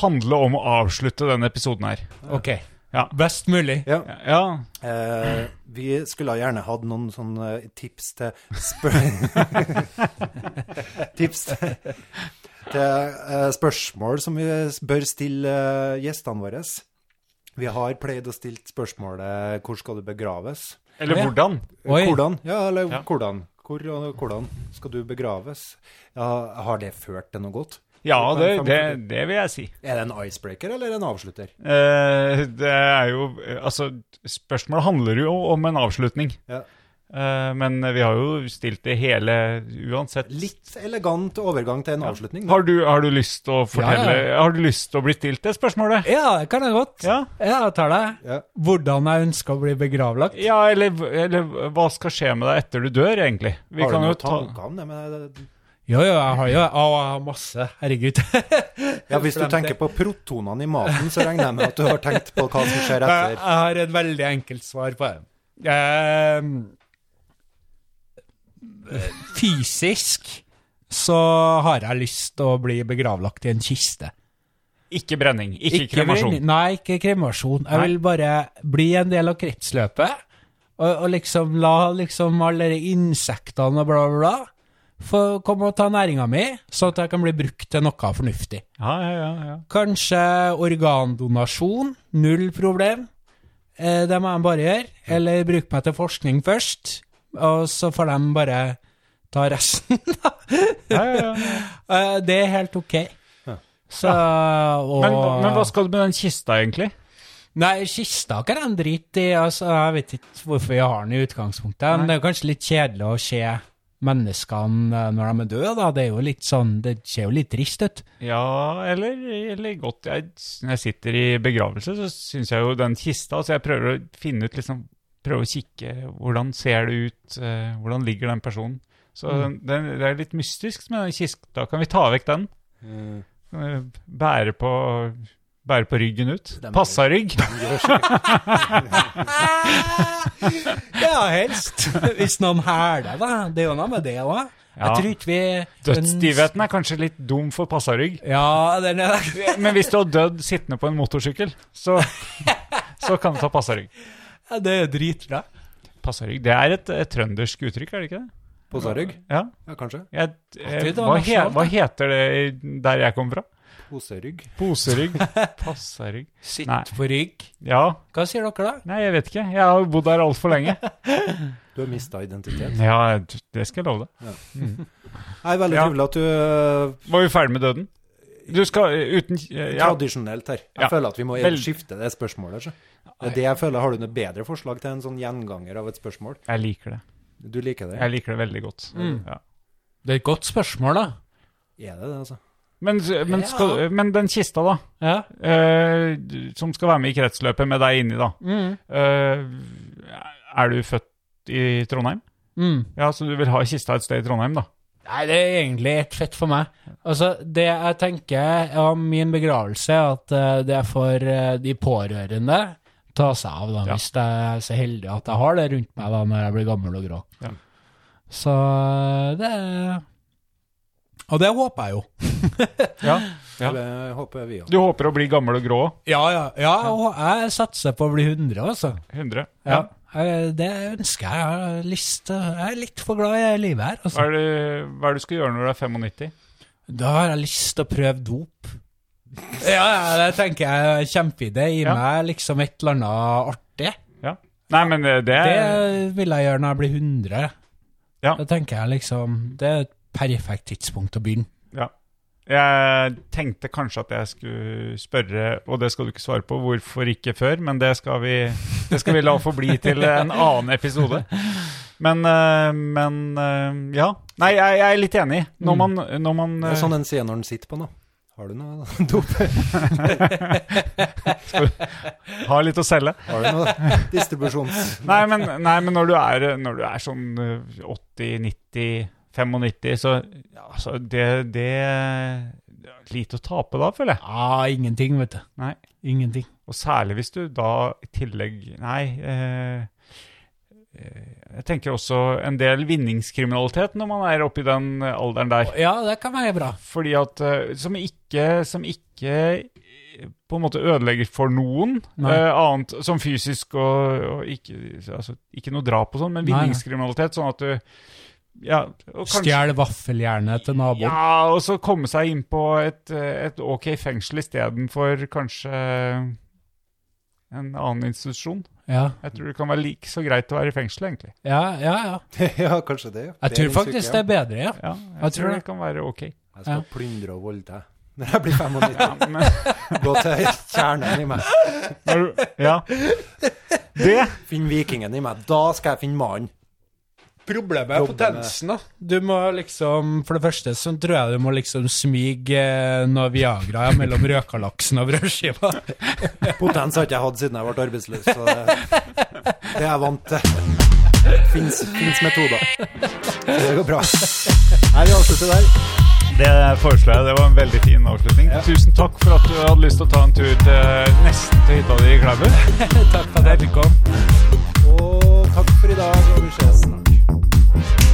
handle om å avslutte denne episoden her. Ok. Ja. Best mulig. Ja. Ja, Eh, vi skulle ha gjerne hatt noen sånne tips til spør... [LAUGHS] [LAUGHS] tips til, til eh, spørsmål som vi bør stille eh, gjestene våre. Vi har pleid å stille spørsmålet 'Hvor skal du begraves?' Eller Ja. hvordan? Oi. Hvordan? Ja, eller Ja. hvordan? Hvor og hvordan skal du begraves? Ja, har det ført til noe godt? Ja, det, det, det vil jeg si. Er det en icebreaker eller en avslutter? Eh, det er jo Altså, spørsmålet handler jo om en avslutning. Ja. Eh, men vi har jo stilt det hele uansett. Litt elegant overgang til en avslutning. Har du, har du lyst til å fortelle Ja, Har du lyst til å bli stilt det spørsmålet? Ja, det kan jeg godt. Ja. Ja, jeg tar det. Ja. Hvordan jeg ønsker å bli begravlagt. Ja, eller, eller hva skal skje med deg etter du dør, egentlig? Vi har du noen ta tanker om det? Men, Jo, jo, jeg har jo Å, jeg har masse. Herregud. [LAUGHS] ja, hvis du tenker på protonene i maten, så regner jeg med at du har tenkt på hva som skjer [LAUGHS] etter. jeg har et veldig enkelt svar på det. Fysisk så har jeg lyst til å bli begravlagt i en kiste. Ikke brenning, ikke, ikke kremasjon. Nei, ikke kremasjon. Jeg Nei. vil bare bli en del av kretsløpet. Og, og liksom la liksom alle de insektene og bla, bla, bla få komme og ta næringa mi, så at jeg kan bli brukt til noe fornuftig. Ja, ja, ja, ja. Kanskje organdonasjon, null problem. Eh, det må jeg bare gjøre. Eller bruke meg til forskning først, og så får de bare ta resten. [LAUGHS] ja, ja, ja. [LAUGHS] Eh, det er helt ok. Så, og, Men, men hva skal du med den kista, egentlig? Nei, kista kan de drite i. Altså, jeg vet ikke hvorfor vi har den i utgangspunktet. Men det er kanskje litt kjedelig å se menneskene eh, når de er døde, da. Det er jo litt sånn Det ser jo litt trist ut. Ja, eller, eller godt jeg, Når jeg sitter i begravelse, så syns jeg jo den kista Så jeg prøver å finne ut liksom Prøve å kikke Hvordan ser det ut? eh, hvordan ligger den personen? Så Mm. den, det er litt mystisk med den kista. Kan vi ta vekk den? Mm. Bære på Bære på ryggen ut? Den- Passarygg? [LAUGHS] Ja, helst. Hvis noen hæler, da. Det er jo noe med det òg. Ja. Dødsstivheten er kanskje litt dum for passarygg. Ja, den er Men hvis du har dødd sittende på en motorsykkel, så, så kan du ta passarygg. Ja, Det er dritbra. Passarygg, Det er et, et trøndersk uttrykk, er det ikke det? Posarygg? Ja. Ja, kanskje. Jeg, jeg, eh, hva, he, hva heter det der jeg kommer fra? Poserygg. Poserygg? [LAUGHS] Passarygg? Sitt Nei. på rygg. Ja. Hva sier dere da? Nei, jeg vet ikke. Jeg har bodd der altfor lenge. [LAUGHS] Du har mista identitet. Ja, det skal jeg love deg. Nei, veldig Ja. at du øh, Var vi ferdig med døden? Du skal eh, uten eh, ja, Tradisjonelt her. Jeg Ja. føler at vi må Vel- skifte det spørsmålet. Så. Det er det jeg føler. Har du noe bedre forslag til en sånn gjenganger av et spørsmål? Jeg liker det. Du liker det? Jeg liker det veldig godt. Mm. Ja. Det er et godt spørsmål, da. Er det det, altså? Men, men, skal, men den kista, da, Ja. eh, som skal være med i kretsløpet med deg inni, da. Mm. Eh, er du født i Trondheim? Mm. Ja, så du vil ha kista et sted i Trondheim, da? Nei, det er egentlig helt fett for meg. Altså, det jeg tenker om min begravelse, er at eh, det er for eh, de pårørende ta seg av, da, Ja. hvis jeg er så heldig at jeg har det rundt meg da, når jeg blir gammel og grå. Ja. Så Det det Og det håper jeg jo. [LAUGHS] Ja. Ja. Det håper vi òg. Du håper å bli gammel og grå? Ja, ja. ja og jeg satser på å bli 100, altså. 100? Ja. Eh, Det ønsker jeg. Jeg har lyst til Jeg er litt for glad i livet her, Hva altså. er, det, hva er det du skal gjøre når du er 95? Da har jeg lyst til å prøve dop. [LAUGHS] Ja, det tenker jeg er kjempeidé. Gi Ja. meg liksom et eller annet artig. Ja. Nei, men eh, det Det vil jeg gjøre når jeg blir 100. Ja. Da tenker jeg liksom Det er et perfekt tidspunkt å begynne. Ja. Jeg tenkte kanskje at jeg skulle spørre, og det skal du ikke svare på, hvorfor ikke før, men det skal vi, det skal vi la få bli til en annen episode. Men, eh, men eh, ja. Nei, jeg, jeg er litt enig. Når man, når man Det er eh, sånn en sier når en sitter på nå. Har du noe [LAUGHS] dop? [LAUGHS] har litt å selge. Har du noe distribusjons... Nei, men, nei, men når, du er, når du er sånn eh, 80, 90, 95, så altså, det, det det er Lite å tape da, føler jeg. Ja, ingenting, vet du. Nei. Ingenting. Og særlig hvis du da i tillegg Nei. Eh, eh, jeg tenker også en del vinningskriminalitet når man er oppe i den alderen der. Ja, det kan være bra. Fordi at eh, Som ikke, som ikke eh, på en måte ødelegger for noen, eh, annet som fysisk og, og ikke, altså, ikke noe drap og sånn, men vinningskriminalitet, sånn at du ja, Stjele vaffeljernet til naboen. Ja, og så komme seg inn på et, et ok fengsel istedenfor kanskje en annen institusjon. Ja, Jeg tror det kan være like så greit å være i fengsel, egentlig. ja, ja. ja. [LAUGHS] ja, kanskje det. Jeg tror faktisk det er bedre, ja. Ja, jeg, Jeg tror tror det. det kan være ok. Jeg skal Ja. plyndre og voldta når jeg blir [LAUGHS] 95. Gå til kjernen i meg. ja. [LAUGHS] Det Finn vikingen i meg. Da skal jeg finne mannen. Problemet er potensen, da. Du må liksom For det første så tror jeg du må liksom smyge eh, noe Viagra mellom røkalaksen og brødskiva. [LAUGHS] Potens har ikke jeg hatt siden jeg ble arbeidsløs, så det, det er jeg vant til. Fins metoder. Det går bra. Nei, vi avslutter der. Det foreslår jeg. Det var en veldig fin avslutning. Tusen takk for at du hadde lyst til å ta en tur til nesten til hytta di i Klæbu. [LAUGHS] Takk for at jeg fikk komme. Og takk for i dag, og vi ses. Thank